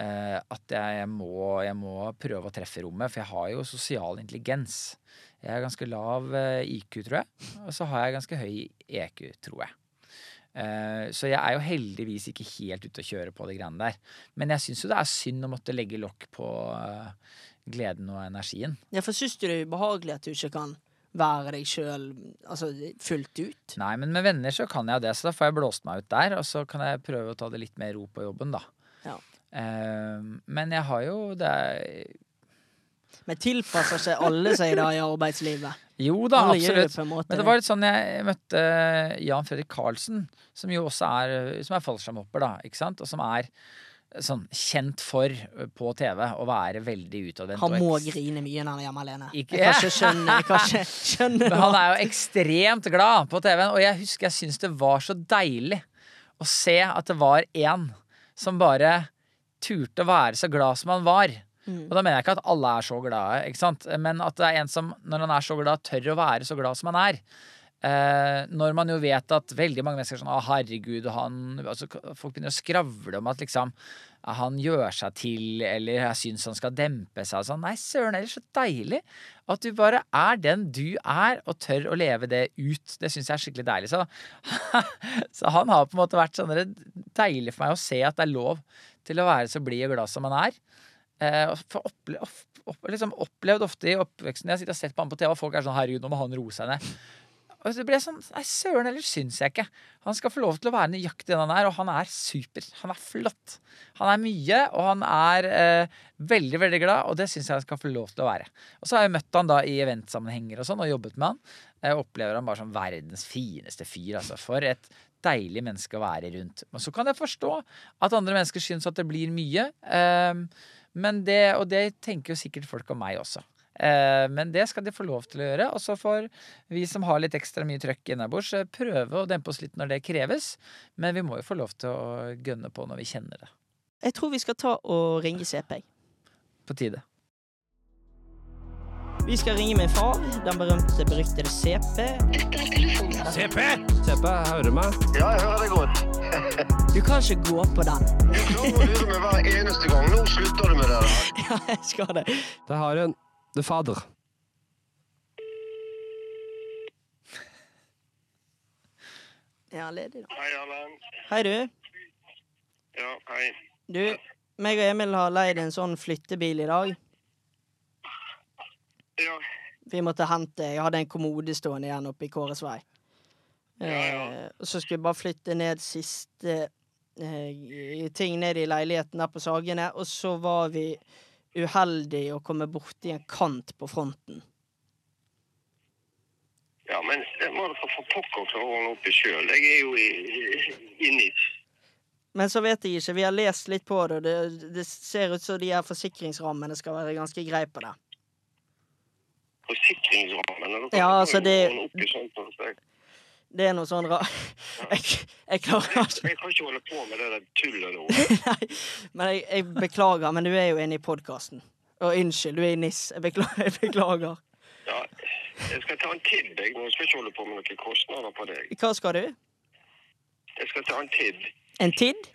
Speaker 2: Eh, At jeg, må, jeg må prøve å treffe rommet, for jeg har jo sosial intelligens. Jeg har ganske lav IQ, tror jeg. Og så har jeg ganske høy EQ, tror jeg. Eh, Så jeg er jo heldigvis ikke helt ute å kjøre på de greiene der. Men jeg syns jo det er synd å måtte legge lokk på eh, gleden og energien.
Speaker 1: Ja, for syns du det er ubehagelig at du ikke kan være deg sjøl altså, fullt ut?
Speaker 2: Nei, men med venner så kan jeg det, så da får jeg blåst meg ut der. Og så kan jeg prøve å ta det litt mer ro på jobben, da.
Speaker 1: Ja.
Speaker 2: Eh, men jeg har jo det er,
Speaker 1: Men tilpasser seg alle seg da i arbeidslivet?
Speaker 2: Jo da,
Speaker 1: alle
Speaker 2: absolutt.
Speaker 1: det.
Speaker 2: Men det var litt sånn jeg møtte Jan Fredrik Karlsen, som jo også er, som er fallskjermhopper, da, ikke sant? Og som er sånn kjent for på TV å være veldig utadvendt.
Speaker 1: Han må grine mye når han er hjemme alene.
Speaker 2: Ikke-
Speaker 1: Jeg kan ikke skjønne, jeg kan ikke skjønne
Speaker 2: Men han er jo ekstremt glad på TV-en, og jeg husker jeg syns det var så deilig å se at det var en som bare turte å være så glad som han var.
Speaker 1: Mm.
Speaker 2: Og da mener jeg ikke at alle er så glade, ikke sant? men at det er en som, når han er så glad, tør å være så glad som han er. Eh, når man jo vet at veldig mange mennesker er sånn Å, herregud, han altså, Folk begynner å skravle om at liksom han gjør seg til, eller jeg syns han skal dempe seg sånn. Nei, søren, det er så deilig at du bare er den du er, og tør å leve det ut. Det syns jeg er skikkelig deilig. Så, så han har på en måte vært sånn det er deilig for meg å se at det er lov til å være så blid og glad som han er. Eh, for opple opp, opp, liksom opplevd ofte i oppveksten Jeg sitter og sett på han på TV, og folk er sånn 'herregud, nå må han roe seg ned'. Og så ble jeg sånn Nei, søren, heller, syns jeg ikke. Han skal få lov til å være nøyaktig den han er, og han er super. Han er flott. Han er mye, og han er eh, veldig, veldig glad, og det syns jeg han skal få lov til å være. Og så har jeg møtt han da i eventsammenhenger og sånn, og jobbet med han. Jeg opplever han bare som verdens fineste fyr, altså. For et deilig menneske å være rundt. Men så kan jeg forstå at andre mennesker syns at det blir mye. men det, og det tenker jo sikkert folk om meg også. Eh, men det skal de få lov til å gjøre. Og så får vi som har litt ekstra mye trøkk innabords, eh, prøve å dempe oss litt når det kreves. Men vi må jo få lov til å gønne på når vi kjenner det.
Speaker 1: Jeg tror vi skal ta og ringe CP.
Speaker 2: På tide.
Speaker 1: Vi skal ringe min far, den berømte, beryktede CP.
Speaker 6: CP! CP, hører du meg?
Speaker 7: Ja, jeg hører deg godt.
Speaker 1: Du kan ikke gå på den.
Speaker 7: Du klarer å lure meg hver eneste gang. Nå slutter du med det.
Speaker 1: Ja, jeg skal det.
Speaker 6: Der har en Det er fader.
Speaker 1: Ja, ledig, da.
Speaker 7: Hei, Allan.
Speaker 1: Hei, du.
Speaker 7: Ja, hei.
Speaker 1: Du, meg og Emil har leid en sånn flyttebil i dag.
Speaker 7: Ja,
Speaker 1: Vi måtte hente Jeg hadde en kommode stående igjen oppe i Kåres vei.
Speaker 7: Ja, ja.
Speaker 1: Eh, og så skulle jeg bare flytte ned siste eh, ting ned i leiligheten der på Sagene, og så var vi uheldige å komme borti en kant på fronten.
Speaker 7: ja men det må dere for pokker klare å ordne opp i sjøl. Jeg er jo i, i, i NIS.
Speaker 1: Men så vet jeg ikke. Vi har lest litt på det, og det, det ser ut som de her forsikringsrammene skal være ganske greie på det.
Speaker 7: Forsikringsrammen. Eller
Speaker 1: Ja, altså, det-
Speaker 7: opp i sånt.
Speaker 1: Det er noe sånn ra... Jeg, jeg klarer ikke
Speaker 7: jeg kan ikke holde på med det der tullet nå.
Speaker 1: Nei, men jeg, jeg beklager, men du er jo inne i podkasten. Og unnskyld, du er i NIS. Jeg beklager. Jeg beklager.
Speaker 7: Ja, jeg skal ta en tid, jeg. Nå skal ikke holde på med noen kostnader på deg.
Speaker 1: Hva skal du?
Speaker 7: Jeg skal ta en tid.
Speaker 1: En tid?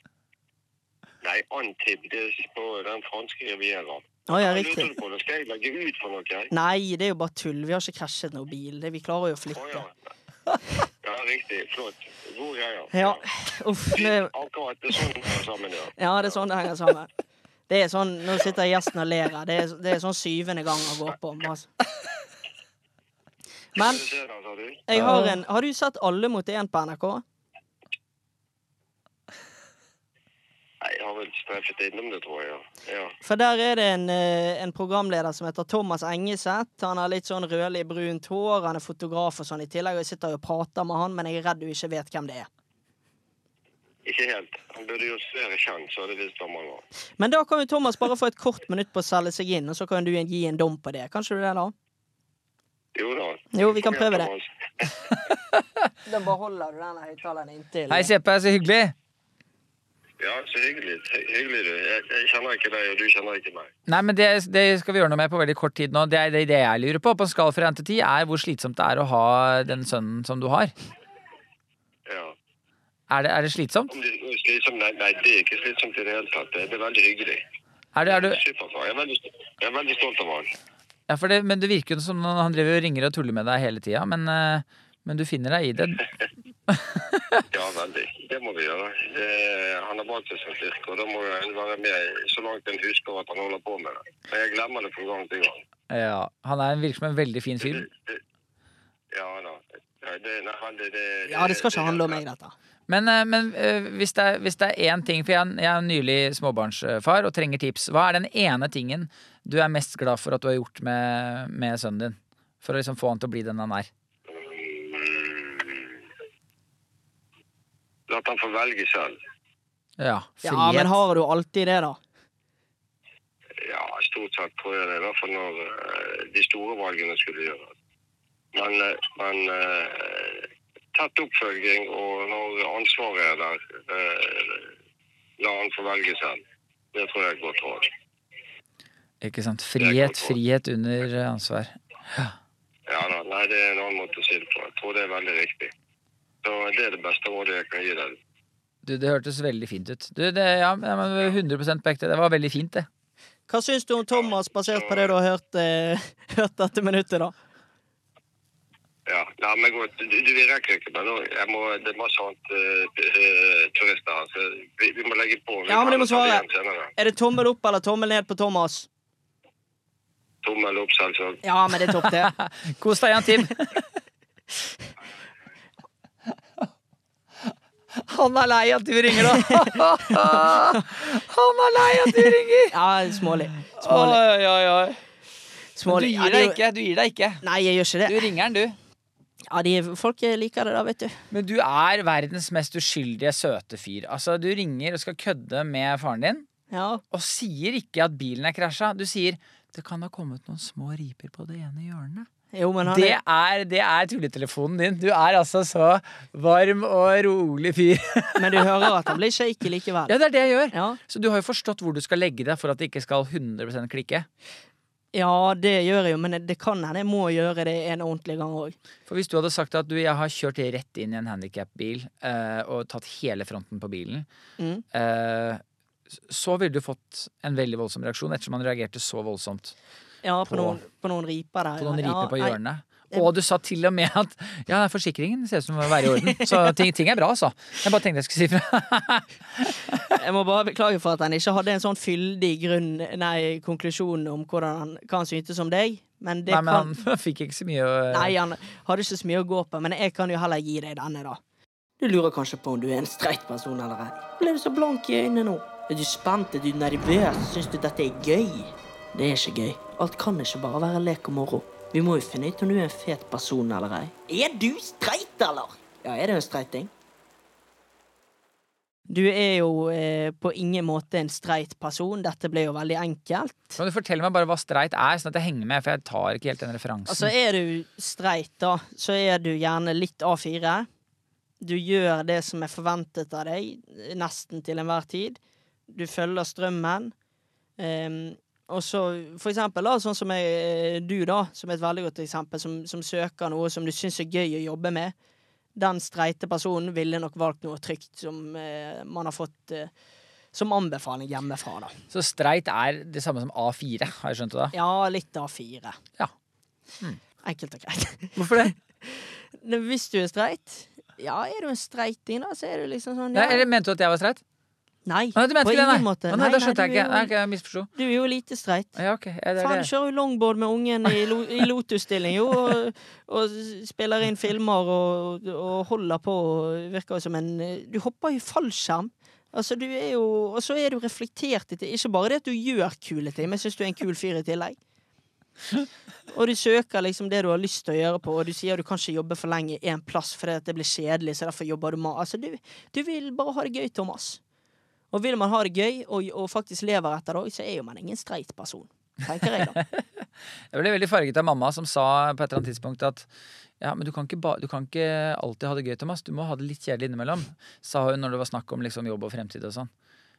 Speaker 7: Nei, Antib. Det er på den franske rivieraen.
Speaker 1: Å ja, riktig.
Speaker 7: på? det? Skal jeg legge ut for noe?
Speaker 1: Nei, det er jo bare tull. Vi har ikke krasjet noen bil. Vi klarer jo å flytte.
Speaker 7: ja. Ja, riktig. Flott. God greie.
Speaker 1: Ja, uff. Det,
Speaker 7: Akkurat det er sånn det henger sammen, ja.
Speaker 1: ja, det er sånn det henger sammen. Det er sånn, Nå sitter gjesten og ler her. Det er, det er sånn syvende gang å gå på. Altså. Men jeg har en Har du sett Alle mot én på NRK?
Speaker 7: Jeg har vel streffet innom det, tror jeg. Ja. ja.
Speaker 1: For der er det en, eh, en programleder som heter Thomas Engeseth. Han har litt sånn rødlig brunt hår, han er fotograf og sånn i tillegg. Og jeg sitter og prater med han, men jeg er redd du ikke vet hvem det er.
Speaker 7: Ikke helt. Han burde jo være kjent, så hadde jeg visst hvem han var.
Speaker 1: Men da kan jo Thomas bare få et kort minutt på å selge seg inn, og så kan du gi en dom på det. Kanskje du det, da?
Speaker 7: Jo da.
Speaker 1: Jo, vi kan prøve det. Da bare holder du denne høyttaleren inntil.
Speaker 2: Hei, Seppe. så hyggelig!
Speaker 7: Ja, så hyggelig. Hyggelig, du. Jeg, jeg kjenner ikke deg, og du kjenner ikke meg.
Speaker 2: Nei, men det, det skal vi gjøre noe med på veldig kort tid nå. Det det, det jeg lurer på på en skala fra 1 til 10, er hvor slitsomt det er å ha den sønnen som du har.
Speaker 7: Ja.
Speaker 2: Er det, er det slitsomt?
Speaker 7: Om det er slitsomt? Nei, nei, det er ikke slitsomt i det hele tatt. Det er veldig hyggelig.
Speaker 2: Er det, er du,
Speaker 7: Jeg er veldig, jeg er veldig stolt av han.
Speaker 2: ja, for det, men det virker jo som han driver og ringer og tuller med deg hele tida, men, eh, men du finner deg i det.
Speaker 7: Ja, veldig. Det må vi gjøre. Eh, han har valgt seg som kirke, og da må en være med så langt en husker at han holder på med det. Men jeg glemmer det fra gang til gang.
Speaker 2: Ja, han er, virker som en veldig fin fyr.
Speaker 7: Det- det- Ja da. Ja, det, nei, men det, det,
Speaker 1: Ja, det skal ikke handle om meg, dette.
Speaker 2: Men, eh, men eh, hvis, det er, hvis det er én ting For jeg, jeg er nylig småbarnsfar og trenger tips. Hva er den ene tingen du er mest glad for at du har gjort med, med sønnen din? For å liksom få han til å bli den han er.
Speaker 7: La han få velge selv.
Speaker 2: Ja,
Speaker 1: Ja, men har du alltid det, da?
Speaker 7: Ja, stort sett tror jeg det. I hvert fall når eh, de store valgene skulle gjøres. Men, eh, men eh, tett oppfølging, og når ansvaret er der, la han få velge selv. Det tror jeg er et godt råd.
Speaker 2: Ikke sant. Frihet, frihet under ansvar.
Speaker 7: Ja da, nei, det er en annen måte å si det på. Jeg tror det er veldig riktig. Så det er det beste rådet jeg kan gi deg.
Speaker 2: Du, det hørtes veldig fint ut. Du, det, ja, men 100 på ekte. Det var veldig fint, det.
Speaker 1: Hva syns du om Thomas, basert på det du har hørt, eh, hørt dette minuttet, da?
Speaker 7: Ja, nei, men godt. Du, du, vi rekker ikke, men nå, jeg må, det er masse annet eh, turister her, så vi, vi må legge på. Vi
Speaker 1: Ja, men du må svare. Er det tommel opp eller tommel ned på Thomas?
Speaker 7: Tommel opp, selvsagt.
Speaker 1: Ja, men det er topp, det.
Speaker 2: Kos deg igjen, Tim. Han er lei at du ringer, da. Han er lei at du ringer.
Speaker 1: Ja, smålig. Smålig.
Speaker 2: Oi, oi, oi. Du
Speaker 1: smålig. Du,
Speaker 2: gir deg ikke. Du gir deg ikke.
Speaker 1: Nei, jeg gjør ikke det.
Speaker 2: Du ringer den, du.
Speaker 1: Ja, de, folk liker det da, vet du.
Speaker 2: Men du er verdens mest uskyldige, søte fyr. Altså, Du ringer og skal kødde med faren din,
Speaker 1: Ja.
Speaker 2: og sier ikke at bilen er krasja. Du sier det kan ha kommet noen små riper på det ene hjørnet.
Speaker 1: Jo, men han
Speaker 2: Det
Speaker 1: er
Speaker 2: er, det er tulletelefonen din. Du er altså så varm og rolig fyr.
Speaker 1: Men du hører at han blir shaky likevel.
Speaker 2: Ja, det er det jeg gjør.
Speaker 1: Ja.
Speaker 2: Så du har jo forstått hvor du skal legge deg for at det ikke skal 100% klikke.
Speaker 1: Ja, det gjør jeg jo, men det kan hende jeg må gjøre det en ordentlig gang òg.
Speaker 2: For hvis du hadde sagt at du, jeg har kjørt rett inn i en handikapbil uh, og tatt hele fronten på bilen,
Speaker 1: Mm.
Speaker 2: uh, så ville du fått en veldig voldsom reaksjon ettersom han reagerte så voldsomt
Speaker 1: Ja, på,
Speaker 2: På-
Speaker 1: noen, på noen riper der.
Speaker 2: på noen riper på
Speaker 1: Ja, på
Speaker 2: hjørnet. Og du sa til og med at ja, forsikringen ser ut som å være i orden. Så ting, ting er bra, altså. Jeg bare tenkte jeg skulle si fra.
Speaker 1: Jeg må bare beklage for at han ikke hadde en sånn fyldig grunn, nei, konklusjon om hvordan han, hva han syntes om deg. Men det
Speaker 2: Nei, men
Speaker 1: kan
Speaker 2: han fikk ikke så mye å
Speaker 1: Nei, han hadde ikke så mye å gå på, men jeg kan jo heller gi deg denne, da. Du lurer kanskje på om du er en streit person eller ei. Ble du så blank i øynene nå? Er du spent? Er du nervøs? Syns du dette er gøy? Det er ikke gøy. Alt kan ikke bare være lek og moro. Vi må jo finne ut om du er en fet person eller ei. Er du streit, eller? Ja, er det en streiting? Du er jo eh, på ingen måte en streit person. Dette ble jo veldig enkelt.
Speaker 2: Kan du fortelle meg bare hva streit er, sånn at jeg henger med? For jeg tar ikke helt den referansen.
Speaker 1: Altså, er du streit, da, så er du gjerne litt A4. Du gjør det som er forventet av deg, nesten til enhver tid. Du følger strømmen. Ehm, og så for eksempel da, sånn som jeg, du, da, som er et veldig godt eksempel, som, som søker noe som du syns er gøy å jobbe med. Den streite personen ville nok valgt noe trygt som eh, man har fått eh, som anbefaling hjemmefra, da.
Speaker 2: Så streit er det samme som A4, har jeg skjønt det da?
Speaker 1: Ja, litt A4.
Speaker 2: Ja.
Speaker 1: Enkelt og greit.
Speaker 2: Hvorfor det?
Speaker 1: Hvis du er streit Ja, er du en streiting, da, så er du liksom sånn
Speaker 2: Nei,
Speaker 1: ja.
Speaker 2: eller mente du at jeg var streit?
Speaker 1: Nei,
Speaker 2: Nei, du mente
Speaker 1: på
Speaker 2: ikke det, nei.
Speaker 1: ingen måte.
Speaker 2: Å, nei, da skjønte jeg ikke. Nei, ok, jeg misforsto.
Speaker 1: Du er jo lite streit.
Speaker 2: Ja, ok. Er det
Speaker 1: Faen, du
Speaker 2: det.
Speaker 1: kjører jo longboard med ungen i, lo i Lotus-stilling, jo, og, og spiller inn filmer og, og holder på og virker jo som en Du hopper jo fallskjerm. Altså, du er jo Og så er du reflektert etter. Ikke bare det at du gjør kule ting, men jeg syns du er en kul fyr i tillegg. Og du søker liksom det du har lyst til å gjøre på, og du sier du kan ikke jobbe for lenge én plass fordi det blir kjedelig, så derfor jobber du med Altså, du, du vil bare ha det gøy, Thomas. Og vil man ha det gøy, og, og faktisk lever etter det så er jo man ingen streit person. Tenker jeg, da.
Speaker 2: Jeg ble veldig farget av mamma som sa på et eller annet tidspunkt at ja, men du kan, ikke du kan ikke alltid ha det gøy, Thomas. Du må ha det litt kjedelig innimellom. Sa hun når det var snakk om liksom jobb og fremtid og sånn.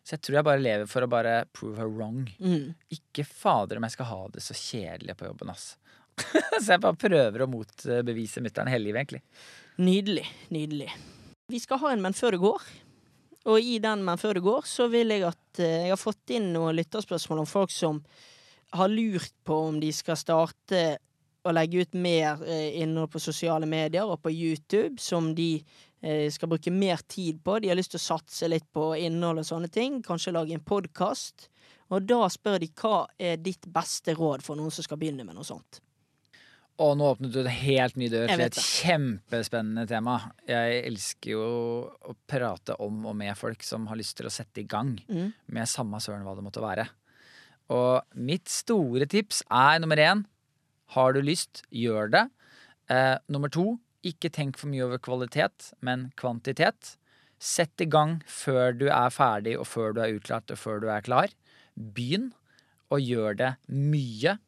Speaker 2: Så jeg tror jeg bare lever for å bare prove her wrong.
Speaker 1: Mm.
Speaker 2: Ikke fader om jeg skal ha det så kjedelig på jobben, ass. så jeg bare prøver å motbevise mutter'n hele livet, egentlig.
Speaker 1: Nydelig. Nydelig. Vi skal ha en Men før det går. Og i den Men før det går, så vil jeg at eh, Jeg har fått inn noen lytterspørsmål om folk som har lurt på om de skal starte å legge ut mer eh, innhold på sosiale medier og på YouTube, som de eh, skal bruke mer tid på. De har lyst til å satse litt på innhold og sånne ting. Kanskje lage en podkast. Og da spør de hva er ditt beste råd for noen som skal begynne med noe sånt.
Speaker 2: Og nå åpnet du en helt ny dør til et kjempespennende tema. Jeg elsker jo å prate om og med folk som har lyst til å sette i gang
Speaker 1: Mm.
Speaker 2: med samme søren hva det måtte være. Og mitt store tips er nummer én har du lyst, gjør det. Eh, nummer to ikke tenk for mye over kvalitet, men kvantitet. Sett i gang før du er ferdig og før du er utlært og før du er klar. Begynn, og gjør det mye.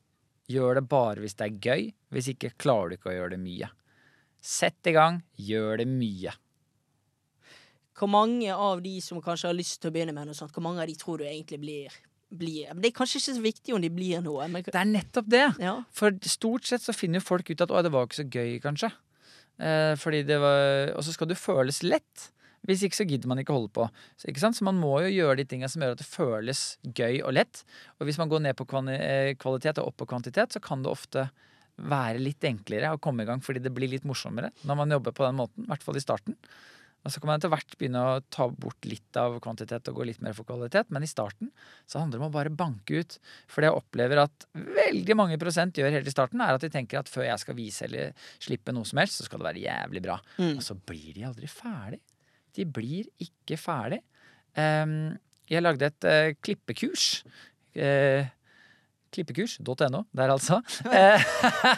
Speaker 2: Gjør det bare hvis det er gøy. Hvis ikke klarer du ikke å gjøre det mye. Sett i gang, gjør det mye.
Speaker 1: Hvor mange av de som kanskje har lyst til å begynne med noe sånt, hvor mange av de tror du egentlig blir, blir Det er kanskje ikke så viktig om de blir noe, men
Speaker 2: Det er nettopp det.
Speaker 1: ja.
Speaker 2: For stort sett så finner folk ut at 'å, det var ikke så gøy', kanskje. Eh, fordi det var Og så skal du føles lett. Hvis ikke så gidder man ikke holde på. Så, så man må jo gjøre de tinga som gjør at det føles gøy og lett. Og hvis man går ned på eh, kvalitet og opp på kvantitet, så kan det ofte være litt enklere å komme i gang fordi det blir litt morsommere når man jobber på den måten. I hvert fall i starten. Og så kan man etter hvert begynne å ta bort litt av kvantitet og gå litt mer for kvalitet. Men i starten så handler det om å bare banke ut. For det jeg opplever at veldig mange prosent gjør helt i starten, er at de tenker at før jeg skal vise eller slippe noe som helst, så skal det være jævlig bra.
Speaker 1: Mm.
Speaker 2: Og så blir de aldri ferdig. De blir ikke ferdig. Jeg lagde et eh, klippekurs. Eh, klippekurs.no, der altså. Eh,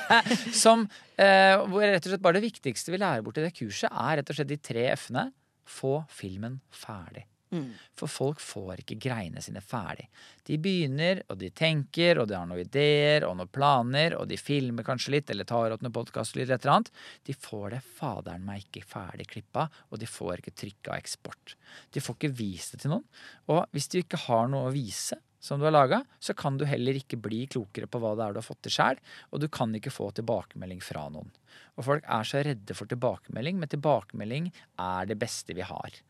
Speaker 2: som, hvor rett og slett bare det viktigste vi lærer bort i det kurset, er rett og slett de tre F-ene. Få filmen ferdig.
Speaker 1: Mm.
Speaker 2: For folk får ikke greiene sine ferdig. De begynner, og de tenker, og de har noen ideer og noen planer, og de filmer kanskje litt, eller tar opp noen podkaster eller et eller annet. De får det faderen meg ikke ferdig klippa, og de får ikke trykka eksport. De får ikke vist det til noen. Og hvis du ikke har noe å vise, som du har laga, så kan du heller ikke bli klokere på hva det er du har fått til sjæl, og du kan ikke få tilbakemelding fra noen. Og folk er så redde for tilbakemelding, men tilbakemelding er det beste vi har.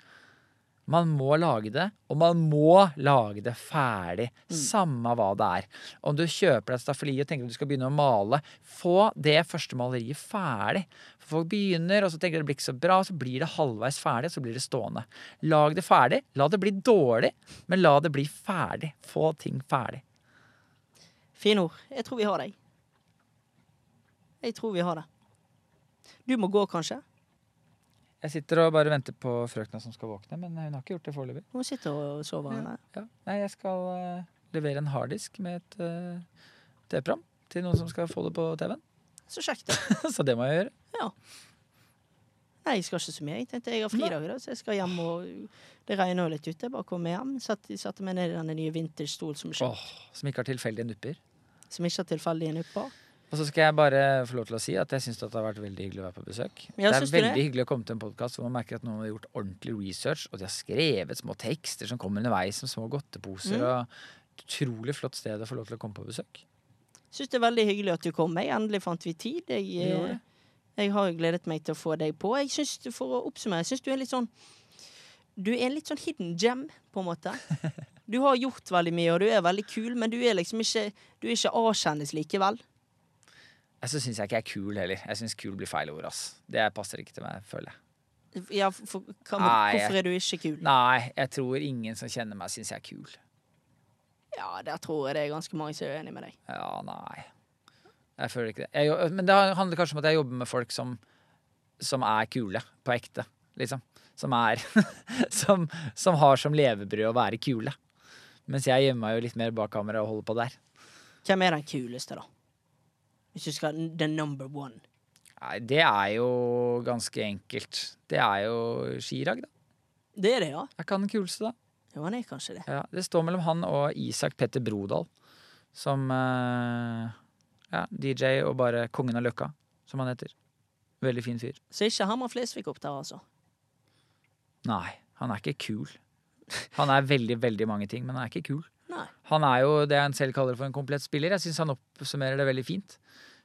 Speaker 2: Man må lage det, og man må lage det ferdig. Samme hva det er. Om du kjøper deg et staffeli og tenker at du skal begynne å male, få det første maleriet ferdig. For folk begynner, og så tenker de det blir ikke så bra, så blir det halvveis ferdig, så blir det stående. Lag det ferdig. La det bli dårlig, men la det bli ferdig. Få ting ferdig.
Speaker 1: Fine ord. Jeg tror vi har deg. Jeg tror vi har det. Du må gå, kanskje?
Speaker 2: Jeg sitter og bare venter på frøkna som skal våkne, men hun har ikke gjort det foreløpig.
Speaker 1: Hun sitter og sover. ja.
Speaker 2: Ja. Nei, jeg skal uh, levere en harddisk med et uh, TV-program til noen som skal få det på TV-en.
Speaker 1: Så kjekt,
Speaker 2: så det må jeg gjøre. Ja.
Speaker 1: Nei, jeg skal ikke så mye. Jeg tenkte jeg har fridager, så jeg skal hjem og Det regner jo litt ute. Jeg bare kommer hjem. Satte satte meg ned i denne nye vintage-stol som,
Speaker 2: Åh, som ikke har tilfeldige nupper.
Speaker 1: som ikke har tilfeldige nupper.
Speaker 2: Og så skal jeg bare få lov til å si at jeg syns det har vært veldig hyggelig å være på besøk.
Speaker 1: Ja,
Speaker 2: det er veldig
Speaker 1: det?
Speaker 2: hyggelig å komme til en podkast hvor man merker at noen har gjort ordentlig research, og de har skrevet små tekster som kommer underveis som små godteposer.
Speaker 1: Mm.
Speaker 2: og Utrolig flott sted å få lov til å komme på besøk.
Speaker 1: Syns det er veldig hyggelig at du kom. Jeg endelig fant vi tid. Jeg, eh, jeg har gledet meg til å få deg på. Jeg synes, For å oppsummere, jeg syns du er litt sånn Du er en litt sånn hidden gem, på en måte. Du har gjort veldig mye, og du er veldig kul, men du er liksom ikke Du er ikke A-kjendis likevel.
Speaker 2: Jeg så syns jeg ikke jeg er kul heller. Jeg syns kul blir feil ord. ass. Det passer ikke til meg, føler jeg.
Speaker 1: Ja, for, kan,
Speaker 2: Nei,
Speaker 1: hvorfor er du ikke kul?
Speaker 2: Nei, jeg tror ingen som kjenner meg, syns jeg er kul.
Speaker 1: Ja, der tror jeg det er ganske mange som er uenig med deg.
Speaker 2: Ja, nei. Jeg føler ikke det. Jeg, men det handler kanskje om at jeg jobber med folk som, som er kule, på ekte, liksom. Som er som, som har som levebrød å være kule. Mens jeg gjemmer meg jo litt mer bak kamera og holder på der.
Speaker 1: Hvem er den kuleste, da? Hvis du skal The number one.
Speaker 2: Nei, det er jo ganske enkelt. Det er jo Chirag, da.
Speaker 1: Det er det, ja.
Speaker 2: Er ikke han den kuleste, da?
Speaker 1: Jo, han er kanskje det.
Speaker 2: Ja, det står mellom han og Isak Petter Brodal. Som eh, ja, DJ og bare kongen av Løkka, som han heter. Veldig fin fyr.
Speaker 1: Så ikke Herman Flesvig opp der, altså.
Speaker 2: Nei, han er ikke kul. Han er veldig, veldig mange ting, men han er ikke kul.
Speaker 1: Nei.
Speaker 2: Han er jo det han selv kaller for en komplett spiller. Jeg syns han oppsummerer det veldig fint.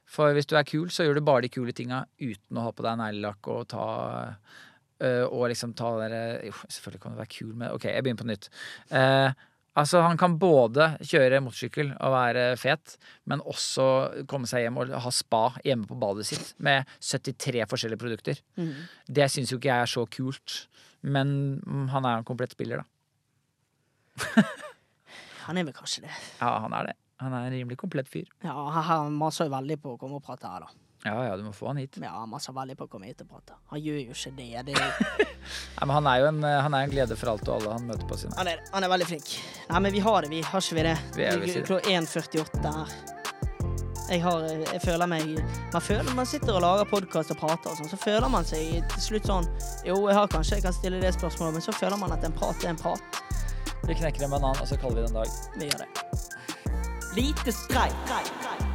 Speaker 2: For hvis du er kul, så gjør du bare de kule tinga uten å ha på deg neglelakk og ta øh, Og liksom ta dere Jo, selvfølgelig kan du være kul men Ok, jeg begynner på nytt. Uh, altså, han kan både kjøre motorsykkel og være fet, men også komme seg hjem og ha spa hjemme på badet sitt med 73 forskjellige produkter.
Speaker 1: Mm.
Speaker 2: Det syns jo ikke jeg er så kult, men han er en komplett spiller, da.
Speaker 1: Han er vel kanskje det.
Speaker 2: Ja, han er det. Han er en rimelig komplett fyr.
Speaker 1: Ja, han- maser veldig på å komme og prate her, da.
Speaker 2: Ja, ja, du må få han hit.
Speaker 1: Ja, han maser veldig på å komme hit og prate. Han gjør jo ikke det. det er
Speaker 2: Nei, men han er jo en, eh, han er en glede for alt og alle han møter på sin
Speaker 1: han, er, han er veldig flink. Nei, men vi har det, vi. Har ikke vi det?
Speaker 2: Vi er- vi.
Speaker 1: Klokka 1.48 her. Jeg, har, jeg føler meg Man føler man sitter og lager podkast og prater, og sånn, så føler man seg til slutt sånn Jo, jeg har kanskje jeg kan stille det spørsmålet, men så føler man at en prat er en prat.
Speaker 2: Vi knekker en banan, og så kaller vi det en dag.
Speaker 1: Vi gjør det.
Speaker 3: Lite streik.